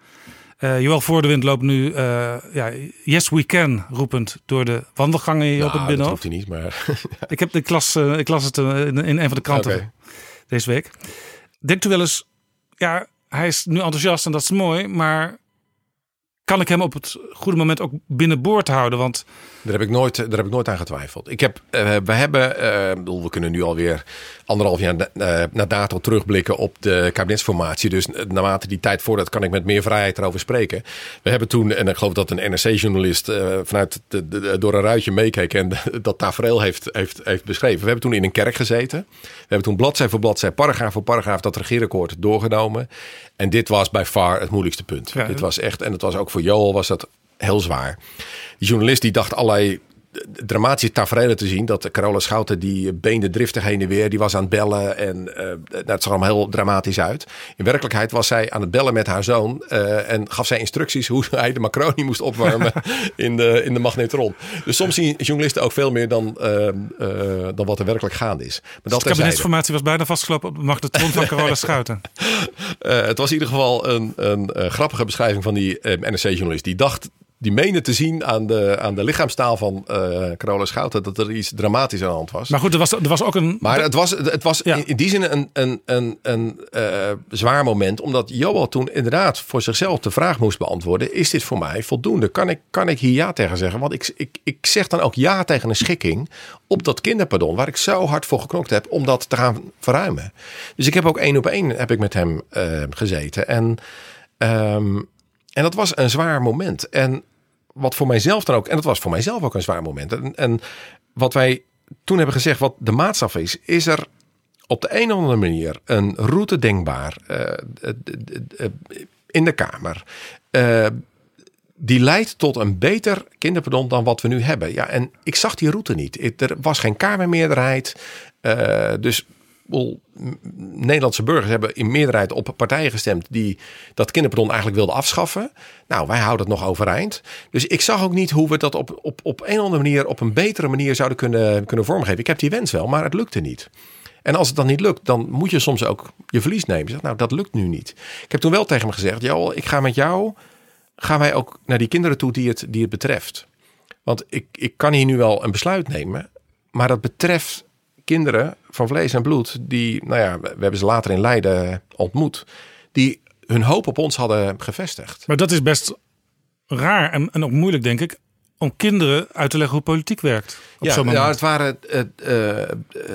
Eh Joël Voor de Wind loopt nu eh, ja, yes we can roepend door de wandelgangen hier op het Nou, dat Binnenhof. hoeft hij niet, maar... Ik, heb de klas, eh, ik las het in, in een van de kranten. Deze week. Denkt u wel eens, ja, hij is nu enthousiast en dat is mooi, maar kan ik hem op het goede moment ook binnenboord houden? Want Daar heb ik nooit, daar heb ik nooit aan getwijfeld. Ik heb, eh, we hebben, eh, we kunnen nu alweer anderhalf jaar na, eh, naar dato terugblikken op de kabinetsformatie. Dus naarmate die tijd voordat kan ik met meer vrijheid erover spreken. We hebben toen, en ik geloof dat een NRC-journalist eh, vanuit door een ruitje meekeek en (laughs) dat tafereel heeft, heeft, heeft beschreven. We hebben toen in een kerk gezeten. We hebben toen bladzij voor bladzij, paragraaf voor paragraaf dat regeerakkoord doorgenomen. En dit was bij far het moeilijkste punt. Ja. dit was echt, en het was ook voor Joel was dat heel zwaar. Die journalist die dacht allerlei dramatische tafereelen te zien. Dat Carola Schouten die beende driftig heen en weer. Die was aan het bellen en nou, het zag er allemaal heel dramatisch uit. In werkelijkheid was zij aan het bellen met haar zoon. eh, en gaf zij instructies hoe (laughs) hij de macaroni moest opwarmen (laughs) in, de, in de magnetron. Dus soms zien journalisten ook veel meer dan, eh, eh, dan wat er werkelijk gaande is. Maar dat de terzijde. kabinetsformatie was bijna vastgelopen op de magnetron van Carola (laughs) Schouten. Het was in ieder geval een, een, grappige beschrijving van die NRC-journalist. Die dacht, die meende te zien aan de, aan de lichaamstaal van Carola Schouten dat er iets dramatisch aan de hand was. Maar goed, er was, er was ook een... Maar het was, het was Ja. in, in die zin een, een, een, een eh, zwaar moment. Omdat Joel toen inderdaad voor zichzelf de vraag moest beantwoorden. Is dit voor mij voldoende? Kan ik, kan ik hier ja tegen zeggen? Want ik, ik, ik zeg dan ook ja tegen een schikking op dat kinderpardon. Waar ik zo hard voor geknokt heb om dat te gaan verruimen. Dus ik heb ook één op één heb ik met hem eh, gezeten. En, ehm, en dat was een zwaar moment. En wat voor mijzelf dan ook, en dat was voor mijzelf ook een zwaar moment. En, en wat wij toen hebben gezegd, wat de maatstaf is, is er op de een of andere manier een route denkbaar eh, eh, in de Kamer. eh, die leidt tot een beter kinderpardon dan wat we nu hebben. Ja, en ik zag die route niet. Er was geen Kamermeerderheid. dus Nederlandse burgers hebben in meerderheid op partijen gestemd die dat kinderpardon eigenlijk wilden afschaffen. Nou, wij houden het nog overeind. Dus ik zag ook niet hoe we dat op, op, op een of andere manier, op een betere manier zouden kunnen, kunnen vormgeven. Ik heb die wens wel, maar het lukte niet. En als het dan niet lukt, dan moet je soms ook je verlies nemen. Je zegt, nou, dat lukt nu niet. Ik heb toen wel tegen hem gezegd, Joel, ik ga met jou, gaan wij ook naar die kinderen toe die het, die het betreft. Want ik, ik kan hier nu wel een besluit nemen, maar dat betreft kinderen van vlees en bloed, die, nou ja, we hebben ze later in Leiden ontmoet, die hun hoop op ons hadden gevestigd. Maar dat is best raar en, en ook moeilijk, denk ik, om kinderen uit te leggen hoe politiek werkt. Op Ja, ja, het waren, eh, eh,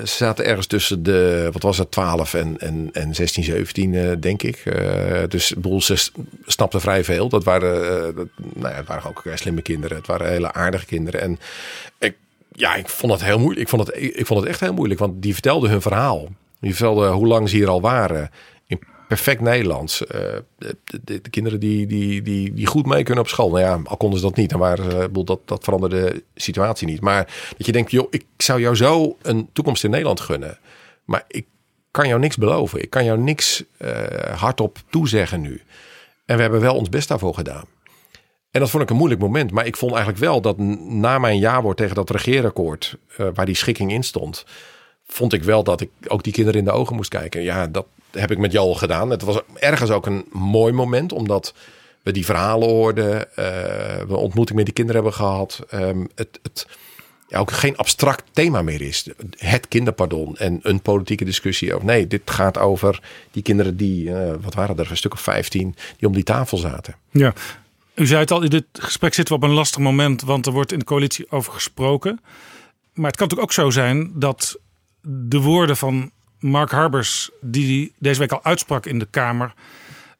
ze zaten ergens tussen de, wat was het, 12 en, en, en 16, 17, eh, denk ik. Eh, dus ik bedoel, ze s- snapten vrij veel. Dat waren, dat, nou ja, het waren ook slimme kinderen. Het waren hele aardige kinderen. En ik, ja, ik vond het heel moeilijk. Ik vond het, ik vond het echt heel moeilijk, want die vertelden hun verhaal. Die vertelden hoe lang ze hier al waren. In perfect Nederlands. Eh, de, de, de kinderen die, die, die, die goed mee kunnen op school. Nou ja, al konden ze dat niet. Dan waren dat, dat veranderde de situatie niet. Maar dat je denkt, joh, ik zou jou zo een toekomst in Nederland gunnen. Maar ik kan jou niks beloven. Ik kan jou niks eh, hardop toezeggen nu. En we hebben wel ons best daarvoor gedaan. En dat vond ik een moeilijk moment. Maar ik vond eigenlijk wel dat na mijn jawoord tegen dat regeerakkoord, eh, waar die schikking in stond, vond ik wel dat ik ook die kinderen in de ogen moest kijken. Ja, dat heb ik met jou al gedaan. Het was ergens ook een mooi moment, omdat we die verhalen hoorden, eh, we ontmoeting met die kinderen hebben gehad. Ehm, het, het, ja, ook geen abstract thema meer is. Het kinderpardon en een politieke discussie over. Nee, dit gaat over die kinderen die, eh, wat waren er, een stuk of 15, die om die tafel zaten. Ja. U zei het al, in dit gesprek zitten we op een lastig moment, want er wordt in de coalitie over gesproken. Maar het kan natuurlijk ook zo zijn dat de woorden van Mark Harbers, die deze week al uitsprak in de Kamer,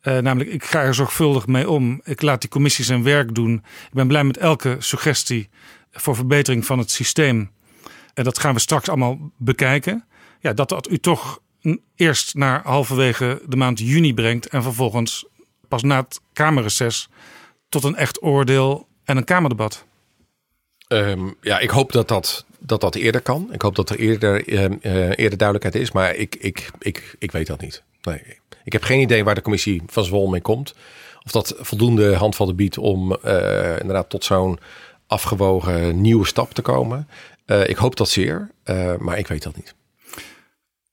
eh, namelijk ik ga er zorgvuldig mee om, ik laat die commissie zijn werk doen, ik ben blij met elke suggestie voor verbetering van het systeem. En dat gaan we straks allemaal bekijken. Ja, dat dat u toch eerst naar halverwege de maand juni brengt en vervolgens pas na het Kamerreces tot een echt oordeel en een Kamerdebat. Ehm, ja, ik hoop dat dat, dat dat eerder kan. Ik hoop dat er eerder, ehm, eh, eerder duidelijkheid is, maar ik, ik, ik, ik weet dat niet. Nee. Ik heb geen idee waar de commissie van Zwol mee komt. Of dat voldoende handvatten biedt om eh, inderdaad tot zo'n afgewogen nieuwe stap te komen. Eh, ik hoop dat zeer, maar ik weet dat niet.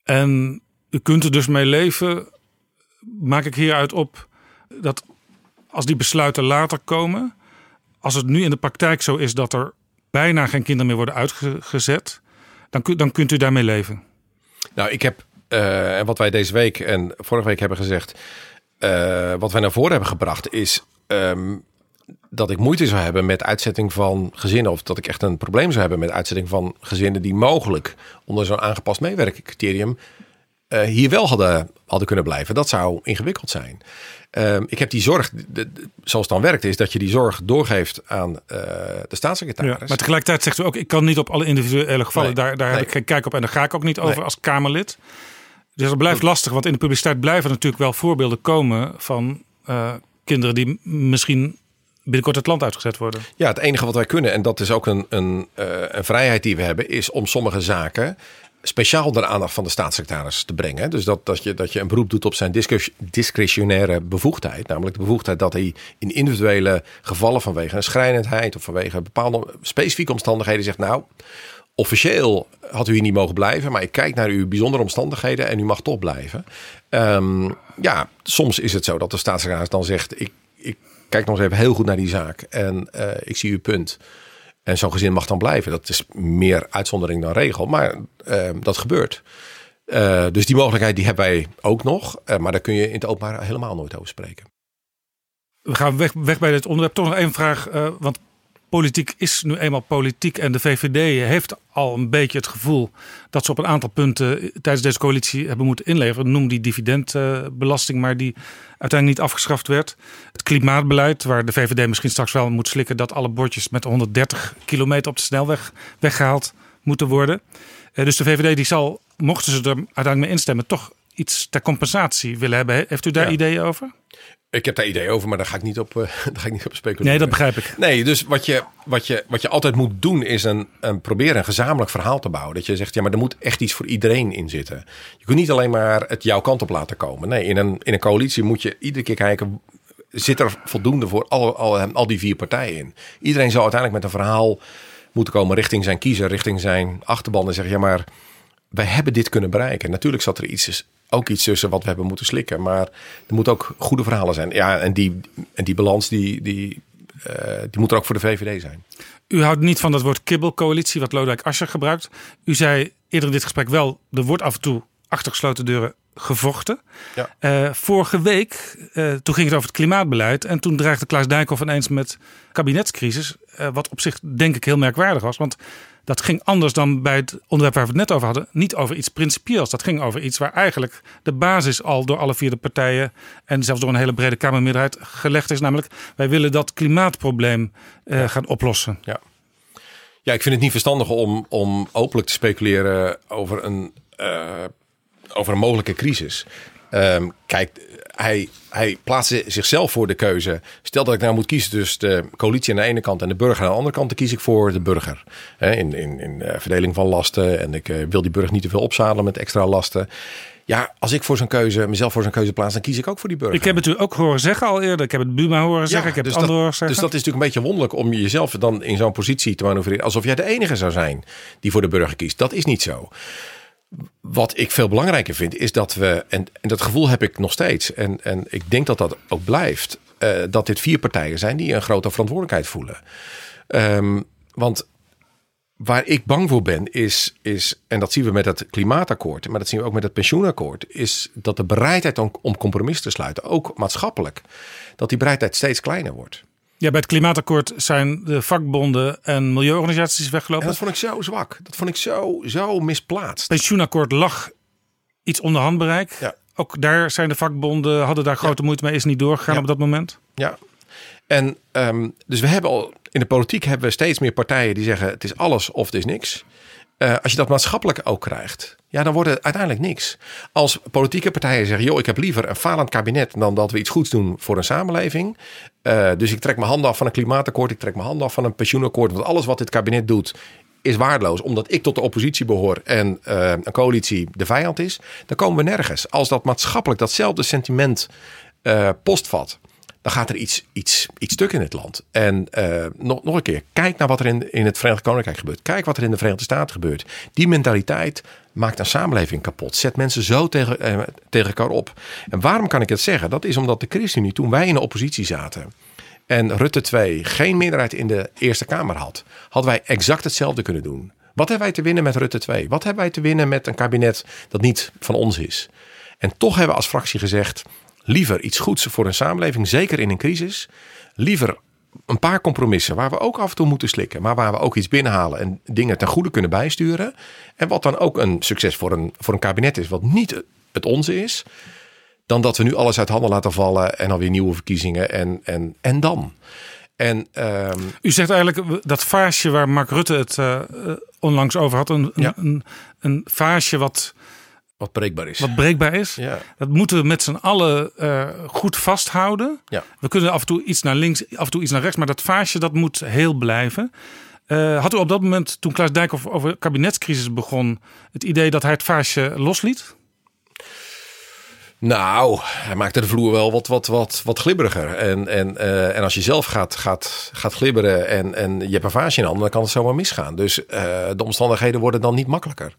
En u kunt er dus mee leven. Maak ik hieruit op dat als die besluiten later komen, als het nu in de praktijk zo is dat er bijna geen kinderen meer worden uitgezet, dan, dan kunt u daarmee leven. Nou, ik heb, uh, wat wij deze week en vorige week hebben gezegd, wat wij naar voren hebben gebracht, is um, dat ik moeite zou hebben met uitzetting van gezinnen. Of dat ik echt een probleem zou hebben met uitzetting van gezinnen die mogelijk onder zo'n aangepast meewerkcriterium uh, hier wel hadden, hadden kunnen blijven. Dat zou ingewikkeld zijn. Uh, ik heb die zorg, de, de, zoals het dan werkt, is dat je die zorg doorgeeft aan uh, de staatssecretaris. Ja, maar tegelijkertijd zegt u ook, ik kan niet op alle individuele gevallen, nee, daar, daar nee. heb ik geen kijk op en daar ga ik ook niet over nee. als Kamerlid. Dus dat blijft lastig, want in de publiciteit blijven natuurlijk wel voorbeelden komen van uh, kinderen die misschien binnenkort het land uitgezet worden. Ja, het enige wat wij kunnen, en dat is ook een, een, uh, een vrijheid die we hebben, is om sommige zaken speciaal de aandacht van de staatssecretaris te brengen. Dus dat, dat, je, dat je een beroep doet op zijn discretionaire bevoegdheid. Namelijk de bevoegdheid dat hij in individuele gevallen vanwege een schrijnendheid of vanwege bepaalde specifieke omstandigheden zegt: Nou, officieel had u hier niet mogen blijven, maar ik kijk naar uw bijzondere omstandigheden en u mag toch blijven. Um, ja, soms is het zo dat de staatssecretaris dan zegt: Ik, ik kijk nog eens even heel goed naar die zaak en uh, ik zie uw punt. En zo'n gezin mag dan blijven. Dat is meer uitzondering dan regel, maar uh, dat gebeurt. Uh, dus die mogelijkheid die hebben wij ook nog, maar daar kun je in het openbaar helemaal nooit over spreken. We gaan weg, weg bij dit onderwerp. Toch nog één vraag, want politiek is nu eenmaal politiek. En de VVD heeft al een beetje het gevoel dat ze op een aantal punten tijdens deze coalitie hebben moeten inleveren. Noem die dividendbelasting, maar die uiteindelijk niet afgeschaft werd. Het klimaatbeleid, waar de VVD misschien straks wel moet slikken dat alle bordjes met 130 kilometer op de snelweg weggehaald moeten worden. Dus de VVD die zal, mochten ze er uiteindelijk mee instemmen, toch iets ter compensatie willen hebben. Heeft u daar ja. ideeën over? Ik heb daar ideeën over, maar daar ga ik niet op, uh, (laughs) daar ga ik niet op speculeren. Nee, dat begrijp ik. Nee, dus wat je, wat je, wat je altijd moet doen is een, een proberen een gezamenlijk verhaal te bouwen. Dat je zegt, ja, maar er moet echt iets voor iedereen in zitten. Je kunt niet alleen maar het jouw kant op laten komen. Nee, in een, in een coalitie moet je iedere keer kijken, zit er voldoende voor al, al, al die vier partijen in? Iedereen zal uiteindelijk met een verhaal moeten komen richting zijn kiezer, richting zijn achterban en zeggen, ja, maar wij hebben dit kunnen bereiken. Natuurlijk zat er iets ook iets tussen wat we hebben moeten slikken. Maar er moeten ook goede verhalen zijn. Ja, en die, en die balans die, die, uh, die moet er ook voor de VVD zijn. U houdt niet van dat woord kibbelcoalitie wat Lodewijk Asscher gebruikt. U zei eerder in dit gesprek wel, er wordt af en toe achter gesloten deuren gevochten. Ja. Uh, vorige week, uh, toen ging het over het klimaatbeleid. En toen dreigde Klaas Dijkhoff ineens met kabinetscrisis. Uh, wat op zich denk ik heel merkwaardig was. Want dat ging anders dan bij het onderwerp waar we het net over hadden. Niet over iets principieels. Dat ging over iets waar eigenlijk de basis al door alle vier de partijen. en zelfs door een hele brede Kamermeerderheid gelegd is. Namelijk, wij willen dat klimaatprobleem gaan oplossen. Ja. ja, ik vind het niet verstandig om, om openlijk te speculeren over een, over een mogelijke crisis. Um, kijk, hij, hij plaatste zichzelf voor de keuze. Stel dat ik nou moet kiezen tussen de coalitie aan de ene kant en de burger aan de andere kant, dan kies ik voor de burger. In, in, in verdeling van lasten. En ik wil die burger niet te veel opzadelen met extra lasten. Ja, als ik voor zo'n keuze, mezelf voor zo'n keuze plaats, dan kies ik ook voor die burger. Ik heb het u ook horen zeggen al eerder. Ik heb het Buma horen zeggen. Ja, ik heb dus het andere horen zeggen. Dus dat is natuurlijk een beetje wonderlijk om jezelf dan in zo'n positie te manoeuvreren. Alsof jij de enige zou zijn die voor de burger kiest. Dat is niet zo. Wat ik veel belangrijker vind, is dat we, en, en dat gevoel heb ik nog steeds, en, en ik denk dat dat ook blijft, uh, dat dit vier partijen zijn die een grote verantwoordelijkheid voelen. Um, want waar ik bang voor ben, is, is, en dat zien we met het klimaatakkoord, maar dat zien we ook met het pensioenakkoord, is dat de bereidheid om, om compromis te sluiten, ook maatschappelijk, dat die bereidheid steeds kleiner wordt. Ja, bij het klimaatakkoord zijn de vakbonden en milieuorganisaties En weggelopen. dat vond ik zo zwak. Dat vond ik zo, zo misplaatst. pensioenakkoord lag iets onder handbereik. Ja. Ook daar zijn de vakbonden, hadden daar grote moeite mee, is niet doorgegaan Ja. op dat moment. Ja. En ehm, dus we hebben al in de politiek hebben we steeds meer partijen die zeggen het is alles of het is niks. Eh, als je dat maatschappelijk ook krijgt, ja, dan wordt het uiteindelijk niks. Als politieke partijen zeggen, joh, ik heb liever een falend kabinet dan dat we iets goeds doen voor een samenleving. Eh, dus ik trek mijn handen af van een klimaatakkoord, ik trek mijn handen af van een pensioenakkoord. Want alles wat dit kabinet doet is waardeloos, omdat ik tot de oppositie behoor en eh, een coalitie de vijand is. Dan komen we nergens. Als dat maatschappelijk datzelfde sentiment postvat, dan gaat er iets, iets, iets stuk in het land. En eh, nog, nog een keer, kijk naar wat er in, in het Verenigd Koninkrijk gebeurt. Kijk wat er in de Verenigde Staten gebeurt. Die mentaliteit maakt een samenleving kapot. Zet mensen zo tegen, eh, tegen elkaar op. En waarom kan ik het zeggen? Dat is omdat de ChristenUnie, toen wij in de oppositie zaten... en Rutte 2 geen meerderheid in de Eerste Kamer had... hadden wij exact hetzelfde kunnen doen. Wat hebben wij te winnen met Rutte 2? Wat hebben wij te winnen met een kabinet dat niet van ons is? En toch hebben we als fractie gezegd: liever iets goeds voor een samenleving, zeker in een crisis. Liever een paar compromissen waar we ook af en toe moeten slikken, maar waar we ook iets binnenhalen en dingen ten goede kunnen bijsturen. En wat dan ook een succes voor een, voor een kabinet is, wat niet het onze is. Dan dat we nu alles uit handen laten vallen en alweer nieuwe verkiezingen en, en, en dan. En ehm, U zegt eigenlijk dat vaasje waar Mark Rutte het eh, eh, onlangs over had. Een, een, Ja. een, een vaasje wat, wat breekbaar is. wat breekbaar is. Ja. Dat moeten we met z'n allen eh, goed vasthouden. Ja. We kunnen af en toe iets naar links, af en toe iets naar rechts. Maar dat vaasje dat moet heel blijven. Eh, had u op dat moment, toen Klaas Dijkhoff over kabinetscrisis begon... het idee dat hij het vaasje losliet? Nou, hij maakte de vloer wel wat, wat, wat, wat glibberiger. En, en, eh, en als je zelf gaat, gaat, gaat glibberen en, en je hebt een vaasje in handen, dan kan het zomaar misgaan. Dus de omstandigheden worden dan niet makkelijker.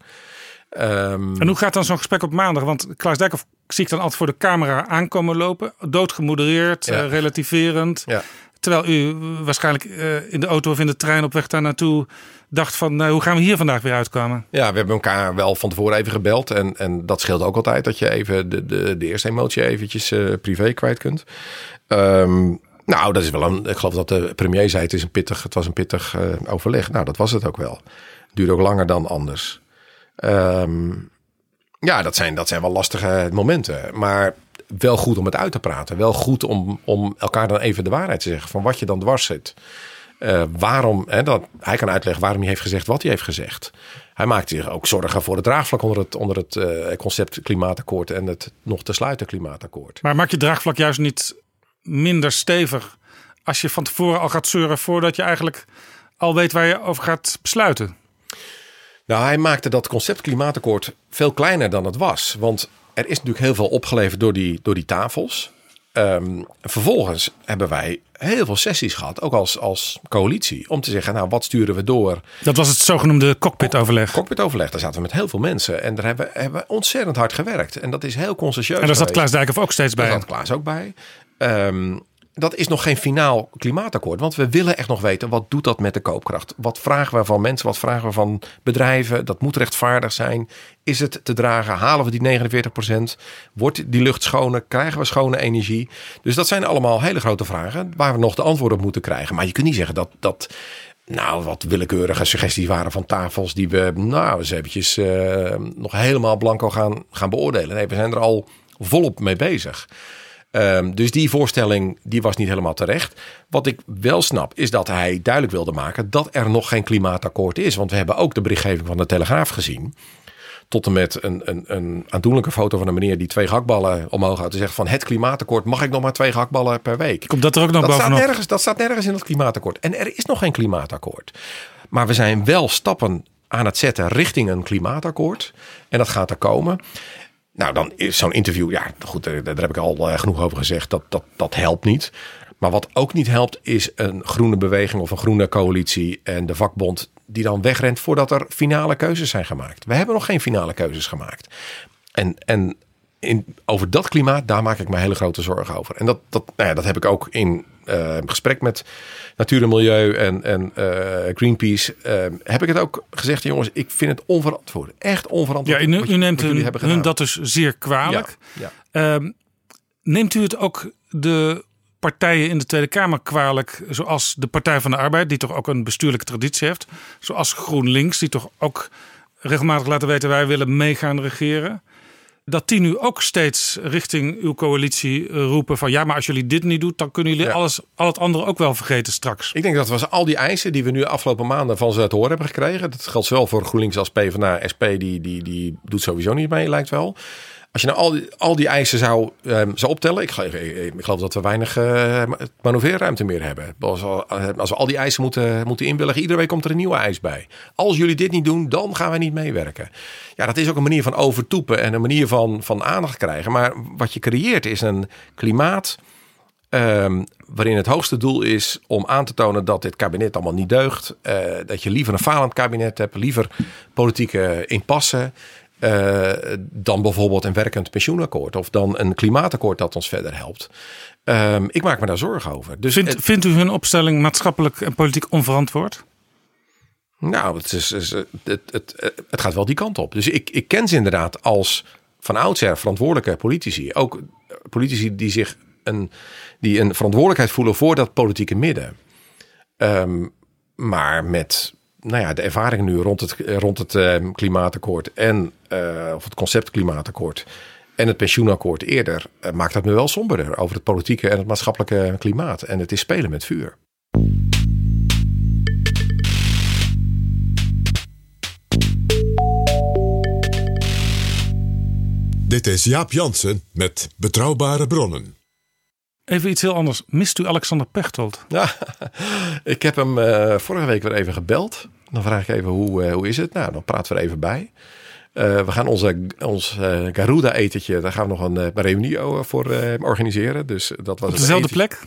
Ehm, En hoe gaat dan zo'n gesprek op maandag? Want Klaas Dijkhoff zie ik dan altijd voor de camera aankomen lopen. Doodgemodereerd, Ja. eh, relativerend. ja. Terwijl u waarschijnlijk eh, in de auto of in de trein op weg daar naartoe dacht van... nou, hoe gaan we hier vandaag weer uitkomen? ja, we hebben elkaar wel van tevoren even gebeld. En, en dat scheelt ook altijd dat je even de, de, de eerste emotie eventjes eh, privé kwijt kunt. Ehm, nou, dat is wel een. Ik geloof dat de premier zei: het, is een pittig, het was een pittig overleg. Nou, dat was het ook wel. Duurde ook langer dan anders. Ehm, ja, dat zijn, dat zijn wel lastige momenten. Maar wel goed om het uit te praten. Wel goed om, om elkaar dan even de waarheid te zeggen van wat je dan dwars zit. Eh, waarom, hè, dat, hij kan uitleggen waarom hij heeft gezegd wat hij heeft gezegd. Hij maakt zich ook zorgen voor het draagvlak onder het, onder het eh, concept klimaatakkoord en het nog te sluiten klimaatakkoord. Maar maak je draagvlak juist niet minder stevig... als je van tevoren al gaat zeuren... voordat je eigenlijk al weet waar je over gaat besluiten? Nou, hij maakte dat concept klimaatakkoord veel kleiner dan het was. Want er is natuurlijk heel veel opgeleverd door die, door die tafels. Ehm, vervolgens hebben wij heel veel sessies gehad, ook als, als coalitie, om te zeggen, nou, wat sturen we door? Dat was het zogenoemde cockpitoverleg. Cockpitoverleg, daar zaten we met heel veel mensen en daar hebben, hebben we ontzettend hard gewerkt. En dat is heel consciëntieus En daar zat. Klaas Dijkhoff ook steeds Daar bij. zat Klaas ook bij. Ehm, dat is nog geen finaal klimaatakkoord. Want we willen echt nog weten, wat doet dat met de koopkracht? Wat vragen we van mensen? Wat vragen we van bedrijven? Dat moet rechtvaardig zijn. Is het te dragen? Halen we die 49% Wordt die lucht schoner? Krijgen we schone energie? Dus dat zijn allemaal hele grote vragen... waar we nog de antwoorden op moeten krijgen. Maar je kunt niet zeggen dat... dat nou, wat willekeurige suggesties waren van tafels die we nou eens eventjes eh, nog helemaal blanco gaan, gaan beoordelen. Nee, we zijn er al volop mee bezig. Ehm, dus die voorstelling die was niet helemaal terecht. Wat ik wel snap is dat hij duidelijk wilde maken dat er nog geen klimaatakkoord is. Want we hebben ook de berichtgeving van de Telegraaf gezien. Tot en met een, een, een aandoenlijke foto van een meneer die twee gehaktballen omhoog houdt. En zegt van het klimaatakkoord mag ik nog maar twee gehaktballen per week. Komt dat er ook nog Dat staat, bovenop? nergens, dat staat nergens in het klimaatakkoord. En er is nog geen klimaatakkoord. Maar we zijn wel stappen aan het zetten richting een klimaatakkoord. En dat gaat er komen. Nou, dan is zo'n interview, ja, goed, daar, daar heb ik al eh, genoeg over gezegd. Dat, dat, dat helpt niet. Maar wat ook niet helpt, is een groene beweging of een groene coalitie en de vakbond die dan wegrent voordat er finale keuzes zijn gemaakt. We hebben nog geen finale keuzes gemaakt. En, en in, over dat klimaat, daar maak ik me hele grote zorgen over. En dat, dat, nou ja, dat heb ik ook in eh, gesprek met Natuur en Milieu en, en eh, Greenpeace eh, heb ik het ook gezegd, jongens, ik vind het onverantwoord. Echt Ja, onverantwoord. u, wat u je- neemt hun, dat dus zeer kwalijk. Ja, ja. Ehm, neemt u het ook de partijen in de Tweede Kamer kwalijk, zoals de Partij van de Arbeid, die toch ook een bestuurlijke traditie heeft, zoals GroenLinks, die toch ook regelmatig laten weten wij willen meegaan regeren, dat die nu ook steeds richting uw coalitie eh, roepen van ja, maar als jullie dit niet doen, dan kunnen jullie Ja. alles, al het andere ook wel vergeten straks. Ik denk dat we al die eisen die we nu de afgelopen maanden van ze te horen hebben gekregen. Dat geldt zowel voor GroenLinks als PvdA. SP die, die, die doet sowieso niet mee, lijkt wel. Als je nou al die, al die eisen zou, ehm, zou optellen. Ik, ik, ik geloof dat we weinig eh, manoeuvreerruimte meer hebben. Als we, als we al die eisen moeten, moeten inwilligen. Iedere week komt er een nieuwe eis bij. Als jullie dit niet doen, dan gaan wij niet meewerken. Ja, dat is ook een manier van overtoepen. En een manier van, van aandacht krijgen. Maar wat je creëert is een klimaat Ehm, waarin het hoogste doel is om aan te tonen dat dit kabinet allemaal niet deugt. Eh, dat je liever een falend kabinet hebt, liever politieke impasse. Eh, dan bijvoorbeeld een werkend pensioenakkoord of dan een klimaatakkoord dat ons verder helpt. Ehm, ik maak me daar zorgen over. Dus Vindt, het- vindt u hun opstelling maatschappelijk en politiek onverantwoord? Nou, het, is, het, het gaat wel die kant op. Dus ik, ik ken ze inderdaad als van oudsher verantwoordelijke politici. Ook politici die zich een, die een verantwoordelijkheid voelen voor dat politieke midden. Ehm, maar met nou ja, de ervaringen nu rond het, rond het ehm, klimaatakkoord en eh, of het concept klimaatakkoord en het pensioenakkoord eerder, eh, maakt dat me wel somberder over het politieke en het maatschappelijke klimaat. En het is spelen met vuur. Dit is Jaap Jansen met Betrouwbare Bronnen. Even iets heel anders. Mist u Alexander Pechtold? Ja, (laughs) ik heb hem eh, vorige week weer even gebeld. Dan vraag ik even hoe, eh, hoe is het? Nou, dan praten we er even bij. Eh, we gaan onze, ons Garuda-etentje, daar gaan we nog een, reunie voor organiseren. Dus dat was Op dezelfde plek?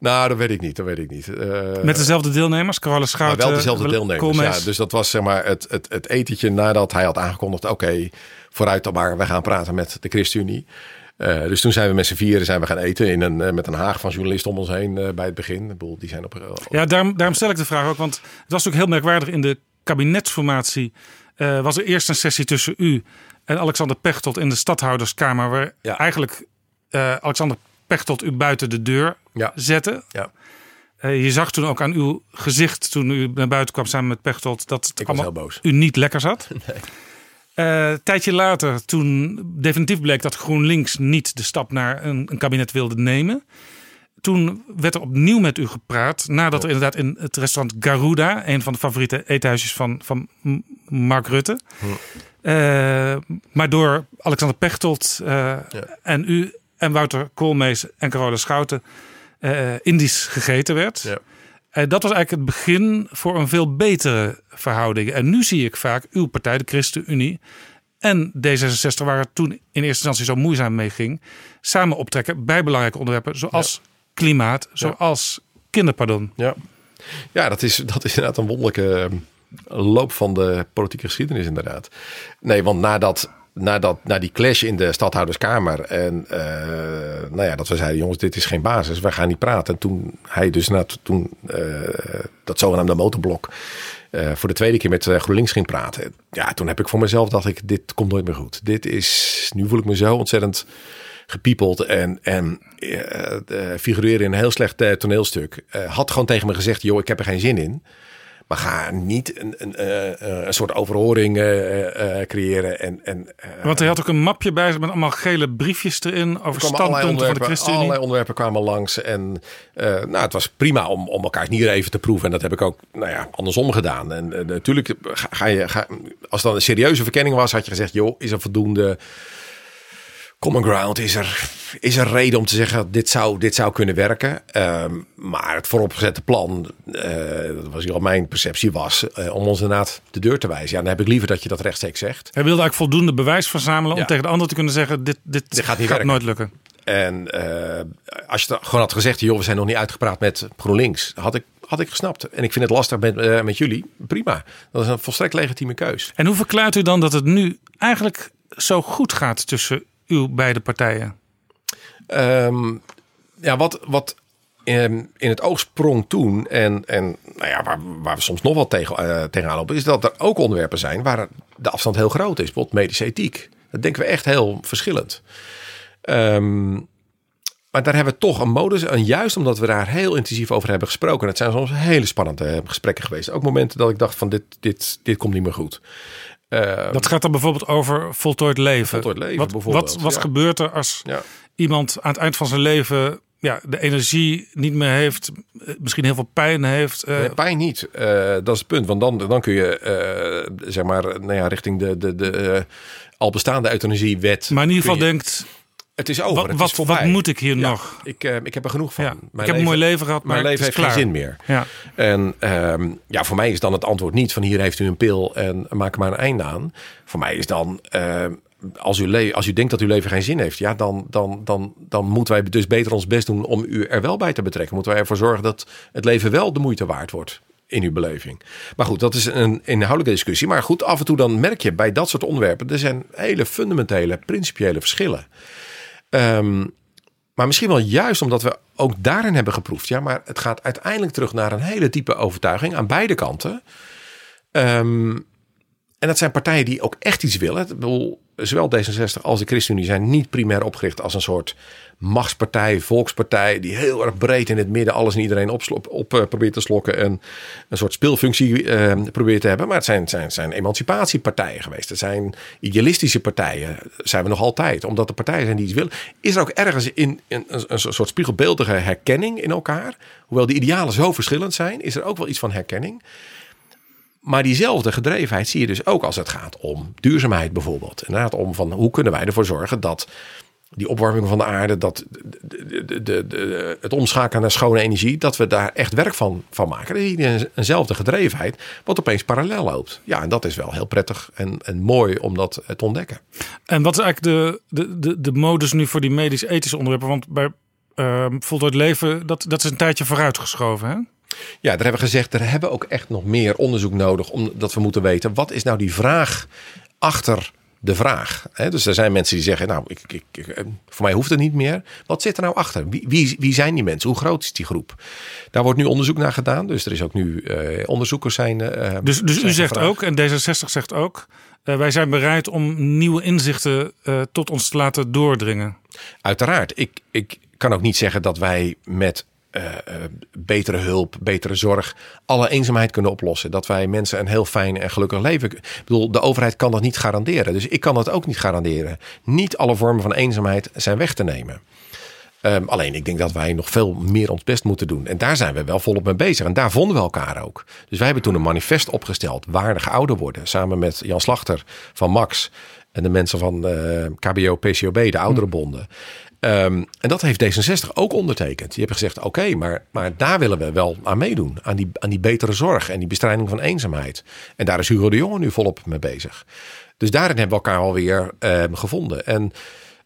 Nou, dat weet ik niet. Dat weet ik niet. Eh, Met dezelfde deelnemers? Carola maar Schouten? wel dezelfde deelnemers. Ja, dus dat was zeg maar het, het, het etentje nadat hij had aangekondigd: oké, vooruit dan maar, we gaan praten met de ChristenUnie. Eh, dus toen zijn we met z'n vieren zijn we gaan eten in een, eh, met een haag van journalisten om ons heen eh, bij het begin. Ik bedoel, die zijn op, Ja, daarom, daarom stel ik de vraag ook. Want het was natuurlijk heel merkwaardig. In de kabinetsformatie was er eerst een sessie tussen u en Alexander Pechtold in de stadhouderskamer. Waar Ja. eigenlijk Alexander Pechtold u buiten de deur Ja. zette. Ja. Je zag toen ook aan uw gezicht toen u naar buiten kwam samen met Pechtold dat het Ik allemaal heel boos. u niet lekker zat. (laughs) Eh, een tijdje later, toen definitief bleek dat GroenLinks niet de stap naar een, een kabinet wilde nemen. Toen werd er opnieuw met u gepraat. Nadat er inderdaad in het restaurant Garuda, een van de favoriete eethuisjes van, van Mark Rutte. Eh, maar door Alexander Pechtold eh, en u en Wouter Koolmees en Carola Schouten Indisch gegeten werd. Ja. En dat was eigenlijk het begin voor een veel betere verhouding. En nu zie ik vaak uw partij, de ChristenUnie en D66, waar het toen in eerste instantie zo moeizaam mee ging, samen optrekken bij belangrijke onderwerpen zoals klimaat, zoals kinderpardon. Ja, ja dat, is, dat is inderdaad een wonderlijke eh, loop van de politieke geschiedenis inderdaad. Nee, want nadat, na die clash in de stadhouderskamer en eh, nou ja, dat we zeiden, jongens, dit is geen basis, wij gaan niet praten. En toen hij dus na, toen eh, dat zogenaamde motorblok eh, voor de tweede keer met GroenLinks ging praten. Ja, toen heb ik voor mezelf dacht ik, dit komt nooit meer goed. Dit is, nu voel ik me zo ontzettend gepiepeld en, en figureren in een heel slecht toneelstuk. Had gewoon tegen me gezegd, joh, ik heb er geen zin in. Maar ga niet een, een, eh, eh, een soort overhoring eh, creëren. En, en, Want hij had ook een mapje bij zich met allemaal gele briefjes erin over er standpunten van de ChristenUnie. allerlei onderwerpen kwamen langs. En nou, het was prima om, om elkaars nieren even te proeven. En dat heb ik ook nou ja, andersom gedaan. En natuurlijk, ga, ga je, ga, als het dan een serieuze verkenning was, had je gezegd: joh, is er voldoende common ground? Is er, is er reden om te zeggen: dit zou, dit zou kunnen werken? Ehm, maar het vooropgezette plan, eh, dat was hier al mijn perceptie, was eh, om ons inderdaad de deur te wijzen. Ja, dan heb ik liever dat je dat rechtstreeks zegt. Hij wilde eigenlijk voldoende bewijs verzamelen om tegen de ander te kunnen zeggen: dit, dit, Dit gaat niet werken. nooit lukken. En eh, als je gewoon had gezegd, joh, we zijn nog niet uitgepraat met GroenLinks, had ik, had ik gesnapt. En ik vind het lastig met, met jullie. Prima. Dat is een volstrekt legitieme keus. En hoe verklaart u dan dat het nu eigenlijk zo goed gaat tussen uw beide partijen? Ehm, ja, wat, wat ehm, in het oog sprong toen, en, en nou ja, waar, waar we soms nog wel tegen, eh, tegenaan lopen, is dat er ook onderwerpen zijn waar de afstand heel groot is. Bijvoorbeeld medische ethiek. Dat denken we echt heel verschillend. Ehm, maar daar hebben we toch een modus. En juist omdat we daar heel intensief over hebben gesproken. Het zijn soms hele spannende eh, gesprekken geweest. Ook momenten dat ik dacht van dit, dit, dit komt niet meer goed. Ehm, Dat gaat dan bijvoorbeeld over voltooid leven. Voltooid leven, wat, bijvoorbeeld, Wat, wat ja. gebeurt er als Ja. iemand aan het eind van zijn leven ja, de energie niet meer heeft, eh, misschien heel veel pijn heeft? eh, Nee, pijn niet. Eh, dat is het punt. Want dan, dan kun je zeg maar nou ja, richting de, de, de al bestaande euthanasiewet. maar in ieder geval je- denkt, het is over. wat, wat, is voorbij. wat moet ik hier Ja, nog? Ik, eh, ik heb er genoeg van. Ja, ik heb een mooi leven gehad, maar Mijn leven heeft geen zin meer. Ja. En ehm, ja, voor mij is dan het antwoord niet van hier heeft u een pil en maak maar een einde aan. Voor mij is dan, ehm, als, u als u denkt dat uw leven geen zin heeft, ja, dan, dan, dan, dan moeten wij dus beter ons best doen om u er wel bij te betrekken. Moeten wij ervoor zorgen dat het leven wel de moeite waard wordt in uw beleving. Maar goed, dat is een inhoudelijke discussie. Maar goed, af en toe dan merk je bij dat soort onderwerpen, er zijn hele fundamentele, principiële verschillen. Ehm, maar misschien wel juist omdat we ook daarin hebben geproefd. Ja, maar het gaat uiteindelijk terug naar een hele diepe overtuiging aan beide kanten. Ehm, en dat zijn partijen die ook echt iets willen. Zowel D66 als de ChristenUnie zijn niet primair opgericht als een soort machtspartij, volkspartij, die heel erg breed in het midden alles en iedereen op, op eh, probeert te slokken en een soort speelfunctie eh, probeert te hebben. Maar het zijn, zijn, zijn emancipatiepartijen geweest. Het zijn idealistische partijen, zijn we nog altijd. Omdat de partijen zijn die iets willen. Is er ook ergens in, in een, een soort spiegelbeeldige herkenning in elkaar? Hoewel de idealen zo verschillend zijn, is er ook wel iets van herkenning. Maar diezelfde gedrevenheid zie je dus ook als het gaat om duurzaamheid bijvoorbeeld. Inderdaad, om van hoe kunnen wij ervoor zorgen dat die opwarming van de aarde, dat de, de, de, het omschakelen naar schone energie, dat we daar echt werk van, van maken. Dat is hier eenzelfde gedrevenheid, wat opeens parallel loopt. Ja, en dat is wel heel prettig en, en mooi om dat te ontdekken. En wat is eigenlijk de, de, de, de modus nu voor die medisch-ethische onderwerpen? Want bij voltooid leven, dat, dat is een tijdje vooruitgeschoven, hè? Ja, daar hebben we gezegd, er hebben we ook echt nog meer onderzoek nodig, omdat we moeten weten, wat is nou die vraag achter de vraag? Dus er zijn mensen die zeggen, nou, ik, ik, ik, eh, voor mij hoeft het niet meer. Wat zit er nou achter? Wie, wie, wie zijn die mensen? Hoe groot is die groep? Daar wordt nu onderzoek naar gedaan, dus er is ook nu eh, onderzoekers zijn. eh, Dus, dus u zegt gevraagd. ook, en D66 zegt ook, wij zijn bereid om nieuwe inzichten tot ons te laten doordringen. Uiteraard. Ik, ik kan ook niet zeggen dat wij met eh, eh, betere hulp, betere zorg, alle eenzaamheid kunnen oplossen. Dat wij mensen een heel fijn en gelukkig leven. Ik bedoel, de overheid kan dat niet garanderen. Dus ik kan dat ook niet garanderen. Niet alle vormen van eenzaamheid zijn weg te nemen. Ehm, alleen ik denk dat wij nog veel meer ons best moeten doen. En daar zijn we wel volop mee bezig. En daar vonden we elkaar ook. Dus wij hebben toen een manifest opgesteld. Waardig ouder worden. Samen met Jan Slachter van Max. En de mensen van eh, KBO, PCOB, de ouderenbonden. Ehm, en dat heeft D66 ook ondertekend. Die hebben gezegd, oké, maar, maar daar willen we wel aan meedoen. Aan die, aan die betere zorg en die bestrijding van eenzaamheid. En daar is Hugo de Jonge nu volop mee bezig. Dus daarin hebben we elkaar alweer ehm, gevonden. En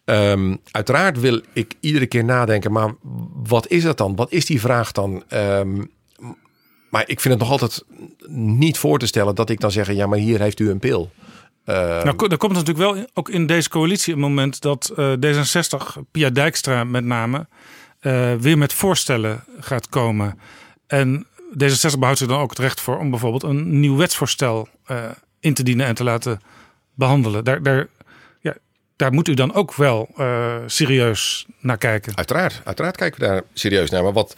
ehm, uiteraard wil ik iedere keer nadenken, maar wat is dat dan? Wat is die vraag dan? Maar ik vind het nog altijd niet voor te stellen dat ik dan zeg, ja, maar hier heeft u een pil. Ehm, Nou, er komt natuurlijk wel in- ook in deze coalitie een moment dat eh, D66, Pia Dijkstra met name, eh, weer met voorstellen gaat komen. En D66 behoudt zich dan ook het recht voor om bijvoorbeeld een nieuw wetsvoorstel eh, in te dienen en te laten behandelen. Daar, daar, ja, daar moet u dan ook wel serieus naar kijken. Uiteraard, uiteraard kijken we daar serieus naar. Maar wat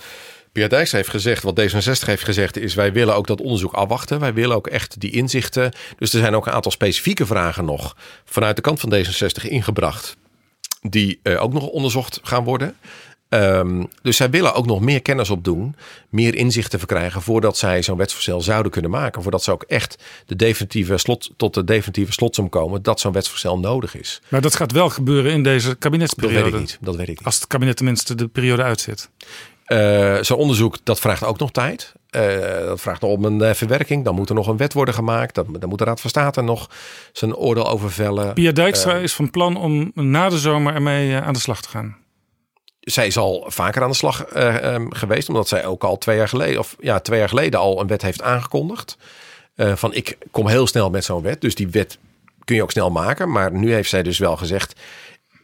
Dijkstra heeft gezegd, wat D66 heeft gezegd, is wij willen ook dat onderzoek afwachten. Wij willen ook echt die inzichten. Dus er zijn ook een aantal specifieke vragen nog vanuit de kant van D66 ingebracht. Die eh, ook nog onderzocht gaan worden. Ehm, dus zij willen ook nog meer kennis opdoen, meer inzichten verkrijgen voordat zij zo'n wetsvoorstel zouden kunnen maken. Voordat ze ook echt de definitieve slot, tot de definitieve slotsom komen dat zo'n wetsvoorstel nodig is. Maar dat gaat wel gebeuren in deze Dat weet kabinetsperiode. ik niet. Dat weet ik niet. Als het kabinet tenminste de periode uitzit. Eh, Zo'n onderzoek, dat vraagt ook nog tijd. Eh, dat vraagt om een eh, verwerking. Dan moet er nog een wet worden gemaakt. Dan, dan moet de Raad van State nog zijn oordeel over vellen. Pia Dijkstra is van plan om na de zomer ermee aan de slag te gaan. Zij is al vaker aan de slag eh, ehm, geweest. Omdat zij ook al twee jaar geleden, of ja, twee jaar geleden al een wet heeft aangekondigd. Van ik kom heel snel met zo'n wet. Dus die wet kun je ook snel maken. Maar nu heeft zij dus wel gezegd.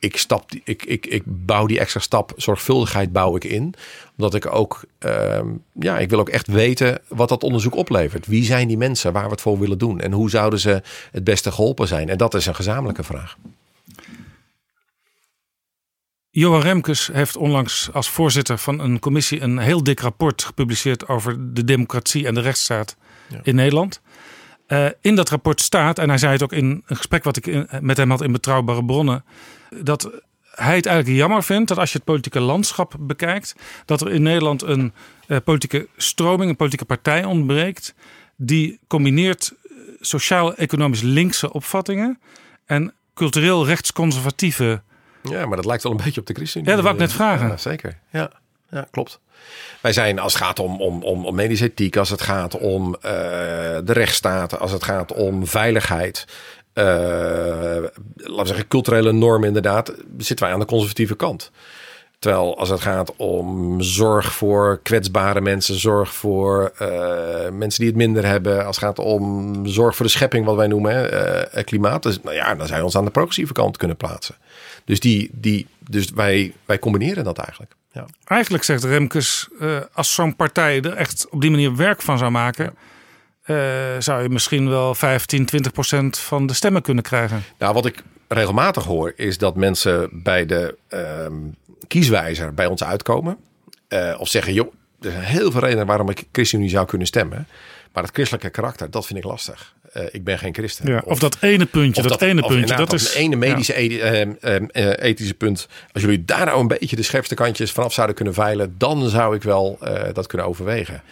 Ik, stap, die- ik, ik, ik bouw die extra stap, zorgvuldigheid bouw ik in. Omdat ik ook, ehm, ja, ik wil ook echt weten wat dat onderzoek oplevert. Wie zijn die mensen waar we het voor willen doen? En hoe zouden ze het beste geholpen zijn? En dat is een gezamenlijke vraag. Johan Remkes heeft onlangs als voorzitter van een commissie een heel dik rapport gepubliceerd over de democratie en de rechtsstaat in Nederland. Eh, in dat rapport staat, en hij zei het ook in een gesprek wat ik in- met hem had in betrouwbare bronnen, dat hij het eigenlijk jammer vindt dat als je het politieke landschap bekijkt, dat er in Nederland een eh, politieke stroming, een politieke partij ontbreekt, die combineert eh, sociaal-economisch linkse opvattingen en cultureel rechtsconservatieve Ja, maar dat lijkt wel een beetje op de ChristenUnie. Ja, dat wou ik net vragen. Ja, zeker. Ja, ja klopt. Wij zijn, als het gaat om, om, om, om medische ethiek, als het gaat om eh, de rechtsstaat, als het gaat om veiligheid, eh, laten we zeggen culturele normen inderdaad, zitten wij aan de conservatieve kant. Terwijl als het gaat om zorg voor kwetsbare mensen, zorg voor eh, mensen die het minder hebben, als het gaat om zorg voor de schepping, wat wij noemen, hè, klimaat, dus, nou ja, dan zou je ons aan de progressieve kant kunnen plaatsen. Dus, die, die, dus wij, wij combineren dat eigenlijk. Ja. Eigenlijk zegt Remkes, eh, als zo'n partij er echt op die manier werk van zou maken, eh, zou je misschien wel 15, 20 procent van de stemmen kunnen krijgen. Nou, wat ik regelmatig hoor, is dat mensen bij de ehm, kieswijzer bij ons uitkomen. eh, of zeggen, joh, er zijn heel veel redenen waarom ik ChristenUnie zou kunnen stemmen. Maar het christelijke karakter, dat vind ik lastig. Eh, ik ben geen christen. Ja, of, dat ene puntje, of dat, ene puntje, dat dat is ene medische edi- ehm, eh, ethische punt. Als jullie daar nou een beetje de scherpste kantjes vanaf zouden kunnen veilen, dan zou ik wel eh, dat kunnen overwegen.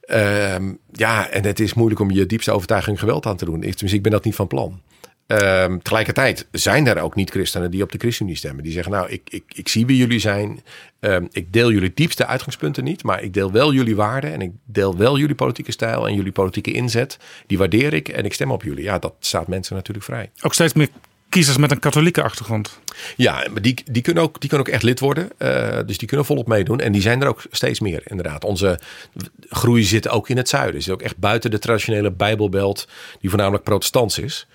Ehm, ja, en het is moeilijk om je diepste overtuiging geweld aan te doen. Ik, tenminste, ik ben dat niet van plan. Ehm, tegelijkertijd zijn er ook niet-christenen die op de ChristenUnie stemmen. Die zeggen, nou, ik, ik, ik zie wie jullie zijn. Ehm, ik deel jullie diepste uitgangspunten niet. Maar ik deel wel jullie waarden. En ik deel wel jullie politieke stijl en jullie politieke inzet. Die waardeer ik en ik stem op jullie. Ja, dat staat mensen natuurlijk vrij. ook steeds meer kiezers met een katholieke achtergrond. Ja, maar die, die, kunnen ook, die kunnen ook echt lid worden. Eh, dus die kunnen volop meedoen. En die zijn er ook steeds meer, inderdaad. Onze groei zit ook in het zuiden. Zit ook echt buiten de traditionele Bijbelbelt, die voornamelijk protestants is.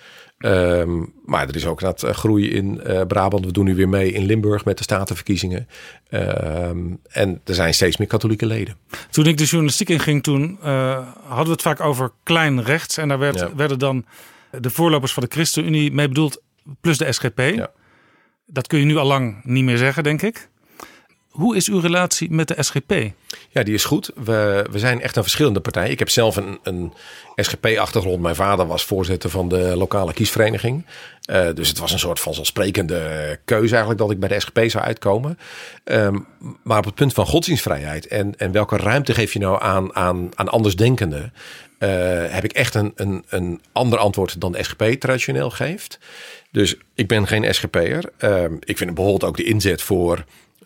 Ehm, maar er is ook dat groei in eh, Brabant. We doen nu weer mee in Limburg met de statenverkiezingen. Ehm, en er zijn steeds meer katholieke leden. Toen ik de journalistiek inging, toen eh, hadden we het vaak over klein rechts. En daar werd, Ja. werden dan de voorlopers van de ChristenUnie mee bedoeld, plus de SGP. Ja. Dat kun je nu al lang niet meer zeggen, denk ik. Hoe is uw relatie met de SGP? Ja, die is goed. We, we zijn echt een verschillende partij. Ik heb zelf een, een SGP-achtergrond. Mijn vader was voorzitter van de lokale kiesvereniging. Eh, dus het was een soort van vanzelfsprekende keuze eigenlijk dat ik bij de SGP zou uitkomen. Ehm, maar op het punt van godsdienstvrijheid en, en welke ruimte geef je nou aan, aan, aan andersdenkenden, eh, heb ik echt een, een, een ander antwoord dan de SGP traditioneel geeft. Dus ik ben geen SGP'er. Ehm ik vind bijvoorbeeld ook de inzet voor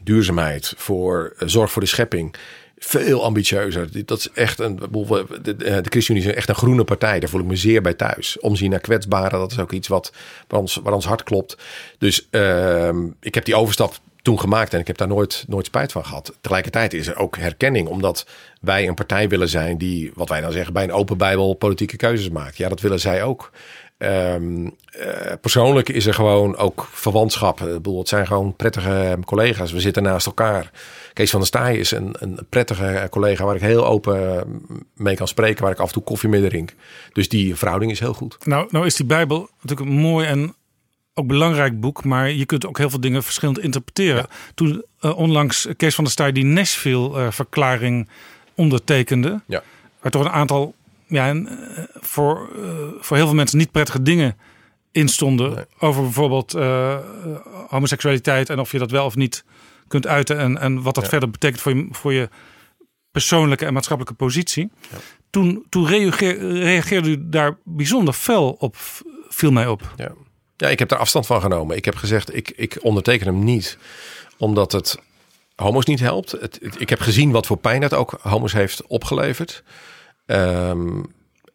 duurzaamheid, voor eh, zorg voor de schepping. Veel ambitieuzer. Dat is echt een. we- De, ChristenUnie is echt een groene partij. Daar voel ik me zeer bij thuis. Omzien naar kwetsbaren, dat is ook iets wat waar ons, waar ons hart klopt. Dus ehm, ik heb die overstap toen gemaakt en ik heb daar nooit, nooit spijt van gehad. Tegelijkertijd is er ook herkenning, omdat wij een partij willen zijn die, wat wij dan zeggen, bij een open Bijbel politieke keuzes maakt. Ja, dat willen zij ook. Ehm, eh, persoonlijk is er gewoon ook verwantschap. Ik bedoel, het zijn gewoon prettige collega's. We zitten naast elkaar. Kees van der Staaij is een, een prettige collega waar ik heel open mee kan spreken. Waar ik af en toe koffie mee drink. Dus die verhouding is heel goed. Nou, nou is die Bijbel natuurlijk een mooi en ook belangrijk boek, maar je kunt ook heel veel dingen verschillend interpreteren. Toen eh, onlangs Kees van der Staaij die Nashville-verklaring ondertekende, Ja. waar toch een aantal ja, en, eh, voor, eh, voor heel veel mensen niet prettige dingen in stonden. Nee. Over bijvoorbeeld eh, homoseksualiteit en of je dat wel of niet kunt uiten en, en wat dat Ja. verder betekent voor je, voor je persoonlijke en maatschappelijke positie. Toen, toen reageer- reageerde u daar bijzonder fel op, viel mij op. Ja. ja, ik heb daar afstand van genomen. Ik heb gezegd, ik, ik onderteken hem niet. Omdat het homo's niet helpt. Het, het- ik heb gezien wat voor pijn dat ook homo's heeft opgeleverd. Ehm,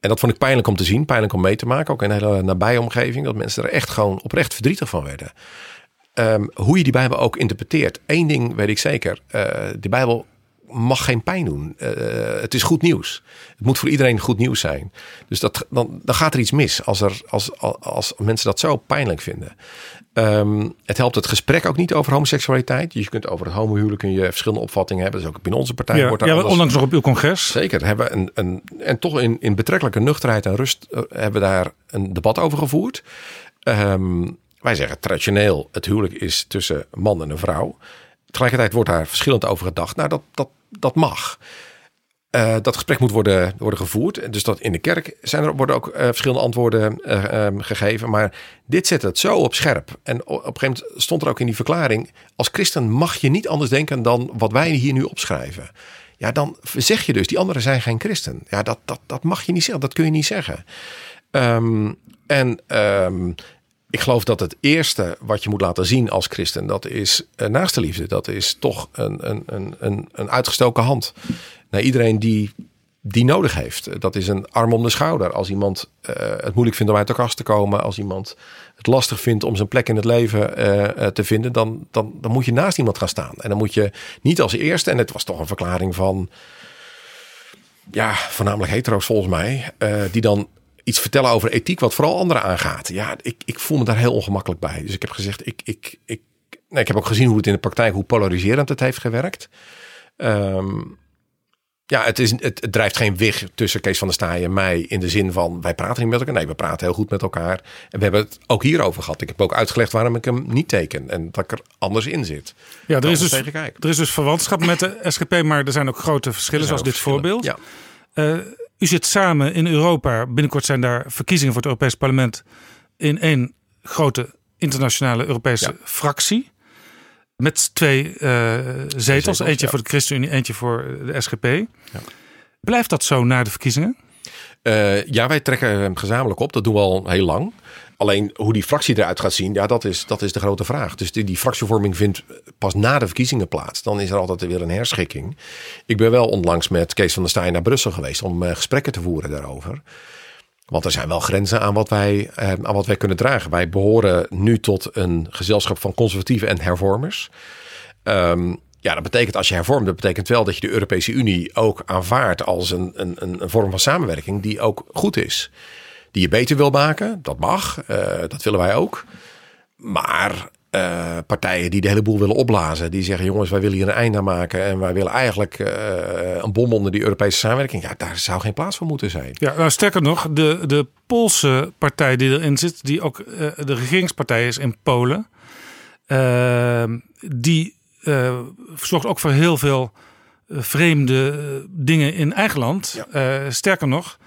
en dat vond ik pijnlijk om te zien. Pijnlijk om mee te maken. Ook in een hele nabije omgeving. Dat mensen er echt gewoon oprecht verdrietig van werden. Ehm, hoe je die Bijbel ook interpreteert. Eén ding weet ik zeker. eh de Bijbel mag geen pijn doen. Eh, het is goed nieuws. Het moet voor iedereen goed nieuws zijn. Dus dat, dan, dan gaat er iets mis als, er, als, als, als mensen dat zo pijnlijk vinden. Ehm, het helpt het gesprek ook niet over homoseksualiteit. Je kunt over het homohuwelijk kun je verschillende opvattingen hebben. Dat is ook binnen onze partij. Ja, wordt ja, anders- onlangs nog op uw congres. Zeker. Hebben we een, een, en toch in, in betrekkelijke nuchterheid en rust eh, hebben we daar een debat over gevoerd. Ehm, wij zeggen traditioneel, het huwelijk is tussen man en een vrouw. Tegelijkertijd wordt daar verschillend over gedacht. Nou, dat, dat, dat mag. Eh, dat gesprek moet worden, worden gevoerd. Dus dat in de kerk zijn er, worden ook eh, verschillende antwoorden eh, ehm, gegeven. Maar dit zet het zo op scherp. En op een gegeven moment stond er ook in die verklaring... als christen mag je niet anders denken dan wat wij hier nu opschrijven. Ja, dan zeg je dus, die anderen zijn geen christen. Ja, dat, dat, dat mag je niet zeggen, dat kun je niet zeggen. Ehm, en ehm, ik geloof dat het eerste wat je moet laten zien als christen, dat is naaste liefde. Dat is toch een, een, een, een uitgestoken hand naar iedereen die die nodig heeft. Dat is een arm om de schouder. Als iemand uh, het moeilijk vindt om uit de kast te komen, als iemand het lastig vindt om zijn plek in het leven uh, te vinden, dan, dan, dan moet je naast iemand gaan staan. En dan moet je niet als eerste, en het was toch een verklaring van, ja, voornamelijk hetero's volgens mij, uh, die dan iets vertellen over ethiek wat vooral anderen aangaat. Ja, ik, ik voel me daar heel ongemakkelijk bij. Dus ik heb gezegd, ik, ik, ik, nee, ik heb ook gezien hoe het in de praktijk, hoe polariserend het heeft gewerkt. Um, ja, het, is, het, het, drijft geen weg tussen Kees van der Staaij en mij in de zin van wij praten niet met elkaar. Nee, we praten heel goed met elkaar. En we hebben het ook hierover gehad. Ik heb ook uitgelegd waarom ik hem niet teken en dat ik er anders in zit. Ja, er is, dus, er is dus verwantschap met de (laughs) SGP, maar er zijn ook grote verschillen, zoals dit verschillen. voorbeeld. Ja. Uh, u zit samen in Europa. Binnenkort zijn daar verkiezingen voor het Europees Parlement in één grote internationale Europese Ja. fractie. Met twee uh, zetels, zetels, eentje ja. voor de ChristenUnie, eentje voor de SGP. Blijft dat zo na de verkiezingen? Uh, ja, wij trekken hem gezamenlijk op. Dat doen we al heel lang. Alleen hoe die fractie eruit gaat zien, ja, dat is, dat is de grote vraag. Dus die, die fractievorming vindt pas na de verkiezingen plaats. Dan is er altijd weer een herschikking. Ik ben wel onlangs met Kees van der Staaij naar Brussel geweest om uh, gesprekken te voeren daarover. Want er zijn wel grenzen aan wat, wij, eh, aan wat wij kunnen dragen. Wij behoren nu tot een gezelschap van conservatieven en hervormers. Um, ja, dat betekent als je hervormt, dat betekent wel dat je de Europese Unie ook aanvaardt als een, een, een vorm van samenwerking die ook goed is. Die je beter wil maken, dat mag, uh, dat willen wij ook. Maar uh, partijen die de hele boel willen opblazen, die zeggen: jongens, wij willen hier een einde aan maken en wij willen eigenlijk uh, een bom onder die Europese samenwerking. Ja, daar zou geen plaats voor moeten zijn. Ja, nou, sterker nog, de, de Poolse partij die erin zit, die ook uh, de regeringspartij is in Polen, die zorgt ook voor heel veel vreemde dingen in eigen land. Ja. sterker nog.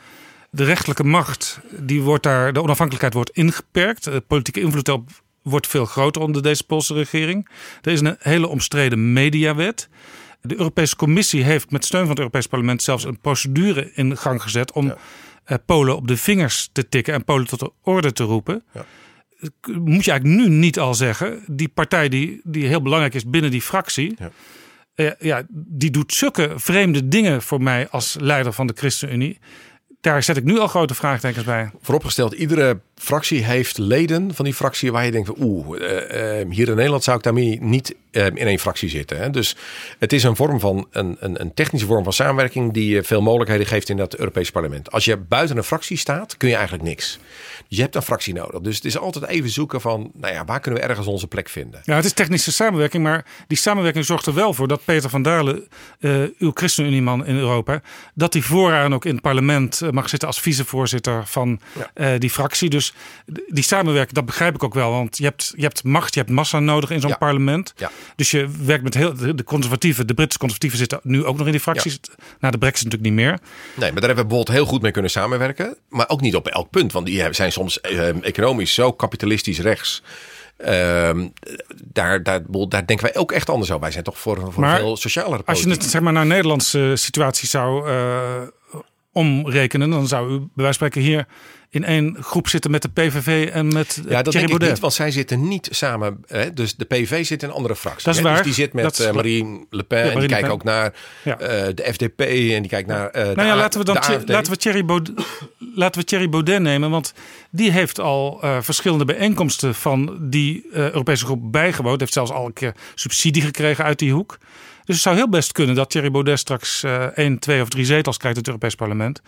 De rechterlijke macht, die wordt daar, de onafhankelijkheid wordt ingeperkt. De politieke invloed op wordt veel groter onder deze Poolse regering. Er is een hele omstreden mediawet. De Europese Commissie heeft met steun van het Europees Parlement zelfs een procedure in gang gezet om ja. Polen op de vingers te tikken en Polen tot de orde te roepen. Ja. Moet je eigenlijk nu niet al zeggen, die partij die, die heel belangrijk is binnen die fractie, ja. Uh, ja, die doet zulke vreemde dingen voor mij als leider van de ChristenUnie. Daar zet ik nu al grote vraagtekens bij. Vooropgesteld, iedere fractie heeft leden van die fractie waar je denkt oeh, uh, uh, hier in Nederland zou ik daarmee niet uh, in één fractie zitten. Hè? Dus het is een vorm van een, een, een, technische vorm van samenwerking die veel mogelijkheden geeft in dat Europese parlement. Als je buiten een fractie staat, kun je eigenlijk niks. Dus je hebt een fractie nodig. Dus het is altijd even zoeken van, nou ja, waar kunnen we ergens onze plek vinden? Ja, het is technische samenwerking, maar die samenwerking zorgt er wel voor dat Peter van Dalen, uh, uw ChristenUnie-man in Europa, dat hij vooraan ook in het parlement mag zitten als vicevoorzitter van ja. uh, die fractie. Dus die samenwerking, dat begrijp ik ook wel, want je hebt, je hebt macht, je hebt massa nodig in zo'n ja. parlement. Ja. Dus je werkt met heel de conservatieven, de Britse conservatieven zitten nu ook nog in die fracties. Na de Brexit natuurlijk niet meer. Nee, maar daar hebben we bijvoorbeeld heel goed mee kunnen samenwerken, maar ook niet op elk punt, want die zijn soms uh, economisch zo kapitalistisch rechts. Uh, daar, daar, daar denken wij ook echt anders over. Wij zijn toch voor, voor maar een veel socialere Als je het zeg maar, naar Nederlandse situatie zou uh, omrekenen, dan zou u bij wijze van spreken hier in één groep zitten met de PVV en met Ja, dat Thierry denk ik niet, want zij zitten niet samen. Hè? Dus de PVV zit in een andere fractie. Dat is hè? waar. Dus die zit met uh. Marine Le Pen Ja, en die kijkt ook naar Ja. uh, de FDP en die kijkt naar uh, Nou ja, A- laten we dan laten we Thierry Baudet, (clears throat) laten we Thierry Baudet nemen, want die heeft al verschillende bijeenkomsten van die Europese groep bijgewoond. Heeft zelfs al een keer subsidie gekregen uit die hoek. Dus het zou heel best kunnen dat Thierry Baudet straks eh één, twee of drie zetels krijgt in het Europees Parlement.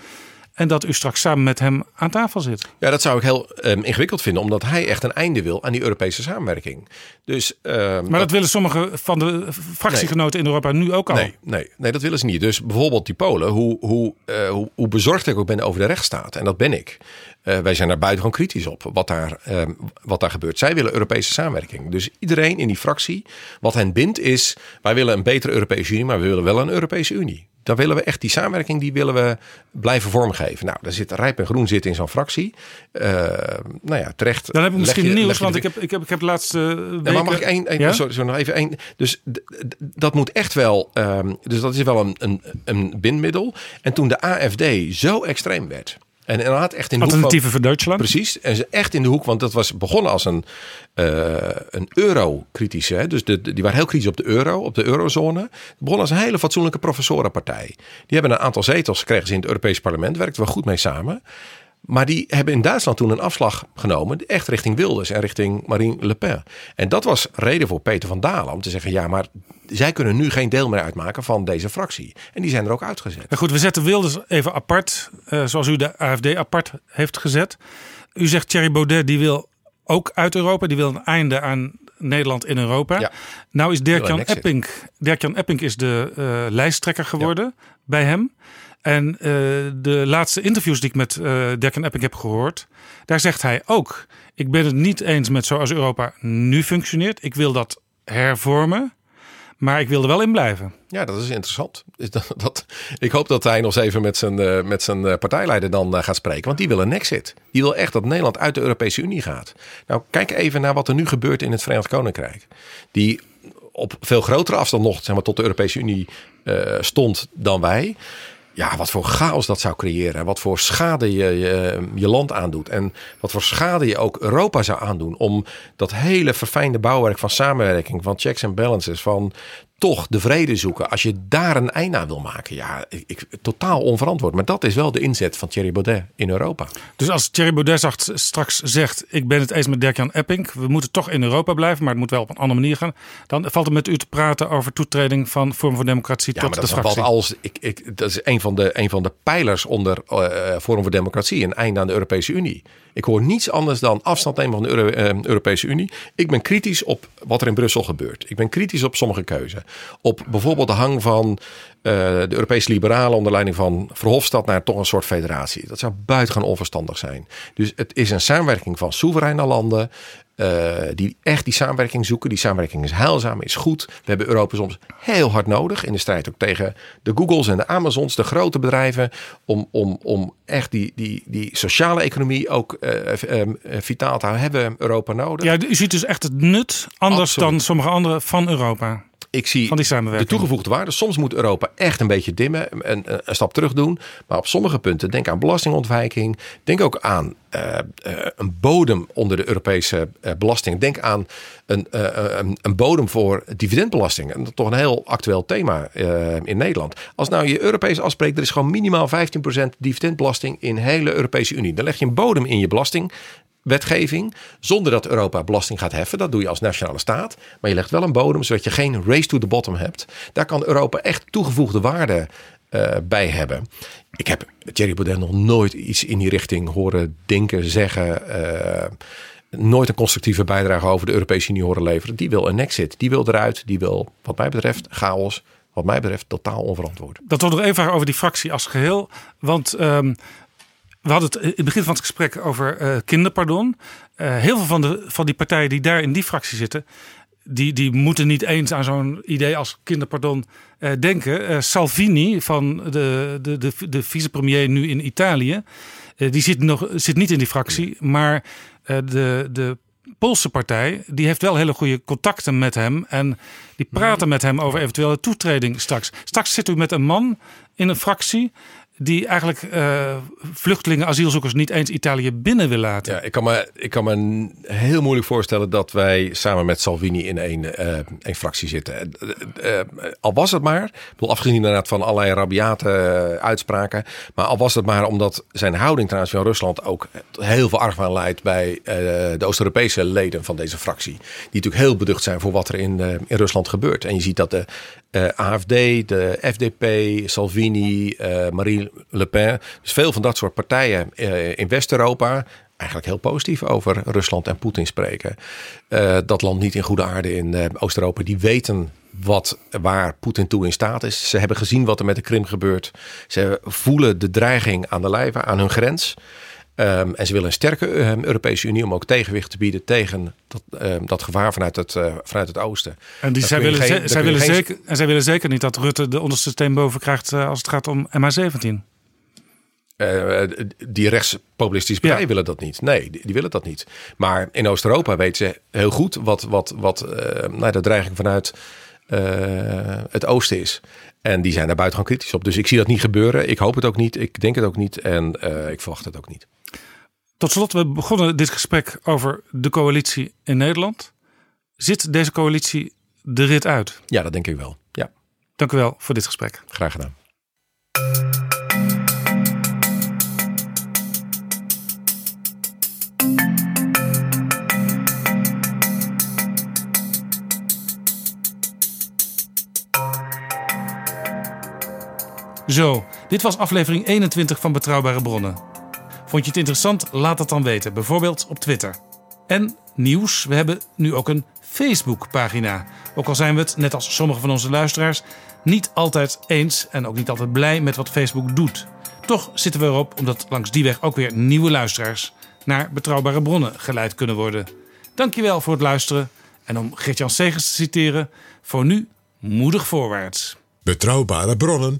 En dat u straks samen met hem aan tafel zit. Ja, dat zou ik heel ehm, ingewikkeld vinden, omdat hij echt een einde wil aan die Europese samenwerking. Dus, ehm, Maar dat willen sommige van de fractiegenoten in Europa nu ook al. Nee, nee, nee, dat willen ze niet. Dus bijvoorbeeld die Polen, hoe, hoe, eh, hoe, hoe bezorgd ik ook ben over de rechtsstaat, en dat ben ik. Eh, wij zijn daar buitengewoon kritisch op wat daar, ehm, wat daar gebeurt. Zij willen Europese samenwerking. Dus iedereen in die fractie, wat hen bindt, is: wij willen een betere Europese Unie, maar we willen wel een Europese Unie. Dan willen we echt die samenwerking, die willen we blijven vormgeven. Nou, daar zit Rijp en Groen zit in zo'n fractie. Eh, nou ja, terecht. Dan heb ik misschien je- nieuws, want de- ik heb, ik heb, ik heb de laatste weken... ja, maar mag ik één, één Ja? sorry, sorry, nog even één. Dus dat moet echt wel, ehm, dus dat is wel een, een, een bindmiddel. En toen de AFD zo extreem werd. En inderdaad echt in de hoek van, Alternatieven voor Duitsland. Precies. En ze echt in de hoek, want dat was begonnen als een, eh een euro-kritische. Dus de, die waren heel kritisch op de euro, op de eurozone. Het begon als een hele fatsoenlijke professorenpartij. Die hebben een aantal zetels gekregen ze in het Europees Parlement. Werkten we goed mee samen. Maar die hebben in Duitsland toen een afslag genomen. Echt richting Wilders en richting Marine Le Pen. En dat was reden voor Peter van Dalen om te zeggen: ja, maar zij kunnen nu geen deel meer uitmaken van deze fractie. En die zijn er ook uitgezet. Ja, goed, we zetten Wilders even apart, eh, zoals u de AFD apart heeft gezet. U zegt Thierry Baudet die wil ook uit Europa, die wil een einde aan Nederland in Europa. Ja. Nou is Dirk-Jan. Epping, Dirk-Jan Epping is de eh, lijsttrekker geworden bij hem. En eh, de laatste interviews die ik met eh Dirk-Jan Epping heb gehoord, daar zegt hij ook: ik ben het niet eens met zoals Europa nu functioneert. Ik wil dat hervormen, maar ik wil er wel in blijven. Ja, dat is interessant. Dat, (laughs) dat, ik hoop dat hij nog eens even met zijn, eh, met zijn partijleider dan gaat spreken. Want die wil een exit. Die wil echt dat Nederland uit de Europese Unie gaat. Nou, kijk even naar wat er nu gebeurt in het Verenigd Koninkrijk. Die op veel grotere afstand nog zeg maar, tot de Europese Unie stond dan wij. Ja, wat voor chaos dat zou creëren. Wat voor schade je, je je land aandoet. En wat voor schade je ook Europa zou aandoen. Om dat hele verfijnde bouwwerk van samenwerking, van checks en balances, van toch de vrede zoeken. Als je daar een einde aan wil maken. Ja, ik, ik- totaal onverantwoord. Maar dat is wel de inzet van Thierry Baudet in Europa. Dus als Thierry Baudet straks zegt: Ik ben het eens met Dirk-Jan Epping. We moeten toch in Europa blijven, maar het moet wel op een andere manier gaan. Dan valt het met u te praten over toetreding van Vorm voor Democratie Ja, tot maar de dat is fractie. alles. Ik, ik, dat is een van de, een van de pijlers onder eh Forum voor Democratie. Een einde aan de Europese Unie. Ik hoor niets anders dan afstand nemen van de Euro- eh, Europese Unie. Ik ben kritisch op wat er in Brussel gebeurt. Ik ben kritisch op sommige keuzen. Op bijvoorbeeld de hang van eh, de Europese liberalen onder leiding van Verhofstadt naar toch een soort federatie. Dat zou buitengewoon onverstandig zijn. Dus het is een samenwerking van soevereine landen. eh, die echt die samenwerking zoeken. Die samenwerking is heilzaam, is goed. We hebben Europa soms heel hard nodig. In de strijd ook tegen de Googles en de Amazons, de grote bedrijven. Om, om, om echt die, die, die sociale economie ook eh, eh, eh, vitaal te houden. Hebben we Europa nodig. Ja, u ziet dus echt het nut, anders Absoluut. dan sommige anderen, van Europa. Ik zie Van die samenwerking. de toegevoegde waarde. Soms moet Europa echt een beetje dimmen, een, een, een stap terug doen. Maar op sommige punten, denk aan belastingontwijking. Denk ook aan eh, eh, een bodem onder de Europese eh, belasting. Denk aan een, eh, een, een bodem voor dividendbelasting. En dat is toch een heel actueel thema eh, in Nederland. Als nou je Europees afspreekt, er is gewoon minimaal 15% dividendbelasting in de hele Europese Unie. Dan leg je een bodem in je belasting wetgeving. Zonder dat Europa belasting gaat heffen. Dat doe je als nationale staat. Maar je legt wel een bodem zodat je geen race to the bottom hebt. Daar kan Europa echt toegevoegde waarde eh, bij hebben. Ik heb Thierry Baudet nog nooit iets in die richting horen denken, zeggen. eh, nooit een constructieve bijdrage over de Europese Unie horen leveren. Die wil een exit. Die wil eruit. Die wil, wat mij betreft, chaos. Wat mij betreft, totaal onverantwoord. Dat wordt nog even over die fractie als geheel. Want ehm, we hadden het in het begin van het gesprek over eh, kinderpardon. Eh, heel veel van, de, van die partijen die daar in die fractie zitten... die, die moeten niet eens aan zo'n idee als kinderpardon eh, denken. Eh, Salvini van de, de, de, de vicepremier nu in Italië... eh, die zit, nog, zit niet in die fractie, maar eh, de, de Poolse partij die heeft wel hele goede contacten met hem. En die praten met hem over eventuele toetreding straks. Straks zit u met een man in een fractie die eigenlijk eh, vluchtelingen, asielzoekers niet eens Italië binnen wil laten. Ja, ik kan, me, ik kan me heel moeilijk voorstellen dat wij samen met Salvini in één, eh, fractie zitten. Eh, al was het maar, ik bedoel, afgezien inderdaad van allerlei rabiate uitspraken, maar al was het maar omdat zijn houding ten aanzien van Rusland ook heel veel argwaan leidt bij de Oost-Europese leden van deze fractie. Die natuurlijk heel beducht zijn voor wat er in, in Rusland gebeurt. En je ziet dat de AFD, de FDP, Salvini, Marine Le Pen, dus veel van dat soort partijen eh, in West-Europa eigenlijk heel positief over Rusland en Poetin spreken. Eh, dat land niet in goede aarde in eh, Oost-Europa. Die weten wat, waar Poetin toe in staat is. Ze hebben gezien wat er met de Krim gebeurt. Ze voelen de dreiging aan de lijve, aan hun grens. Ehm, en ze willen een sterke ehm, Europese Unie om ook tegenwicht te bieden tegen dat, ehm, dat gevaar vanuit het, eh, vanuit het oosten. En, die, zij willen, geen- zij willen geen- zeker, en zij willen zeker niet dat Rutte de onderste steen boven krijgt eh, als het gaat om MH17. Eh, die rechtspopulistische partijen Ja. willen dat niet. Nee, die, die willen dat niet. Maar in Oost-Europa weten ze heel goed wat, wat, wat nou, de dreiging vanuit het oosten is. En die zijn daar buitengewoon kritisch op. Dus ik zie dat niet gebeuren. Ik hoop het ook niet. Ik denk het ook niet. En ik verwacht het ook niet. Tot slot, we begonnen dit gesprek over de coalitie in Nederland. Zit deze coalitie de rit uit? Ja, dat denk ik wel. Ja, Dank u wel voor dit gesprek. graag gedaan. Zo, dit was aflevering 21 van Betrouwbare Bronnen. Vond je het interessant? Laat het dan weten, bijvoorbeeld op Twitter. En nieuws, we hebben nu ook een Facebook-pagina. Ook al zijn we het, net als sommige van onze luisteraars, niet altijd eens en ook niet altijd blij met wat Facebook doet. Toch zitten we erop omdat langs die weg ook weer nieuwe luisteraars naar betrouwbare bronnen geleid kunnen worden. Dankjewel voor het luisteren en om Geert-Jan Segers te citeren, voor nu moedig voorwaarts. Betrouwbare bronnen